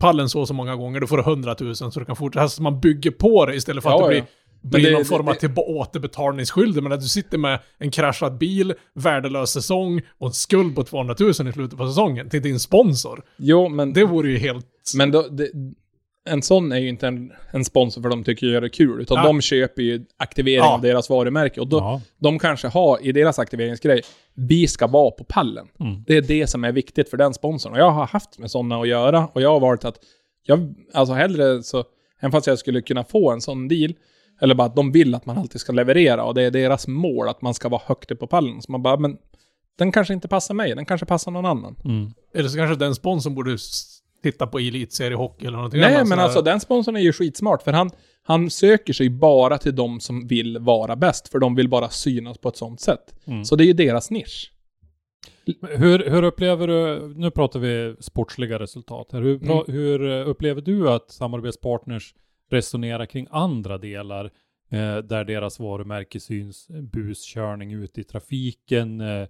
pallen så och så många gånger, då får du 100 000 så du kan fortsätta. Alltså man bygger på det istället för att Ja, det blir, ja. blir det- någon form av till återbetalningsskyldig. Men att du sitter med en kraschad bil, värdelös säsong och en skuld på 200 000 i slutet på säsongen till din sponsor. Jo, men, Det vore ju helt... men då, det, en sån är ju inte en, en sponsor för de tycker ju det är kul, utan Ja. de köper ju aktivering Ja. av deras varumärke. Och då, Ja. de kanske har i deras aktiveringsgrej, vi ska vara på pallen. Mm. Det är det som är viktigt för den sponsorn. Och jag har haft med sådana att göra och jag har varit att, jag, alltså hellre så, även fast jag skulle kunna få en sån deal, eller bara att de vill att man alltid ska leverera och det är deras mål att man ska vara högt upp på pallen. Så man bara, men den kanske inte passar mig, den kanske passar någon annan. Mm. Eller så kanske den sponsorn borde titta på elitseriehockey eller någonting Nej, annat men alltså den sponsorn är ju skitsmart, för han, han söker sig bara till de som vill vara bäst, för de vill bara synas på ett sånt sätt. Mm. Så det är ju deras nisch. Hur, hur upplever du, nu pratar vi sportsliga resultat här, hur, Mm. hur eh, upplever du att samarbetspartners resonerar kring andra delar eh, där deras varumärke syns? Buskörning ute i trafiken, eh,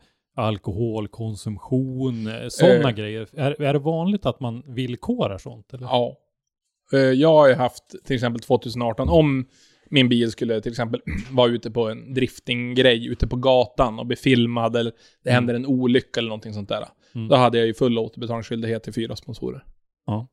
alkoholkonsumtion, eh, sådana Eh. grejer. Är, är det vanligt att man villkorar sånt? Eller? Ja. Eh, Jag har ju haft, till exempel 2018, om min bil skulle till exempel vara ute på en driftinggrej ute på gatan och bli filmad eller det Mm. händer en olycka eller någonting sånt där. Mm. då hade jag ju full återbetalningsskyldighet till fyra sponsorer. Ja.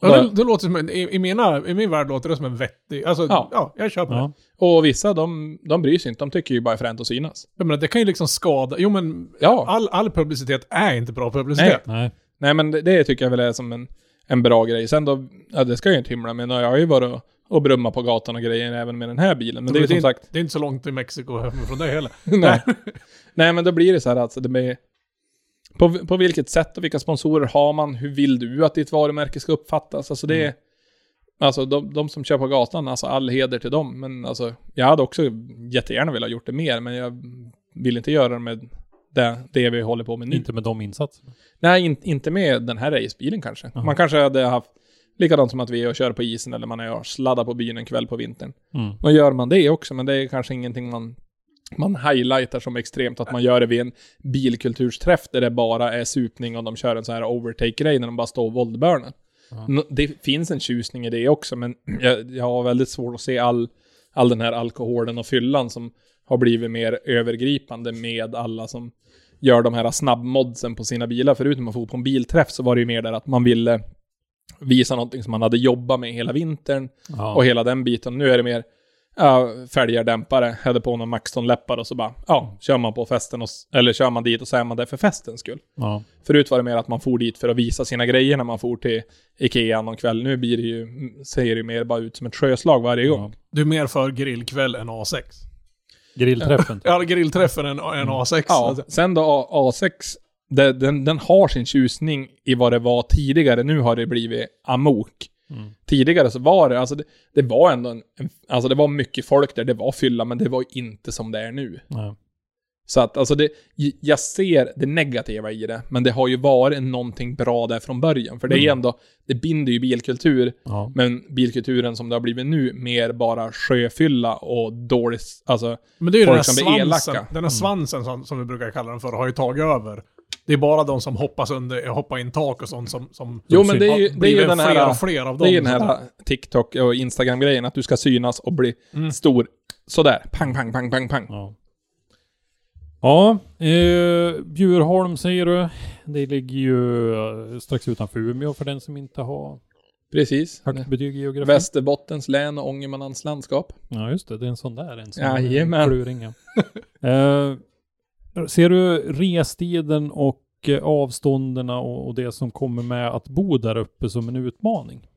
Ja, det, det låter som en, i, i, mina, I min värld låter det som en vettig... Alltså, Ja. ja, jag köper Ja. det. och vissa, de, de bryr sig inte. De tycker ju bara är fränt att synas. Jag menar, det kan ju liksom skada... Jo, men Ja. all, all publicitet är inte bra publicitet. Nej. Nej, men det, det tycker jag väl är som en, en bra grej. Sen då, ja det ska jag inte hymla med. Jag har ju varit och, och brummat på gatan och grejer även med den här bilen. Men det är ju som inte, sagt... det är inte så långt till Mexiko hemifrån det heller. Nej. Nej, men då blir det så här alltså, det blir... På, på vilket sätt och vilka sponsorer har man? Hur vill du att ditt varumärke ska uppfattas? Alltså det är... Alltså de, de som kör på gatan, alltså all heder till dem. Men alltså, jag hade också jättegärna velat gjort det mer, men jag vill inte göra det med det, det vi håller på med nu. Inte med de insatserna. Nej, in, inte med den här racebilen kanske. Jaha. Man kanske hade haft likadant som att vi är och kör på isen eller man är och sladdar på byn en kväll på vintern. Mm. Då gör man det också, men det är kanske ingenting man, man highlightar som extremt att man gör det vid en bilkultursträff där det bara är supning och de kör en så här overtake-grej när de bara står och våldbörnar. Nå- Det finns en tjusning i det också, men jag, jag har väldigt svårt att se all, all den här alkoholen och fyllan som har blivit mer övergripande med alla som gör de här snabbmodsen på sina bilar. Förutom att få på en bilträff så var det ju mer där att man ville visa någonting som man hade jobbat med hela vintern Ja. och hela den biten. Nu är det mer ja, fälgar, dämpare, hade på någon Maxton-läppar och så bara, ja, kör man på festen och, eller kör man dit och så är man där för festens skull. ja. Förut var det mer att man for dit för att visa sina grejer när man for till Ikea någon kväll. Nu blir det ju, ser det ju mer bara ut som ett sjöslag varje gång. ja. Du är mer för grillkväll än A6. Grillträffen. Ja, grillträffen än, än A6. Ja, Alltså, sen då A- A6, det, den, den har sin tjusning i vad det var tidigare. Nu har det blivit amok. Mm. Tidigare så var det, alltså det, det var ändå en, en, alltså det var mycket folk där, det var fylla, men det var inte som det är nu. Nej. Så att alltså det, jag ser det negativa i det, men det har ju varit någonting bra där från början. För det är Mm. ändå, det binder ju bilkultur, Ja. men bilkulturen som det har blivit nu, mer bara sjöfylla och dåligt, alltså, men det är ju den här svansen, den här svansen som, som vi brukar kalla den för, har ju tagit över. Det är bara de som hoppas under, hoppar in tak och sånt som, som Jo, men det är ju, det är ju den fler här, och fler av det dem. är ju den här TikTok och Instagram-grejen, att du ska synas och bli Mm. stor. Sådär, pang, pang, pang, pang, pang. Ja. Ja, eh, Bjurholm säger du. Det ligger ju eh, strax utanför Umeå för den som inte har Precis. högt betyg i geografi. Västerbottens län och Ångermanlands landskap. Ja, just det. Det är en sån där. En sån Jajamän. kluring. Eh, ser du restiden och eh, avstånden och, det som kommer med att bo där uppe som en utmaning?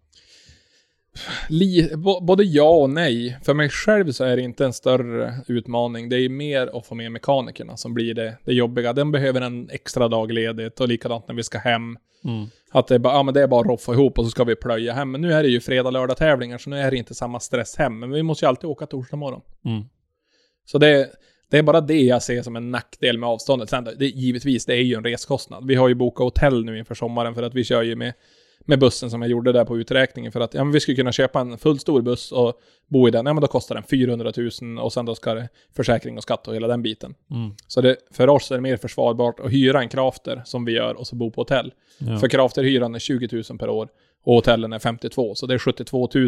Li, både ja och nej. För mig själv så är det inte en större utmaning. Det är mer att få med mekanikerna som blir det, det jobbiga. Den behöver en extra dag ledigt och likadant när vi ska hem. Mm. Att det är bara, ja men det är bara att roffa ihop och så ska vi plöja hem. Men nu är det ju fredag, lördag tävlingar så nu är det inte samma stress hem. Men vi måste ju alltid åka torsdag morgon. Mm. Så det, det är bara det jag ser som en nackdel med avståndet. Sen, det, givetvis, det är ju en reskostnad. Vi har ju bokat hotell nu inför sommaren för att vi kör ju med, med bussen som jag gjorde där på uträkningen. För att ja, men vi skulle kunna köpa en fullt stor buss och bo i den. Ja, men då kostar den 400 000 och sen då ska det försäkring och skatt och hela den biten. Mm. Så det, för oss är det mer försvarbart att hyra en crafter som vi gör och så bo på hotell. Ja. För crafterhyran är 20 000 per år och hotellen är 52, så det är 72 000.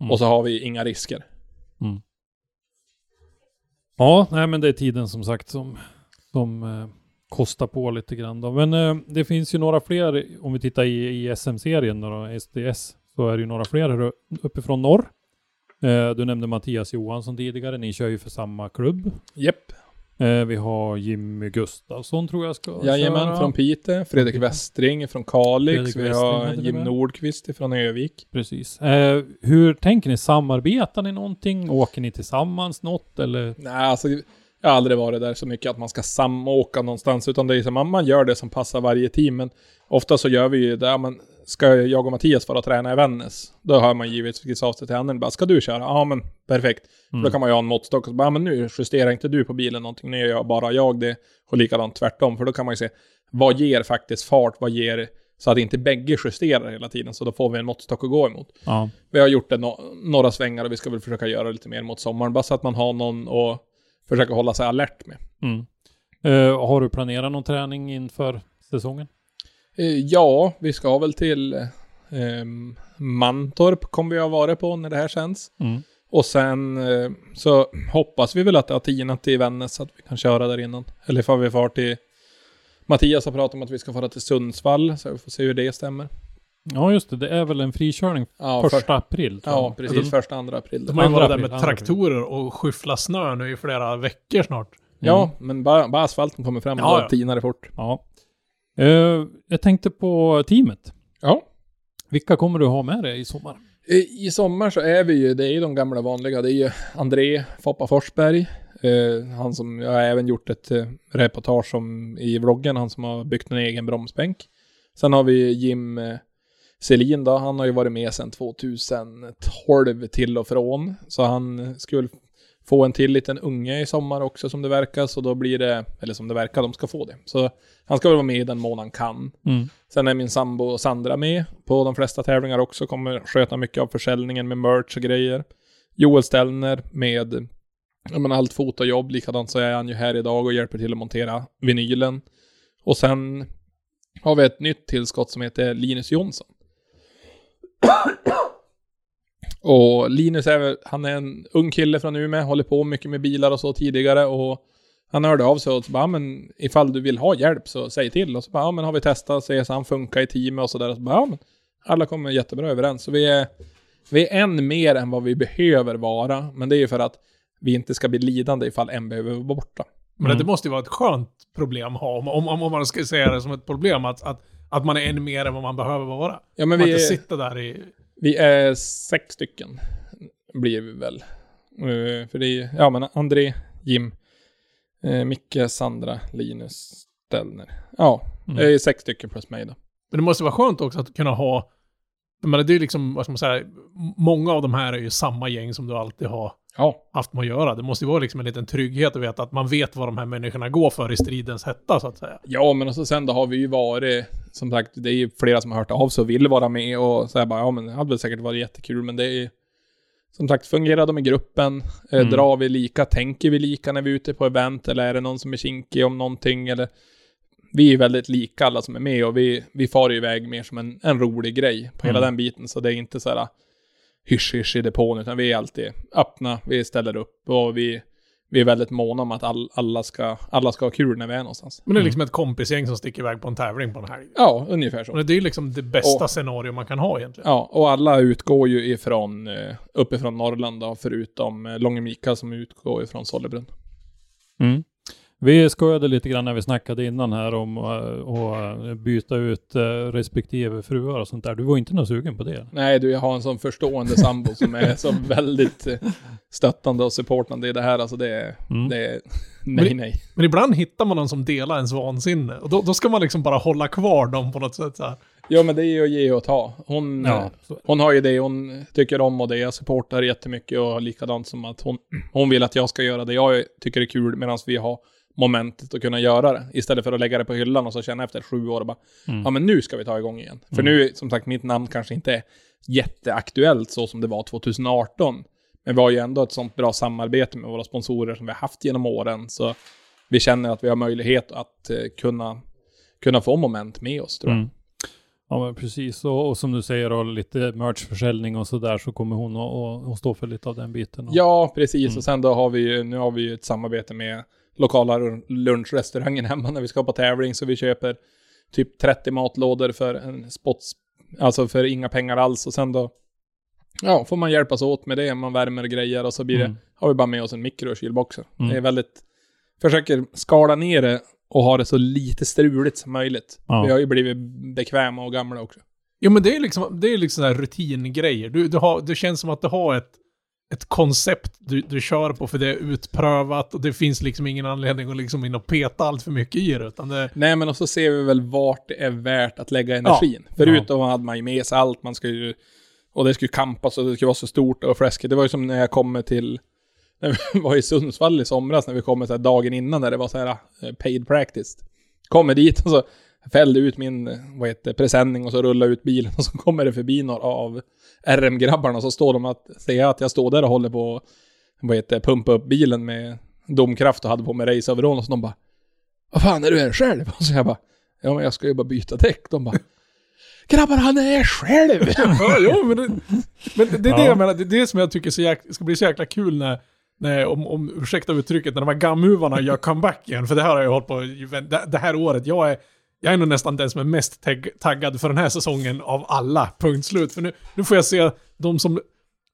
Mm. Och så har vi inga risker. Ja, nej men det är tiden som sagt som, som eh, kostar på lite grann då. Men eh, det finns ju några fler, om vi tittar i, i SM-serien då, SDS, så är det ju några fler här uppifrån norr. Eh, du nämnde Mattias Johansson tidigare, ni kör ju för samma klubb. Japp. Eh, vi har Jimmy Gustafsson tror jag ska Jajamän, köra. från Piteå. Fredrik. Westring från Kalix. Fredrik vi Westring har Jim med. Nordqvist från Övik. Precis. Eh, hur tänker ni? Samarbetar ni någonting? Åker ni tillsammans något eller? Nej, alltså jag har aldrig varit där så mycket att man ska samåka någonstans, utan det är som man, gör det som passar varje team. Men ofta så gör vi ju det, men ska jag och Mattias vara och träna i Vännäs, då har man givetvis av sig till handen bara, ska du köra? Ja men perfekt. Mm. Då kan man ju ha en måttstock och så bara, ja men nu justerar inte du på bilen någonting, nu gör jag bara jag det. Och likadant tvärtom, för då kan man ju se, vad ger faktiskt fart, vad ger, så att inte bägge justerar hela tiden, så då får vi en måttstock att gå emot. Ja. Vi har gjort det no några svängar och vi ska väl försöka göra lite mer mot sommaren. Bara så att man har någon att försöka hålla sig alert med. Mm. Eh, har du planerat någon träning inför säsongen? Eh, ja, vi ska väl till eh, Mantorp kommer vi ha varit på när det här känns. Mm. Och sen eh, så hoppas vi väl att det har tinat till Vännäs så att vi kan köra där innan. Eller får vi far till Mattias har pratat om att vi ska fara till Sundsvall, så vi får se hur det stämmer. Ja, just det. Det är väl en frikörning Ja, första för, april. tror ja precis. De- första, andra april. De har ju varit där april, med traktorer och skyfflat snö nu i flera veckor snart. Ja, men bara, bara asfalten kommer fram, Ja, då ja. tinar det fort. Ja. Eh, jag tänkte på teamet. Ja. Vilka kommer du ha med dig i sommar? I i sommar så är vi ju, det är ju de gamla vanliga. Det är ju André Foppa Forsberg. Eh, han som, jag har även gjort ett eh, reportage om i vloggen, han som har byggt en egen bromsbänk. Sen har vi Jim eh, Selin då, han har ju varit med sedan 2012 till och från. Så han skulle få en till liten unge i sommar också som det verkar, så då blir det, eller som det verkar, de ska få det. Så han ska väl vara med i den mån han kan. Mm. Sen är min sambo Sandra med på de flesta tävlingar också. Kommer sköta mycket av försäljningen med merch och grejer. Joel Stellner med men allt fotojobb. Likadant så är han ju här idag och hjälper till att montera vinylen. Och sen har vi ett nytt tillskott som heter Linus Jonsson. Och Linus är han är en ung kille från Umeå, håller på mycket med bilar och så tidigare och han hörde av sig och så bara, "Ja, men ifall du vill ha hjälp så säg till. Och så bara, ja men har vi testat, så han funkar i teamet och sådär. Och så bara, ja men alla kommer jättebra överens. Så vi är, vi är en mer än vad vi behöver vara. Men det är ju för att vi inte ska bli lidande ifall en behöver vara borta. Men Mm. det måste ju vara ett skönt problem att ha, om, om, om man ska säga det som ett problem, att, att, att man är en mer än vad man behöver vara. Ja men Man vi inte är, sitter där i... vi är sex stycken. Blir vi väl. Eh, för det är ja men André, Jim, uh, Micke, Sandra, Linus, Stellner. Ja, Mm. det är sex stycken plus mig då. Men det måste vara skönt också att kunna ha... Men det är ju liksom, vad ska man säga, många av de här är ju samma gäng som du alltid har Ja, haft med att göra. Det måste ju vara liksom en liten trygghet att veta att man vet vad de här människorna går för i stridens hetta, så att säga. Ja, men och så sen då har vi ju varit, som sagt, det är ju flera som har hört av sig och vill vara med och så här bara, ja men det hade väl säkert varit jättekul, men det är ju, som sagt, fungerar de i gruppen? Eh, Mm. Drar vi lika? Tänker vi lika när vi är ute på event? Eller är det någon som är kinkig om någonting? Eller, vi är väldigt lika alla som är med och vi, vi far iväg mer som en, en rolig grej på hela Mm. den biten, så det är inte så här hysch hysch i depån, utan vi är alltid öppna, vi ställer upp och vi, vi är väldigt måna om att all, alla, ska, alla ska ha kul när vi är någonstans. Men det är liksom ett kompisgäng som sticker iväg på en tävling på en helg. Ja, ungefär så. Och det är ju liksom det bästa Och- scenario man kan ha egentligen. Ja, och alla utgår ju ifrån, eh, uppifrån Norrland då, förutom eh, Långe Mika som utgår ifrån Sollebrunn. Mm. Vi skojade lite grann när vi snackade innan här om att uh, byta ut eh, respektive fruar och sånt där. Du var inte någon sugen på det? Nej du, jag har en sån förstående sambo som är så väldigt eh, stöttande och supportande i det här. Alltså det är, Mm. det är Men nej det- nej. Men ibland hittar man någon som delar ens vansinne. Och då, då ska man liksom bara hålla kvar dem på något sätt så här. Ja men det är ju att ge och ta. Hon, eh, så- hon har ju det hon tycker om och det. Jag supportar jättemycket och likadant som att hon, hon vill att jag ska göra det jag tycker är kul medan vi har momentet att kunna göra det. Istället för att lägga det på hyllan och så känna efter sju år och bara, Mm. ja men nu ska vi ta igång igen. För Mm. nu, som sagt, mitt namn kanske inte är jätteaktuellt så som det var 2018. Men vi har ju ändå ett sånt bra samarbete med våra sponsorer som vi har haft genom åren. Så vi känner att vi har möjlighet att eh, kunna, kunna få moment med oss tror jag. Mm. Ja men precis, och, och som du säger då, lite merchförsäljning och sådär så kommer hon att, stå för lite av den biten. Och, Ja, precis. Mm. Och sen då har vi ju, nu har vi ju ett samarbete med lokala lunchrestaurangen hemma när vi ska på tävling. Så vi köper typ 30 matlådor för en spots, alltså för inga pengar alls. Och sen då, ja, får man hjälpas åt med det. Man värmer grejer och så blir det, Mm. har vi bara med oss en mikro och kylboxar. Mm. Det är väldigt, försöker skala ner det och ha det så lite struligt som möjligt. Ja. Vi har ju blivit bekväma och gamla också. Jo men det är liksom, det är liksom rutingrejer. Du, du har, det känns som att du har ett, ett koncept du, du kör på för det är utprövat och det finns liksom ingen anledning att liksom in och peta allt för mycket i det. Utan det, Nej, men och så ser vi väl vart det är värt att lägga energin. Förutom hade man ju med sig allt, man ska ju... Och det skulle kampas och det skulle vara så stort och fläskigt. Det var ju som när jag kommer till... När vi var i Sundsvall i somras, när vi kommer så här dagen innan, när det var så här eh, paid practice. Kommer dit och så fällde ut min, vad heter det, presenning och så rullade ut bilen och så kommer det förbi några av RM-grabbarna och så står de att, säger att jag står där och håller på, att, vad heter det, pumpa upp bilen med domkraft och hade på mig raceoverall och så de bara Vad fan är du här själv? Och så jag bara Ja men jag ska ju bara byta däck. De bara Grabbar han är själv! ja, jo, men det, men det är det Ja. jag menar, det är det som jag tycker så jäk, ska bli så jäkla kul när, Nej, om, om ursäkta uttrycket, när de här gammhuvarna gör comeback igen, för det här har jag hållit på det, det här året. Jag är, jag är nog nästan den som är mest tagg, taggad för den här säsongen av alla, punkt slut. För nu, nu får jag se de som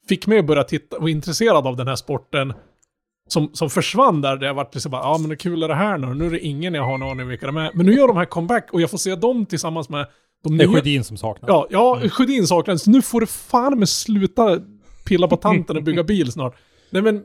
fick mig att börja titta och vara intresserad av den här sporten, som, som försvann där, där jag vart liksom bara, ja men hur kul är det här nu? Nu är det ingen jag har en aning vilka de är. Men nu gör de här comeback och jag får se dem tillsammans med de Det är nya- Sjödin som saknas. Ja, ja Sjödin saknas. Nu får du fan med sluta pilla på tanten och bygga bil snart. Nej men,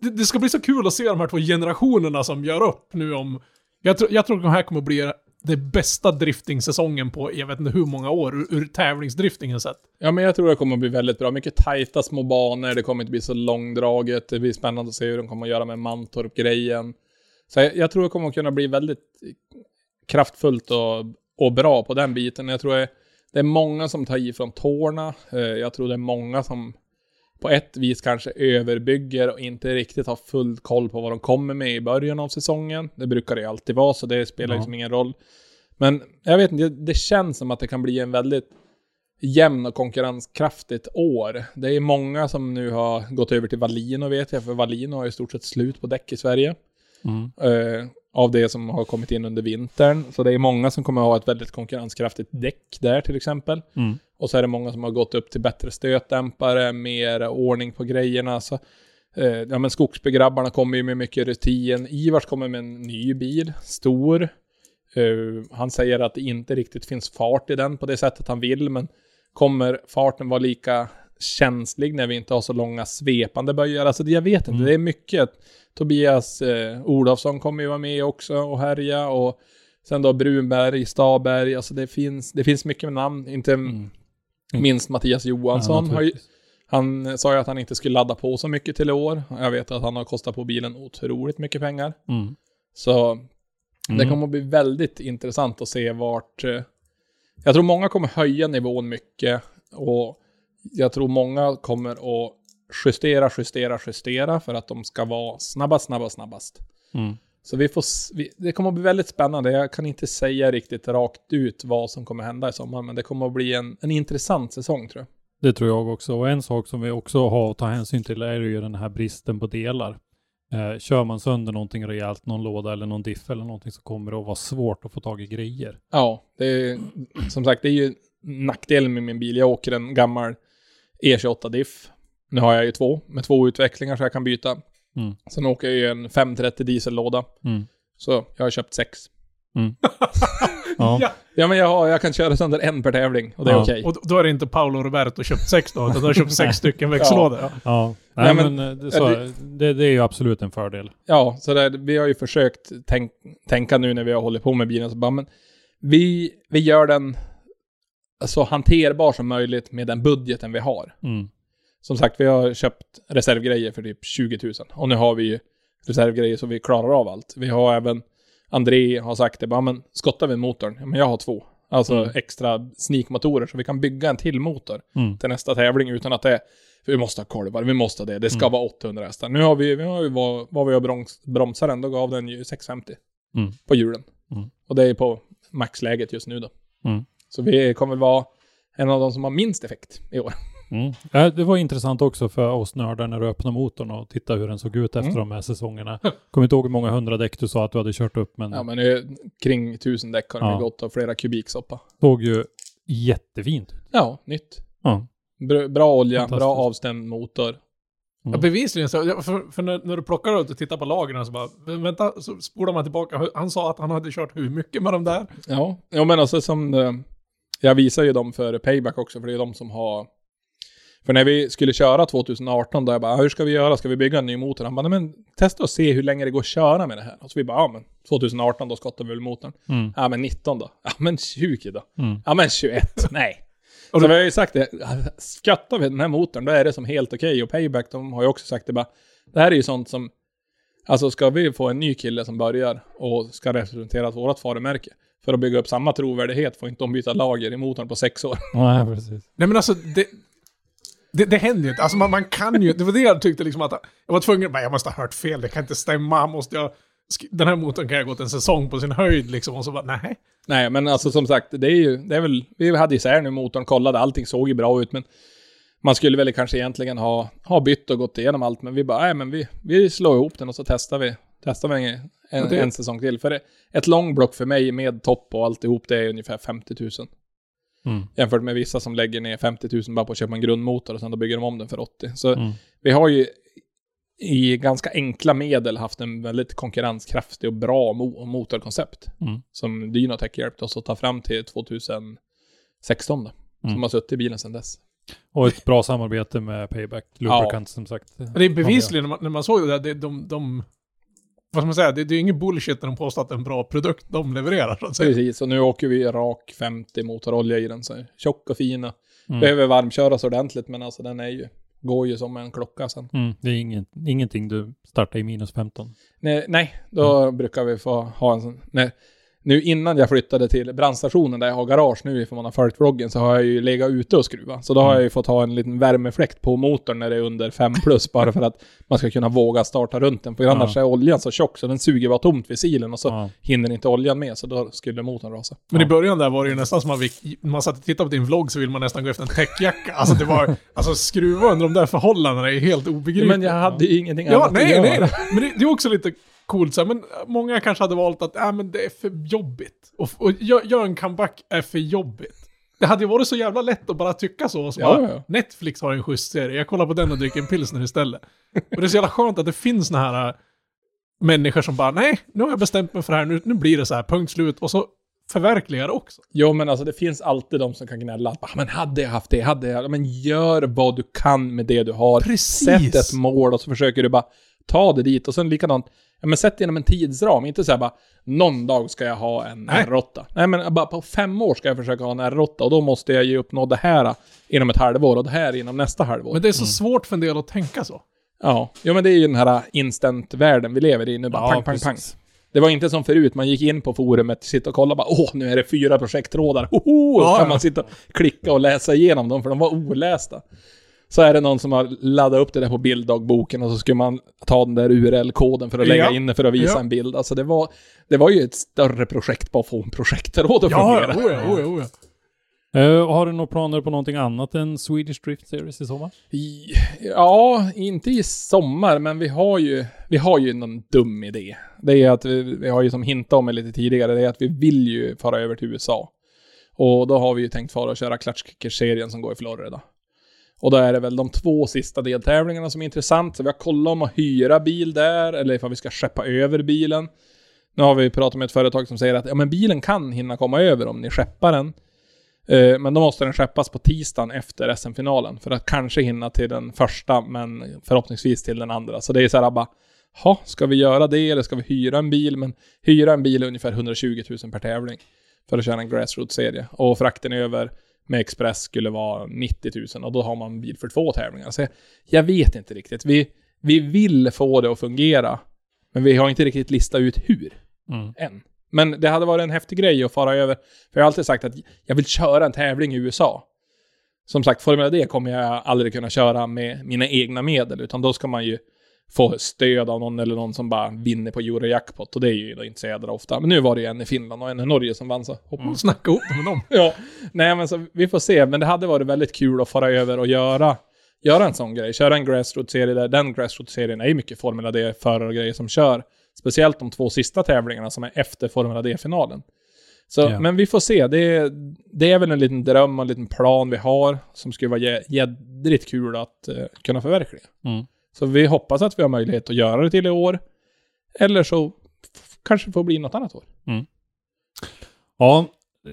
det, det ska bli så kul att se de här två generationerna som gör upp nu om... Jag, tror- jag tror att de här kommer bli det bästa driftingsäsongen på jag vet inte hur många år, ur, ur tävlingsdriftingen sett. Ja, men jag tror det kommer att bli väldigt bra. Mycket tajta små banor, det kommer inte bli så långdraget. Det blir spännande att se hur de kommer att göra med Mantorp-grejen. Så jag, jag tror det kommer att kunna bli väldigt kraftfullt och, och bra på den biten. Jag tror det, det är många som tar i från tårna. Eh, jag tror det är många som på ett vis kanske överbygger och inte riktigt har full koll på vad de kommer med i början av säsongen. Det brukar det ju alltid vara, så det spelar Ja. liksom ingen roll. Men jag vet inte, det, känns som att det kan bli en väldigt jämn och konkurrenskraftigt år. Det är många som nu har gått över till Valino vet jag, för Valino har i stort sett slut på däck i Sverige. Mm. Eh, av det som har kommit in under vintern. Så det är många som kommer att ha ett väldigt konkurrenskraftigt däck där till exempel. Mm. Och så är det många som har gått upp till bättre stötdämpare, mer ordning på grejerna. Så, eh, ja men Skogsbygrabbarna kommer ju med mycket rutin. Ivars kommer med en ny bil, stor. Eh, han säger att det inte riktigt finns fart i den på det sättet han vill, men kommer farten vara lika känslig när vi inte har så långa svepande böjar? Alltså jag vet inte, Mm. det är mycket. Tobias eh, Olofsson kommer ju vara med också och härja och sen då Brunberg, Staberg, alltså det finns, det finns mycket med namn, inte Mm. minst Mattias Johansson. Ja, ju, han sa ju att han inte skulle ladda på så mycket till i år. Jag vet att han har kostat på bilen otroligt mycket pengar. Mm. Så det Mm. kommer att bli väldigt intressant att se vart... eh, Jag tror många kommer höja nivån mycket och jag tror många kommer att justera, justera, justera för att de ska vara snabbast, snabbast, snabbast. Mm. Så vi får, vi, det kommer att bli väldigt spännande. Jag kan inte säga riktigt rakt ut vad som kommer hända i sommar, men det kommer att bli en, en intressant säsong tror jag. Det tror jag också. Och en sak som vi också har att ta hänsyn till är ju den här bristen på delar. Eh, kör man sönder någonting rejält, någon låda eller någon diff eller någonting så kommer det att vara svårt att få tag i grejer. Ja, det är, som sagt, det är ju nackdelen med min bil. Jag åker en gammal E28 diff. Nu har jag ju två, med två utvecklingar så jag kan byta. Mm. Sen åker jag ju en 530 diesellåda. Mm. Så jag har köpt sex. Ja. Ja. Ja, men jag, har, jag kan köra sönder en per tävling och det är Ja. okej. Och då- är det inte Paolo Roberto köpt sex då, utan du har köpt sex stycken växellådor. Ja. Ja, nej, Nej, men, men- eh, det, så, det- det, det är ju absolut en fördel. Ja, så där, vi har ju försökt tänk, tänka nu när vi har hållit på med bilen, så bara, men vi, vi gör den så hanterbar som möjligt med den budgeten vi har. Mm. Som sagt, vi har köpt reservgrejer för typ 20 000. Och nu har vi reservgrejer så vi klarar av allt. Vi har även, André har sagt det, bara, men skottar vi motorn? Ja, men jag har två. Alltså Mm. extra sneakmotorer, så vi kan bygga en till motor Mm. till nästa tävling utan att det är, vi måste ha kolvar, vi måste ha det, det ska Mm. vara 800 hästar. Nu har vi, vi har ju vad, vad vi har broms, bromsaren, då gav den ju 650 Mm. på hjulen. Mm. Och det är på maxläget just nu då. Mm. Så vi kommer vara en av de som har minst effekt i år. Mm. Ja, det var intressant också för oss nördar när du öppnade motorn och tittade hur den såg ut efter Mm. de här säsongerna. Kommer inte ihåg hur många hundra däck du sa att du hade kört upp, men Ja, men det är kring 1000 däck har Ja. ju gått och flera kubiksoppa. såg ju jättefint ut. Ja, nytt. Ja. Bra, bra olja, bra avstämd motor. Ja, bevisligen så. För, för när, när du plockar ut och tittar på lagren så bara, "Men vänta, så spolar man tillbaka. Han sa att han hade kört hur mycket med de där? Ja, ja men alltså som... Jag visar ju dem för Payback också, för det är de som har... För när vi skulle köra 2018, då jag bara, "Ah, hur ska vi göra? Ska vi bygga en ny motor? Han bara, "Nej, men testa och se hur länge det går att köra med det här. Och så vi bara, ja men 2018 då skottar vi väl motorn. Mm. Ja men 19 då? Ja men 20 då? Mm. Ja men 21, nej. Och så vi har ju sagt det, skrattar vi den här motorn då är det som helt okej. Och Payback de har ju också sagt det bara, det här är ju sånt som, alltså ska vi få en ny kille som börjar och ska representera vårt varumärke, för att bygga upp samma trovärdighet får inte de byta lager i motorn på sex år. Nej, precis. Nej men alltså, det, det, det händer ju inte. Alltså man, man kan ju, det var det jag tyckte liksom att, jag var tvungen, bara, jag måste ha hört fel, det kan inte stämma, måste jag, den här motorn kan jag gått en säsong på sin höjd liksom, och så bara, nej. Nej, men alltså som sagt, det är ju, det är väl, vi hade isär nu motorn, kollade, allting såg ju bra ut, men Man skulle väl kanske egentligen ha, ha bytt och gått igenom allt, men vi bara, nej men vi, vi slår ihop den och så testar vi. Testar vi en, en, det- en säsong till. För det, ett långblock för mig med topp och alltihop, det är ungefär 50 000. Mm. Jämfört med vissa som lägger ner 50 000 bara på att köpa en grundmotor och sen då bygger de om den för 80. Så Mm. vi har ju i ganska enkla medel haft en väldigt konkurrenskraftig och bra mo- motorkoncept. Mm. Som Dynatech hjälpte oss att ta fram till 2016 då. Mm. Som har suttit i bilen sedan dess. Och ett bra samarbete med Payback Lubricant som sagt. Men det är bevisligen, när man, när man såg det där, det, de, de... Vad ska man säga? Det, det är ingen bullshit när de påstår att det är en bra produkt de levererar, så att säga. Precis, och nu åker vi rak 50 motorolja i den. Så tjock och fin och Mm. behöver varmköras ordentligt men alltså den är ju, går ju som en klocka sen. Mm. Det är ingen, ingenting du startar i minus 15. Nej, nej då brukar vi få ha en sån... Nej. Nu innan jag flyttade till brandstationen där jag har garage nu ifall man har följt vloggen så har jag ju legat ute och skruva. Så då har jag ju fått ha en liten värmefläkt på motorn när det är under 5 plus bara för att man ska kunna våga starta runt den. För annars är oljan så tjock så den suger bara tomt vid silen och så Ja. hinner inte oljan med så då skulle motorn rasa. Men i början där var det ju nästan som vi, när man satt och tittade på din vlogg så vill man nästan gå efter en täckjacka. Alltså det var, alltså skruva under de där förhållandena är helt obegripligt. Men jag hade ju ingenting Ja, annat nej, att nej. göra. Men det, det är också lite coolt så här, men många kanske hade valt att, äh, men det är för jobbigt. Och, och gör, gör en comeback är för jobbigt. Det hade ju varit så jävla lätt att bara tycka så. så bara, ja, ja. Netflix har en schysst serie, jag kollar på den och dricker en pilsner istället. Och det är så jävla skönt att det finns såna här äh, människor som bara, nej, nu har jag bestämt mig för det här, nu, nu blir det så här, punkt slut. Och så förverkligar det också. Jo, men alltså det finns alltid de som kan gnälla. att, "Ah, Men hade jag haft det, hade jag... Men gör vad du kan med det du har. Precis. Sätt ett mål och så försöker du bara ta det dit. Och sen likadant, ja men sätt inom en tidsram. Inte så här bara, någon dag ska jag ha en Nej. R8. Nej, men bara på fem år ska jag försöka ha en R8 och då måste jag ju uppnå det här inom ett halvår och det här inom nästa halvår. Men det är så svårt för en del att tänka så. Ja, jo men det är ju den här instant-världen vi lever i nu. Bara Ja, pang, pang, pang. Det var inte som förut, man gick in på forumet, sitta och kolla bara åh, nu är det fyra projekttrådar, hoho! Ja, kan ja. man sitta och klicka och läsa igenom dem, för de var olästa. Så är det någon som har laddat upp det där på bilddagboken och så skulle man ta den där URL-koden för att lägga Ja. in det för att visa Ja. en bild. Alltså det var, det var ju ett större projekt bara att få en projekttråd att Ja, fungera. oh ja, oh ja, oh ja. Eh, har du några planer på någonting annat än Swedish Drift Series i sommar? I, ja, inte i sommar, men vi har ju, vi har ju någon dum idé. Det är att vi, vi har ju som hintat om det lite tidigare, det är att vi vill ju fara över till USA. Och då har vi ju tänkt fara och köra Clutch Kickers-serien som går i Florida. Och då är det väl de två sista deltävlingarna som är intressant. Så vi har kollat om att hyra bil där, eller ifall vi ska skeppa över bilen. Nu har vi pratat med ett företag som säger att ja, men bilen kan hinna komma över om ni skeppar den. Eh, Men då måste den skeppas på tisdagen efter SM-finalen. För att kanske hinna till den första, men förhoppningsvis till den andra. Så det är så här bara, ha, ska vi göra det eller ska vi hyra en bil? Men hyra en bil är ungefär 120 000 per tävling. För att köra en grassroots-serie. Och frakten över med Express skulle vara 90 000 och då har man en bil för två tävlingar. Så jag, jag vet inte riktigt. Vi, vi vill få det att fungera. Men vi har inte riktigt listat ut hur Mm. än. Men det hade varit en häftig grej att fara över. För jag har alltid sagt att jag vill köra en tävling i USA. Som sagt, Formel D kommer jag aldrig kunna köra med mina egna medel, utan då ska man ju få stöd av någon eller någon som bara vinner på Eurojackpot. Och det är ju inte så jädra ofta. Men nu var det ju en i Finland och en i Norge som vann så hoppas Snacka ihop med dem. Ja, nej men så vi får se. Men det hade varit väldigt kul att fara över och göra, göra en sån grej. Köra en grassroots-serie där. Den grassroots-serien är ju mycket Formula D-förare och grejer som kör. Speciellt de två sista tävlingarna som är efter Formula D-finalen. Så, Ja. men vi får se. Det är, det är väl en liten dröm och en liten plan vi har som skulle vara jä- jädrigt kul att eh, kunna förverkliga. Mm. Så vi hoppas att vi har möjlighet att göra det till i år. Eller så kanske det får bli något annat år. Ja,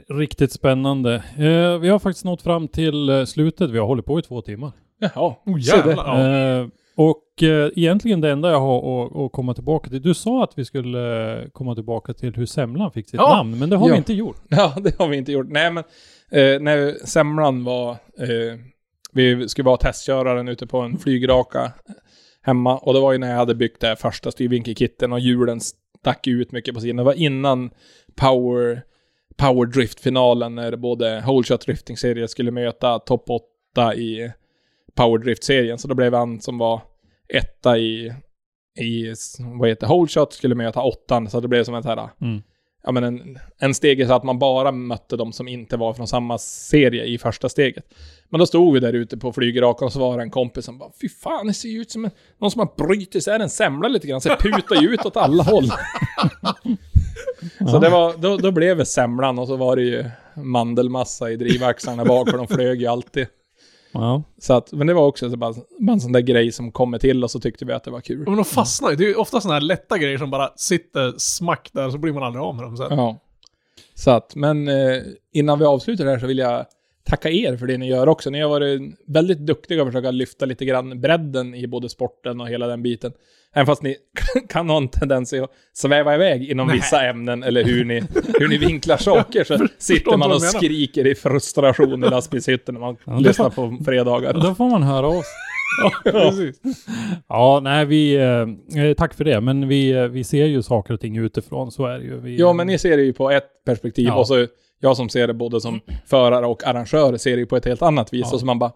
riktigt spännande. Eh, vi har faktiskt nått fram till eh, slutet. Vi har hållit på i två timmar. Jaha, Oh, jävlar. Ja. Eh, och eh, egentligen det enda jag har att, att komma tillbaka till. Du sa att vi skulle eh, komma tillbaka till hur semlan fick sitt Ja. namn, men det har Ja. vi inte gjort. Ja, det har vi inte gjort. Nej, men eh, när semlan var... Eh, vi skulle vara testköraren ute på en flygraka hemma. Och det var ju när jag hade byggt det här första styrvinkelkitten och hjulen stack ut mycket på sidan. Det var innan Power, power Drift-finalen när både Whole Shot Drifting-serien skulle möta topp 8 i Power Drift-serien. Så då blev han som var etta i, i vad heter Whole Shot skulle möta åttan. Så det blev som ett här Mm ja, men en, en stege så att man bara mötte de som inte var från samma serie i första steget. Men då stod vi där ute på flygrakan och så var det en kompis som bara Fy fan, det ser ju ut som en, någon som har brutit isär en semla lite grann. Så det putar ju ut åt alla håll. så det var, då, då blev det semlan och så var det ju mandelmassa i drivaxlarna bak för de flög ju alltid. Ja. Så att, men det var också så bara, bara en sån där grej som kommer till och så tyckte vi att det var kul. Men de fastnar ju. Det är ju ofta sådana här lätta grejer som bara sitter smack där så blir man aldrig av med dem sen. Ja. Så att, men eh, innan vi avslutar det här så vill jag tacka er för det ni gör också. Ni har varit väldigt duktiga att försöka lyfta lite grann bredden i både sporten och hela den biten. Även fast ni kan ha en tendens att sväva iväg inom vissa ämnen eller hur ni, hur ni vinklar saker så sitter man och skriker i frustration i lastbilshytten när man det lyssnar på fredagar. Då får man höra oss. Precis. Ja, nej, vi... Eh, tack för det. Men vi, eh, vi ser ju saker och ting utifrån, så är det ju. Vi, Ja, men ni ser det ju på ett perspektiv Ja. och så jag som ser det både som förare och arrangör ser det ju på ett helt annat vis. Ja. Och så man bara,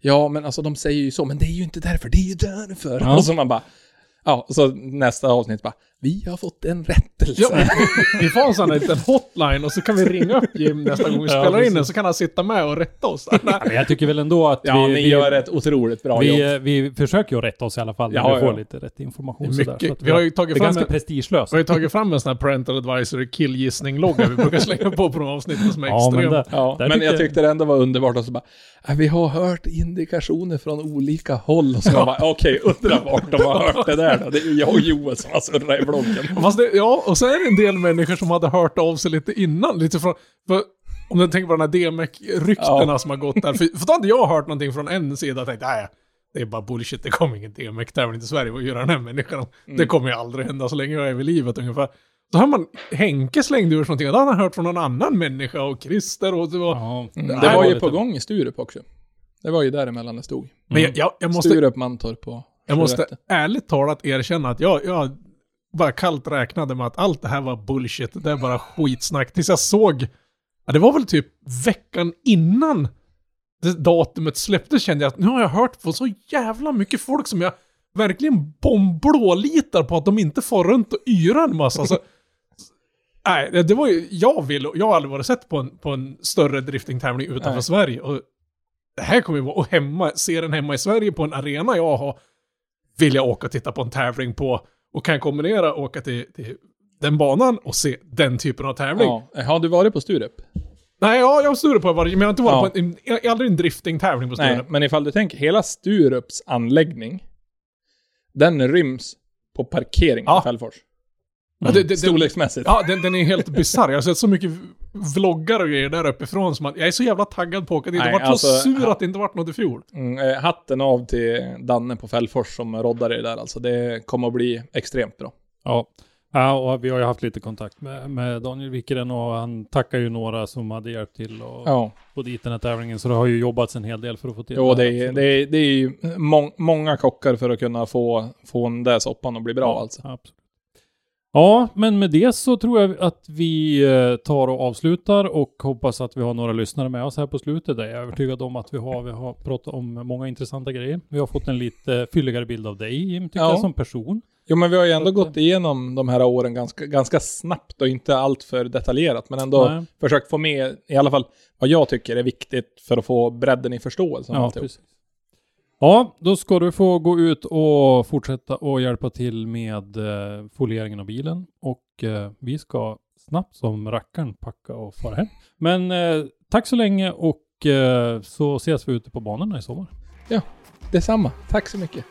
ja men alltså de säger ju så, men det är ju inte därför, det är ju därför. Ja. Och så man bara, ja, och så nästa avsnitt bara, vi har fått en rättelse. Ja, vi får en sån här liten hotline och så kan vi ringa upp Jim nästa gång vi Ja, spelar in precis. den så kan han sitta med och rätta oss. Nej. Men jag tycker väl ändå att Ja, vi... ni vi, gör ett otroligt bra jobb. vi, eh, vi försöker ju rätta oss i alla fall när Ja, vi får ja. lite rätt information. Mycket. sådär, så att Vi har ju tagit fram ganska en- prestigelöst. Vi har ju tagit fram en sån här parental advisory killgissning-logga vi brukar slänga på på de avsnitten som är Ja, men extremt. det, Ja, där men jag tyckte det ändå var underbart och så bara, "Äh, vi har hört indikationer från olika håll. Och så man bara, okej, undra vart de har hört det där då. Det är jag och Joel som har surrat i bloggen. Fast det, ja, och så är det en del människor som hade hört av sig lite innan. Lite från, för, om du tänker på de här DMEC-ryktena Ja. som har gått där. För, för då hade jag hört någonting från en sida och tänkt, nej, det är bara bullshit, det kommer ingen DMEC-tävling till Sverige. Vad gör den här människan? Mm. Det kommer ju aldrig hända så länge jag är vid livet ungefär. Så har man, Henke slängde ur sig någonting då hade han hört från någon annan människa och Christer och det var... Ja, Mm, Det det var ju lite- på gång i Sturup också. Det var ju däremellan det stod. Men jag, jag, jag måste, Sturup, Mantorp och jag måste ärligt talat erkänna att jag, jag bara kallt räknade med att allt det här var bullshit. Det är bara skitsnack. Tills jag såg, ja, det var väl typ veckan innan det datumet släpptes kände jag att nu har jag hört från så jävla mycket folk som jag verkligen bomblålitar på att de inte får runt och yra en massa. Så, nej, det- det var ju, jag vill, jag har aldrig varit sett på en, på en större driftingtävling utanför Nej. Sverige. Och det här kommer ju vara, och hemma, se den hemma i Sverige på en arena jag har, vill jag åka och titta på en tävling på. Och kan kombinera åka till, till den banan och se den typen av tävling. Ja. Har du varit på Sturup? Nej, ja, jag har Sturup på varje, men jag har inte varit Ja. på en, jag har aldrig en driftingtävling på Nej, Sturup. men ifall du tänker, hela Sturups anläggning, den ryms på parkeringen Ja. i Fällfors. Ja, det, det, Storleksmässigt. ja, den, den är helt bisarr. Jag har sett så mycket vloggar och grejer där uppifrån som att jag är så jävla taggad på att åka dit. Jag varit alltså, så sur att det inte varit något i fjol. Mm, eh, hatten av till Danne på Fällfors som roddar det där alltså. Det kommer att bli extremt bra. Ja. ja, och vi har ju haft lite kontakt med, med Daniel Wickeren och han tackar ju några som hade hjälpt till att Ja, få dit den här tävlingen. Så det har ju jobbats en hel del för att få till jo, det Så- det är, det är ju må, många kockar för att kunna få, få den där soppan att bli bra ja, alltså. Absolut. Ja, men med det så tror jag att vi eh, tar och avslutar och hoppas att vi har några lyssnare med oss här på slutet. Det är jag övertygad om att vi har. Vi har pratat om många intressanta grejer. Vi har fått en lite fylligare bild av dig, Jim, tycker Ja. jag, som person. Jo, men vi har ju ändå gått igenom de här åren ganska, ganska snabbt och inte allt för detaljerat, men ändå Nej. försökt få med i alla fall vad jag tycker är viktigt för att få bredden i förståelsen. Ja, precis. Ja, då ska du få gå ut och fortsätta och hjälpa till med eh, folieringen av bilen. Och eh, vi ska snabbt som rackaren packa och fara hem. Men eh, tack så länge och eh, så ses vi ute på banorna i sommar. Ja, Detsamma. Tack så mycket.